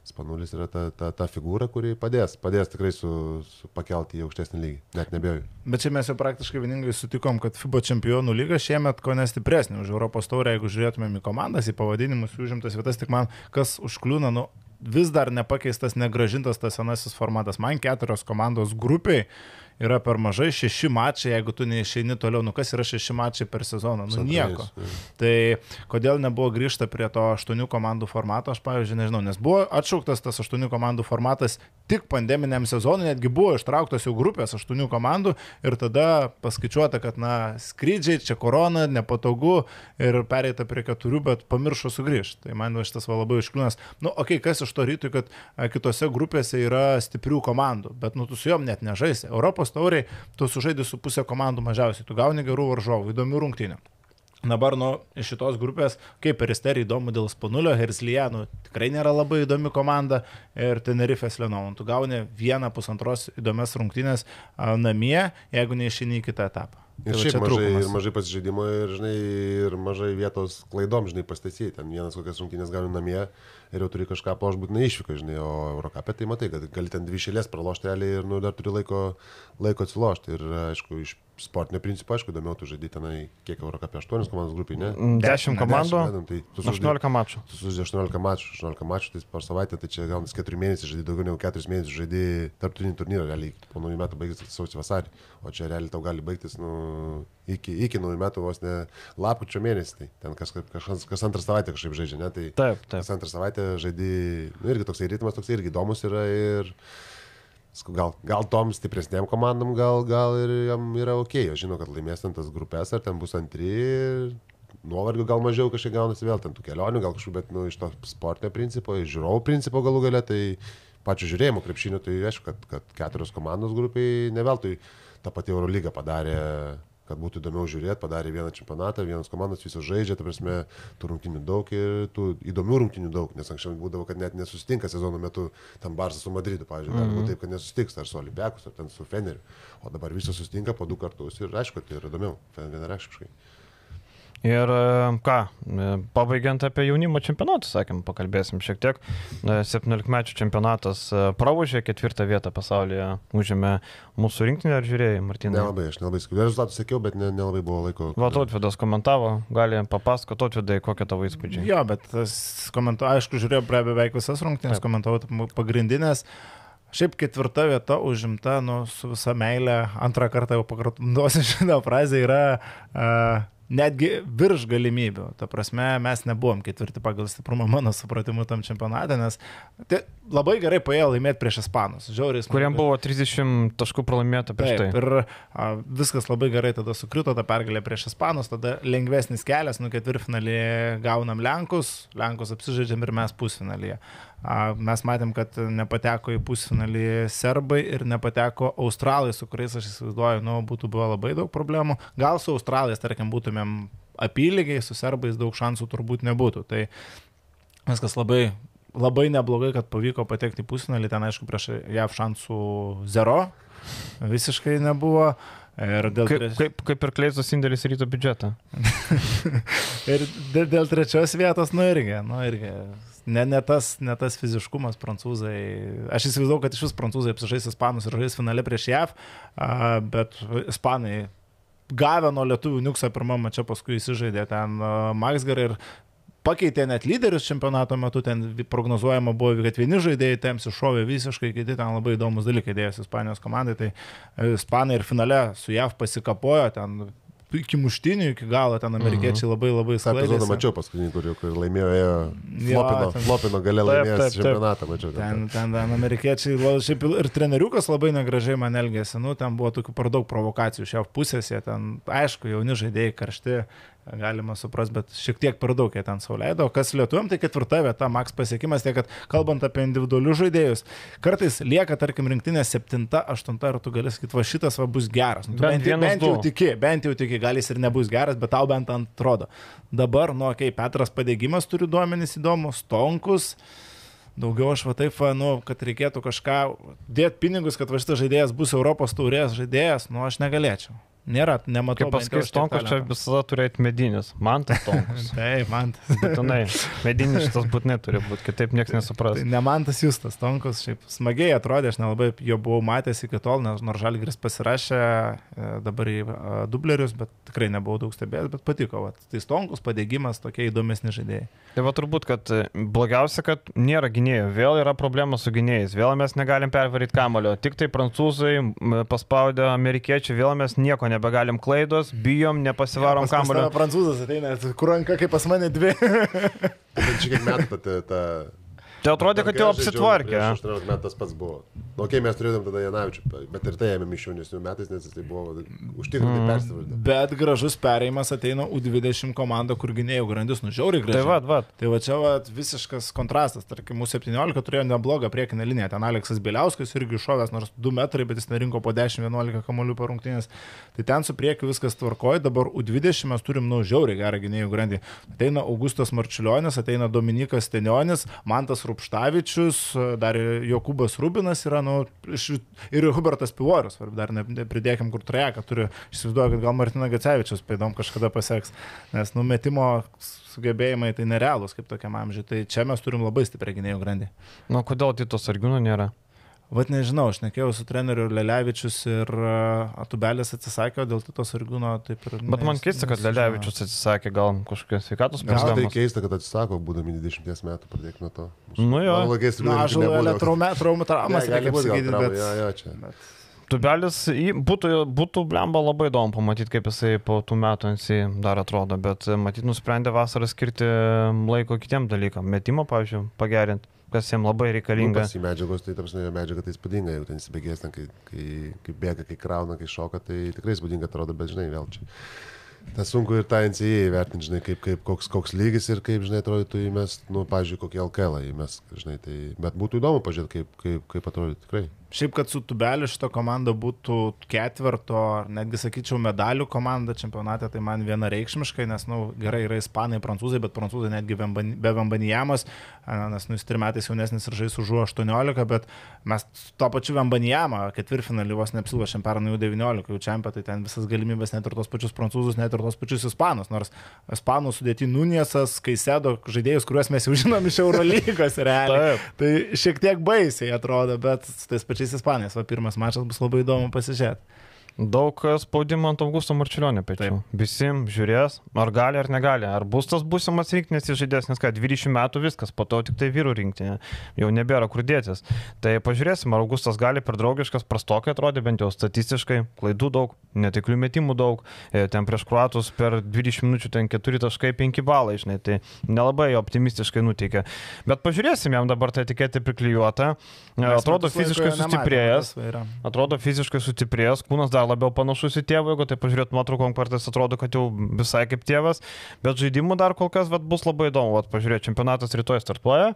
Speaker 2: spanulis yra ta, ta, ta figūra, kuri padės, padės tikrai su, su pakelti į aukštesnį lygį, net nebejoju.
Speaker 3: Bet čia mes jau praktiškai vieningai sutikom, kad FIBA čempionų lyga šiemet ko nestipresnė už Europos taurę, jeigu žiūrėtumėm į komandas, į pavadinimus, į užimtas vietas, tik man kas užkliūna, nu, vis dar nepakeistas, negražintas tas senasis formatas. Man keturios komandos grupiai yra per mažai, šeši mačai, jeigu tu neišeini toliau, nu kas yra šeši mačai per sezoną, nu nieko. Tai kodėl nebuvo grįžta prie to aštuonių komandų formato, aš pavyzdžiui nežinau, nes buvo atšauktas tas aštuonių komandų formatas tik pandeminiam sezonui, netgi buvo ištrauktos jau grupės aštuonių komandų ir tada paskaičiuota, kad na skrydžiai, čia korona, nepatogu ir pereita prie keturių, bet pamiršo sugrįžti. Tai man šitas va labai iškliūnas. Nu, okei, okay, kas iš to rytui, kad kitose grupėse yra stiprių komandų, bet nu tu su juom net nežaisi. Europos tauriai tu sužaidži su pusė komandų mažiausiai, tu gauni gerų varžovų, įdomių rungtynių. Dabar nuo šitos grupės, kaip peristerį įdomu dėl Spanulio, Herslijanų tikrai nėra labai įdomi komanda ir Tenerifės Lenovų. Tu gauni vieną pusantros įdomias rungtynės namie, jeigu neišini į kitą etapą.
Speaker 2: Ir
Speaker 3: Tai
Speaker 2: šiaip mažai,
Speaker 3: trūkumas.
Speaker 2: ir mažai pasižaidimo ir, žinai, ir mažai vietos klaidom, žinai, pastasyti. Ten vienas kokias rungtynės gauni namie ir jau turi kažką ploš būtinai išvyko, žinai, o Eurocapė tai matai, kad gali ten dvi šėlės pralošti realiai ir nu, dar turi laiko, laiko atsilošti. Ir aišku, iš sportinio principo, aišku, įdomiau tu žaidži tenai, kiek Eurocapė 8 komandos grupiai, ne?
Speaker 1: 10 komandų,
Speaker 2: Dešimt, tai tu sužaidei-
Speaker 1: 18 mačų.
Speaker 2: Tu sužaidži 18 mačų, 18 mačų, tai per savaitę, tai čia gaunas 4 mėnesiai, žaidži daugiau negu 4 mėnesius, žaidži tarptautinį turnyrą, realiai po naujų metų baigsis sausio vasarį, o čia realiai tau gali baigtis, nu, iki, iki naujų metų vos ne lapkričio mėnesį, tai ten kas, kas, kas antrą savaitę kažkaip žaidžia, ne, tai
Speaker 1: Taip, taip.
Speaker 2: kas antrą savaitę žaidži, nu, irgi toksai ritmas, toksai irgi įdomus yra ir sakau, gal, gal tom stipresnėm komandom, gal, gal ir jam yra ok, aš žinau, kad laimės ten tas grupės, ar ten bus antri, nuovargių gal mažiau kažkiek gaunasi vėl ten tų kelionių, gal kažkaip, bet nu, iš to sportinio principo, iš žiūrovų principo galų gale, tai pačiu žiūrėjimo krepšinio, tai aišku, kad, kad keturios komandos grupiai ne veltui tą patį Eurolyga padarė kad būtų įdomiau žiūrėti, padarė vieną čempionatą, vienas komandos visos žaidžia, ta prasme, tų rungtinių daug ir tų įdomių rungtinių daug, nes anksčiau būdavo, kad net nesusitinka sezono metu tam Barsas su Madridu, pavyzdžiui, gali būti taip, kad nesusitiks ar su Olimpiakus, ar ten su Feneriu, o dabar visos susitinka po du kartus ir aišku, tai yra įdomiau, vienareikšmiškai.
Speaker 1: Ir e, ką, e, pabaigiant apie jaunimo čempionatą, sakėm, pakalbėsim šiek tiek. 17 mečių čempionatas e, praužė, ketvirtą vietą pasaulyje užėmė mūsų rinktinė, ar žiūrėjai, Martinai?
Speaker 2: Nelabai, aš nelabai skaičiau, rezultatų sekiau, bet ne, nelabai buvo laiko.
Speaker 1: Va, Tautvidas komentavo, gali papasakoti, Tautvidai, kokie tavo įspūdžiai.
Speaker 3: Jo, bet tas komentuoju, aišku, žiūrėjau prie beveik visas rungtynės, komentavau pagrindinės. Šiaip ketvirta vieta užimta, nu, su visa meilė, antrą kartą jau pakartosiu šitą frazę, yra uh, netgi virš galimybių. Ta prasme, mes nebuvom ketvirti pagal stiprumą mano supratimu tam čempionate, nes tai labai gerai paėjo laimėti prieš Ispanus. Žiauriai. smagu.
Speaker 1: Kuriam buvo 30 taškų pralaimėta prieš
Speaker 3: Taip,
Speaker 1: tai.
Speaker 3: ir a, viskas labai gerai tada sukrito, ta pergalė prieš Ispanus, tada lengvesnis kelias, nu ketvirtfinalį gaunam Lenkus, Lenkus apsižaidžiam ir mes pusfinalyje. Mes matėm, kad nepateko į pusfinalį serbai ir nepateko australai, su kuriais aš įsivaizduoju, nu, būtų buvo labai daug problemų. Gal su australais, tarkim, būtumėm apylygiai, su serbais daug šansų turbūt nebūtų. Tai viskas labai, labai neblogai, kad pavyko patekti į pusfinalį, ten aišku prieš JAV šansų zero, visiškai nebuvo. Ir dėl,
Speaker 1: Kaip,
Speaker 3: treš...
Speaker 1: kaip, kaip ir kleistas indėlis į ryto biudžetą.
Speaker 3: ir dėl, dėl trečios vietos, nu irgi, nu irgi. Ne, ne, tas, ne tas fiziškumas prancūzai. Aš įsivaizduoju, kad iš vis prancūzai apsižais ispanus ir žais finale prieš JAV, bet ispanai gavę nuo lietuvių niuksą pirmą mačią, paskui įsižaidė ten Maksgar ir pakeitė net lyderius čempionato metu, ten prognozuojama buvo, kad vieni žaidėjai tiems iššovė visiškai, kiti ten labai įdomus dalykai dėjosi Ispanijos komandai, tai e, Ispanai ir finale su JAV pasikapojo, ten iki muštinių, iki galo, ten amerikiečiai labai labai
Speaker 2: Tą epizodą
Speaker 3: sklaidėsi.
Speaker 2: mačiau paskutinį, kur, kur laimėjo, ėjo,
Speaker 3: Jo,
Speaker 2: flopino,
Speaker 3: ten-
Speaker 2: flopino
Speaker 1: Taip,
Speaker 2: laimėjęs čempionatą, mačiau.
Speaker 3: Ten, ten, ten amerikiečiai, šiaip ir treneriukas labai negražiai man elgėsi, nu, ten buvo tokių per daug provokacijų jav pusės, jie ten, aišku, jauni žaidėjai karšti, galima suprasti, bet šiek tiek per daug jie ten sauliaido. Kas lietuom, tai ketvirta vieta, maks pasiekimas, tiek, kad kalbant apie individualius žaidėjus, kartais lieka, tarkim, rinktinė septinta, aštunta ir tu gali sakyti, va šitas va bus geras. Nu,
Speaker 1: Bent
Speaker 3: bent, bent jau tiki, bent jau tiki, gal jis ir nebus geras, bet tau bent ant atrodo. Dabar, nu, kai okay, Petras padėgymas turi duomenys įdomus, Tonkus. Daugiau aš va taip, va, nu, kad reikėtų kažką dėti pinigus, kad va šitas žaidėjas bus Europos taurės žaidėjas, nu aš negalėčiau. Nėra, nematau.
Speaker 1: Kaip
Speaker 3: tiek
Speaker 1: Stonkus čia visada turėti medinis. Man tas Stonkus.
Speaker 3: Taip, man tas.
Speaker 1: Būtinai. Medinis šitas būtinai turi būti, kitaip niekas nesupras.
Speaker 3: Tai ne man tas Justas Tonkus, šiaip smagiai atrodė, aš nelabai jo buvau matęs iki tol, nes nors Žalgris pasirašė e, dabar į e, dublerius, bet tikrai nebuvau daug stebėjęs, bet patiko. Vat. Tai Stonkus, padėgymas, tokie įdomesni žaidėjai.
Speaker 1: Tai va turbūt, kad e, blogiausia, kad nėra gynėjų. Vėl yra problema su gynėjais. Vėl mes negalim pervaryti kamulio. Tik tai prancūzai paspaudė amerikiečių, vėl mes nieko nebegalim klaidos, bijom, nepasivarom
Speaker 3: Pas- pas
Speaker 1: kamulio.
Speaker 3: Prancūzas ateina, kur ranka kaip pas mane dvi.
Speaker 2: Bet čia kiek metų ta, ta
Speaker 1: Tai atrodė, kad jau apsitvarkė.
Speaker 2: prieš 18 metų tas pats buvo. Nu, okay, mes turėjom tada Janavičių, bet ir tai ėmėm iš jaunesnių metais, nes jis tai buvo užtikrintai mm. persivaldė.
Speaker 3: Bet gražus perėjimas ateina U20 komanda, kur gynėjų grandis nužiauri gražiai.
Speaker 1: Tai va, va.
Speaker 3: Tai va čia va, visiškas kontrastas. Tarkim, mūsų 17 turėjo neblogą priekinę liniją. Ten Aleksas Biliauskas irgi iššovęs nors 2 metrai, bet jis nerinko po 10-11 kamolių per rungtynės. Tai ten su priekiu viskas tvarkoja. Dabar U20 mes turim nu žiauriai gerą gynėjų grandį. Ateina Augustas Marčiulionis, ateina Dominikas Tenionis, Mantas Rupštavičius, dar Jokubas Rubinas yra, nu, ir Hubertas Pivorius. svarbu, Dar ne- nepridėkim, kur trajeką turi. Įsivaizduoju, kad gal Martina Gacevičius paėdom kažkada paseks. Nes numetimo sugebėjimai tai nerealūs kaip tokiam amžiui. Tai čia mes turim labai stiprią gynėjų grandį.
Speaker 1: Nu, kodėl Tito Sargiūno nėra?
Speaker 3: Vat nežinau, aš nekėjau su treneriu Lelevičius ir Atubelis atsisakė, dėl Tito Sargūno taip ir...
Speaker 1: Bet man keista, kad. Lelevičius atsisakė gal kažkokios sveikatos
Speaker 2: Gal tai
Speaker 1: problemos.
Speaker 2: keista, kad atsisako, būdami 20 metų, pradėk nuo to.
Speaker 1: Nu jo.
Speaker 2: Laikais
Speaker 3: Na, aš žinau, traumų
Speaker 2: Ne,
Speaker 3: traumas,
Speaker 2: gali
Speaker 3: reikia pasakyti, bet...
Speaker 2: jo, jo, čia.
Speaker 3: bet...
Speaker 1: Tubelis būtų, būtų blemba labai įdomu pamatyti, kaip jisai po tų metų NC dar atrodo, bet matyt nusprendė vasarą skirti laiko kitiem dalykam. Metimo, pavyzdžiui, pagerinti, kas jiems labai
Speaker 2: Nu,
Speaker 1: reikalinga.
Speaker 2: jį medžiagos, tai tarsi medžiaga tai įspūdinga, jau ten įsibėgės, ten, kai, kai, kai bėga, kai krauna, kai šoka, tai tikrai įspūdinga atrodo, bet žinai, vėl čia. Tas sunku ir tą NCA įvertinti, žinai, kaip, kaip koks, koks lygis ir kaip, žinai, atrodytų įmest, nu, pažiūrėjau, kokį LKL įmest, žinai, tai, bet būtų įdomu pažiūrėti, kaip, kaip, kaip atrodytų tikrai.
Speaker 3: Šiaip, kad su Tubeliu šita komanda būtų ketverto, ar netgi sakyčiau, medalių komanda čempionate, tai man vienareikšmiškai, nes, na, nu, gerai yra ispanai, prancūzai, bet prancūzai netgi be Vembanijamas, nes, nu, jis trim metais jaunesnis ir žais už 18, bet mes to pačiu Vembanijamą ketvirtfinalį vos neapsilošėm pernai jau 19, jau čempionai, tai ten visas galimybės net ir tos pačius prancūzus, net ir tos pačius ispanus, nors ispanų sudėti Nuniesas, Kaisėdo, žaidėjus, kuriuos mes jau žinom iš Eurolygos realiai.
Speaker 1: Taip.
Speaker 3: Tai šiek tiek baisiai atrodo, bet tais pačiais ispanais, va pirmas mačas bus labai įdomu pasižiūrėti.
Speaker 1: Daug e, spaudimo ant Augusto Marčiulionio pečių. Visi žiūrės, ar gali ar negali. Ar bus tas būsimas rinktinės žaidėjas, nes ką, 20 metų viskas, po to tik tai vyrų rinktinė. Jau nebėra kur dėtis. Tai pažiūrėsim, ar Augustas gali per draugiškas, prastokai atrodė, bent jau statistiškai, klaidų daug, netiklių metimų daug. E, Ten prieš kruatus per 20 minučių ten 4.5 balai, žinai, tai nelabai optimistiškai nuteikia. Bet pažiūrėsim, jam dabar ta etiketė priklijuota. E, Atrodo fiziškai sustiprėjęs. Atrodo fiziškai sustiprėjęs, kūnas dar labiau panašus į tėvą, jeigu tai pažiūrėt nuotraukom kartais atrodo, kad jau visai kaip tėvas, bet žaidimų dar kol kas vat, bus labai įdomu, vat, pažiūrėti, čempionatas rytoj startuoja,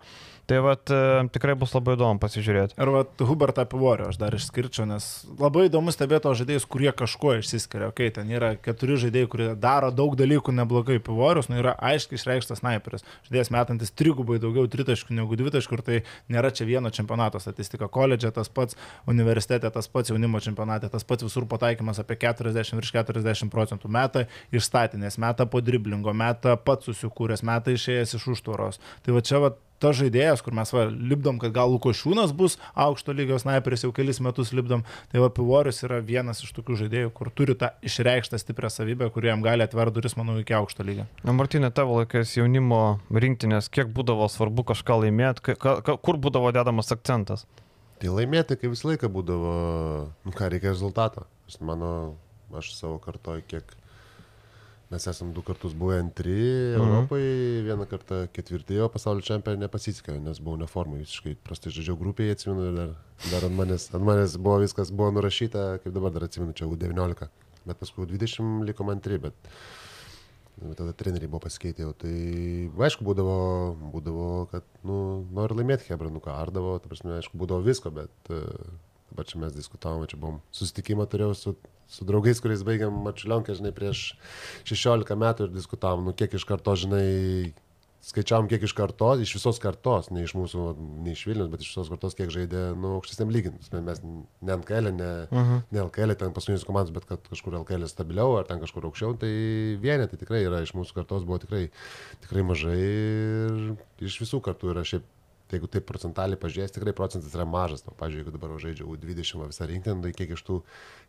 Speaker 1: tai vat, e, tikrai bus labai įdomu pasižiūrėti.
Speaker 3: Ir vat, Hubertą Pivorio aš dar išskirčiau, nes labai įdomu stebėti to žaidėjus, kurie kažkuo išsiskiria. Okay, ten yra keturi žaidėjai, kurie daro daug dalykų neblogai. Pivorius nu, yra aiškiai išreikštas sniperis. Žaidėjas metantis trigubai daugiau tritaškų negu dvitaškų ir tai nėra čia vieno čempionato statistika. Koledže tas pats, universitete tas pats, jaunimo čempionate tas pats visur pataikymas apie 40 virš 40 procentų metą išstatinės, metą po driblingo, metą pats susikūręs, metą išėjęs iš užtvaros. Tai va čia va tas žaidėjas, kur mes va, lipdom, kad gal Lukošiūnas bus aukšto lygio sniperis, jau kelis metus lipdom, tai va Pivorius yra vienas iš tokių žaidėjų, kur turi tą išreikštą stiprią savybę, kurie jam gali atverti duris, manau, iki aukšto lygio.
Speaker 1: Na, Martinė, tavo laikais jaunimo rinktinės, kiek būdavo svarbu kažką laimėti, kur būdavo dedamas akcentas?
Speaker 2: Tai laimėti, kai visą laiką būdavo, nu ką, reikia rezultato. Mano, aš savo kartoj kiek, mes esam du kartus buvę antri
Speaker 1: Mhm.
Speaker 2: Europoje, vieną kartą ketvirti, o pasaulio čempionė nepasisekė, nes buvau neformai visiškai, prastai žaidžiau grupėje, atsimenu, ir dar, dar ant, manęs, ant manęs buvo viskas, buvo nurašyta, kaip dabar dar atsimenu, čia U19, bet paskui 20 liko man antri, bet Tada treneriai buvo pasikeitę jau. Tai aišku, būdavo, būdavo kad, nu, nori laimėti Hebra, nu ką, ardavo, ta prasme, aišku, būdavo visko, bet uh, dabar čia mes diskutavome, čia buvom susitikimą turėjau su, su draugais, kuriais baigiam Mačiulionkę, žinai, prieš 16 metų ir diskutavom, nu kiek iš karto, žinai, skaičiavom kiek iš kartos, iš visos kartos, ne iš mūsų, ne iš Vilnius, bet iš visos kartos, kiek žaidė, nu, aukštesniam lygintis. Mes ne LKL, ne, uh -huh. ne LKL, ten paskutinės komandos, bet kad kažkur LKL stabiliau ar ten kažkur aukščiau, tai vienetai tikrai yra, iš mūsų kartos buvo tikrai, tikrai mažai ir iš visų kartų yra šiaip Tai jeigu taip procentaliai pažiūrės, tikrai procentas yra mažas. Nu, pavyzdžiui, jeigu dabar žaidžia U20 visą rinktinę, tai kiek iš tų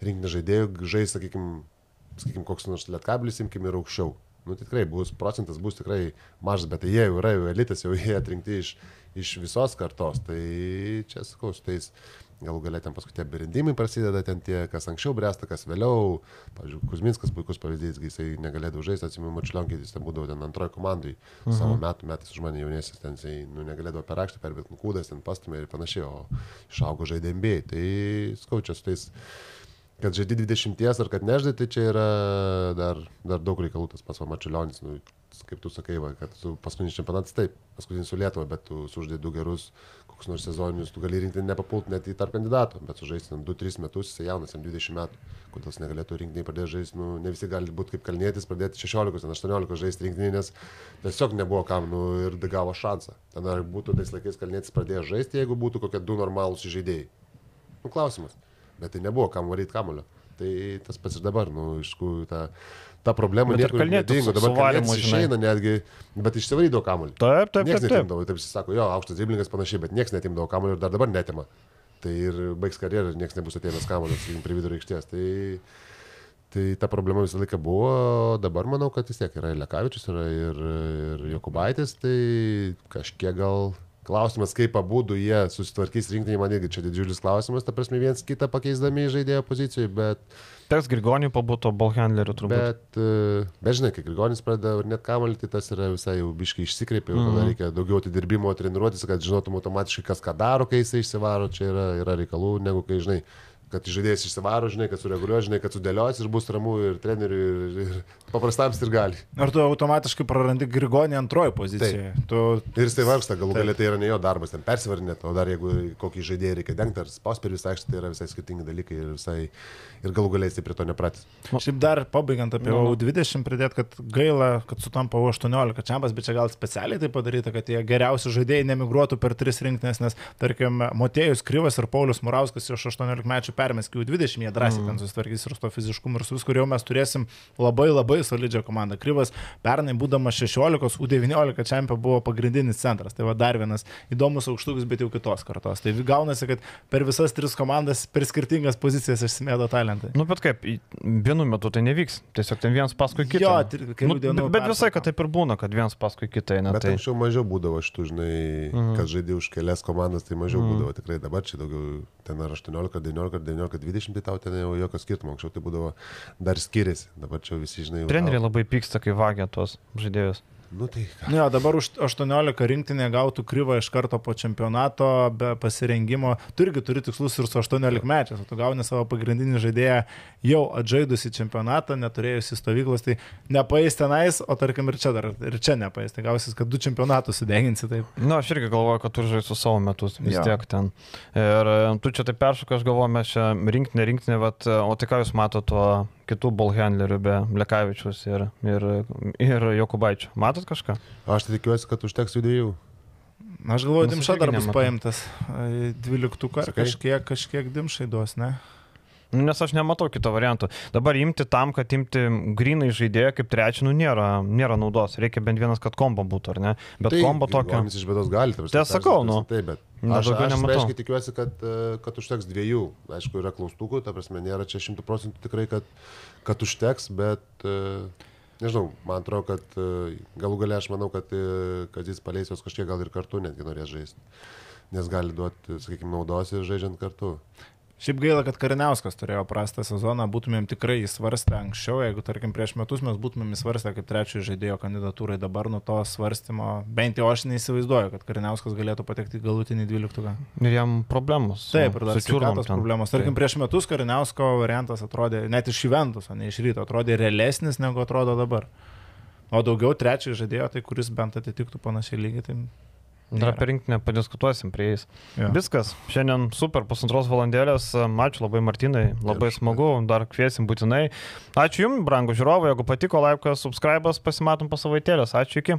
Speaker 2: rinktinės žaidėjų žais, sakykime, sakykim, koks nors lietkabilis, imkim ir aukščiau nu, tikrai bus, procentas bus tikrai mažas, bet tai jie jau yra, jau elitas, jau jie atrinkti iš, iš visos kartos. Tai čia sakau, su tais galų galę ten paskui tie berendimai prasideda, ten tie, kas anksčiau bręsta, kas vėliau. Pavyzdžiui, Kuzminskas puikus pavyzdys, kai jisai negalėdavo žaisti, atsimenu, Mačiulionkį, jis ten būdavo ten antroji komandai, mhm. savo metų metais už mane jaunesnis, ten jisai nu, negalėdavo perakšti, perbėti kūdas, ten pastumė ir panašiai, o išaugo žaidė MBA. Tai skaučia su tais kad žaidži 20 ar kad nežaidži, tai čia yra dar, dar daug reikalų, tas pats Mačiulionis, nu, kaip tu sakai, va, kad paskutinis čempionatas taip, paskutinis su Lietuva, bet tu sužaidži du gerus, kokius nors sezoninius, tu gali rinkti nepapult net į tarp kandidatų, bet sužaisti 2-3 metus, jis jaunas, jam 20 metų, kodėl jis negalėtų rinkti, pradėti žaisti, nu, ne visi gali būti kaip kalnėtis, pradėti 16-18 žaisti rinktinį, nes tiesiog nebuvo kam, nu, ir gavo šansą. Ten ar būtų tais laikais kalnėtis pradėjęs žaisti, jeigu būtų kokie du normalūs žaidėjai. Nu, klausimas bet tai nebuvo kam varyti kamulio. Tai tas pats ir dabar, nu, iš tikrųjų, ta, ta problema
Speaker 1: bet niekur nedingo.
Speaker 2: Dabar kalnėtis išeina netgi, bet išsivarydavo kamulį.
Speaker 1: Taip, taip,
Speaker 2: niekas
Speaker 1: taip. taip.
Speaker 2: netimdavo, taip jis sako, jo, aukštas driblingas panašiai, bet niekas netimdavo kamulio ir dar dabar netima. Tai ir baigs karjerą, niekas nebus atėjęs kamulio, sakykim, prie vidurio aikštės. Tai, tai ta problema visą laiką buvo, dabar manau, kad vis tiek yra ir Lekavičius, yra ir, ir Jokubaitis, tai kažkiek gal Klausimas, kaip abu jie susitvarkys rinktinį, man irgi čia didžiulis klausimas, ta prasme, viens kitą pakeisdami žaidėjo pozicijoje, bet...
Speaker 1: Teks Grigoniui pabūtų Balhandleriu turbūt.
Speaker 2: Bet, e, bet žinai, kai Grigonis pradeda ir net kamalį, tai tas yra visai jau biškai išsikreipia, mm. tada reikia daugiau atidirbimo, treniruotis, kad žinotum automatiškai, kas ką daro, kai jisai išsivaro, čia yra, yra reikalų, negu kai, žinai, kad žaidėjas išsivaro, žinai, kad sureguliuoja, žinai, kad sudėlios ir bus ramu ir treneriui, ir, ir paprastam ir gali.
Speaker 3: Ar tu automatiškai prarandi Grigonį antroji pozicijoje? Tu...
Speaker 2: Ir jisai vargsta, galų galia tai yra ne jo darbas, ten persivarinėti, o dar jeigu kokį žaidėją reikia dengti ar spaus per visą aikštę, tai yra visai skirtingi dalykai ir, visai, ir galų galiai jisai prie to nepratys.
Speaker 3: Šiaip dar pabaigiant apie no, no. U20 pridėt, kad gaila, kad sutampa U18 čempas, bet čia gal specialiai tai padaryta, kad tie geriausi žaidėjai nemigruotų per tris rinktinės, nes tarkim Motėjus Kryvas ir Paulius Murauskas iš 18 metų permės Q20, jie drąsiai mm. ten susitvarkys ir su to fiziškumu ir su viskuo, jau mes turėsim labai labai solidžią komandą. Kryvas pernai būdamas 16, U19 čempio buvo pagrindinis centras. Tai va dar vienas įdomus aukštukas, bet jau kitos kartos. Tai gaunasi, kad per visas tris komandas, per skirtingas pozicijas išsimėdo talentai.
Speaker 1: Nu, bet kaip, vienu metu tai nevyks. Tiesiog ten vienas paskui kitą.
Speaker 3: Jo, nu, dienų.
Speaker 1: Bet, bet visai, kad taip ir būna, kad vienas paskui kitą eina.
Speaker 2: Bet tai... anksčiau mažiau būdavo šitų, žinai, mhm. kad žaidži už kelias komandas, tai mažiau mhm. būdavo tikrai. Dabar čia daugiau, ten ar 18, 19, 19, 20, tai tau ten jau jokio skirtumo. Anksčiau tai būdavo dar skiriasi. Dabar čia visi, žinai.
Speaker 1: Treneriai labai pyksta, kai vagia tuos žaidėjus.
Speaker 2: Nu, tai
Speaker 3: ką? Ne, dabar už 18 rinktinė gautų kryvą iš karto po čempionato be pasirengimo. Tu irgi turi tikslus ir su 18 mečiais, o tu gauni savo pagrindinį žaidėją jau atžaidusi čempionatą, neturėjusi stovyklos, tai nepaės tenais, o tarkim ir čia dar, ir čia nepaės. Tai gausis, kad du čempionatus sudeginsi taip.
Speaker 1: Na, nu, aš irgi galvoju, kad tu žaisi su savo metus vis jo. tiek ten. Ir e, tu čia taip peršokai, aš galvoju, mes čia rinktinė, rinktinė, bet, o tai ką jūs matote tuo kitų ballhandlerių be Lekavičius ir, ir, ir Jokubaičio. Matot kažką?
Speaker 2: Aš tai tikiuosi, kad užteks jų dviejų.
Speaker 3: Aš galvoju, Dimša dar bus paimtas. Dvyliktuką kažkiek, kažkiek Dimšai duos, ne?
Speaker 1: Nu, nes aš nematau kito varianto. Dabar imti tam, kad imti grinai žaidėją kaip trečią, nu nėra, nėra naudos. Reikia bent vienas, kad kombo būtų, ar ne? Bet tai, kombo tokio.
Speaker 2: Jis iš bėdos gali.
Speaker 1: Tai sakau, nu.
Speaker 2: Taip, bet Aš, aš, aš aiškiai tikiuosi, kad, e, kad užteks dviejų. Aišku, yra klaustukų, ta prasme, nėra čia šimtų procentų tikrai, kad, kad užteks, bet e, nežinau, man atrodo, kad e, galų galę aš manau, kad, kad jis paleis jos kažkiek gal ir kartu netgi norės žaisti. Nes gali duoti, sakykime, naudos ir žaidžiant kartu.
Speaker 3: Šiaip gaila, kad Kariniauskas turėjo prastą sezoną, būtumėm tikrai įsvarstę anksčiau, jeigu tarkim prieš metus mes būtumėm įsvarstę kaip trečiojo žaidėjo kandidatūrai, dabar nuo to svarstymo, bent jau aš neįsivaizduoju, kad Kariniauskas galėtų patekti galutinį dvyliktuką.
Speaker 1: Ir jam problemos.
Speaker 3: Taip, ir dar sveikatos problemos. Tarkim, prieš metus Kariniausko variantas atrodė, net iš Juventus, o ne iš ryto, atrodė realesnis negu atrodo dabar. O daugiau trečiojo žaidėjo, tai kuris bent atitiktų panašiai lygiai, tai
Speaker 1: Dar apie rinktinę padiskutuosim prie jais. Ja. Viskas. Šiandien super pusantros valandėlės. Ačiū labai Martinai, labai smagu, dar kviesim būtinai. Ačiū Jums, brangų žiūrovai, jeigu patiko, laikas, subscribas, pasimatom po savaitėlės. Ačiū iki.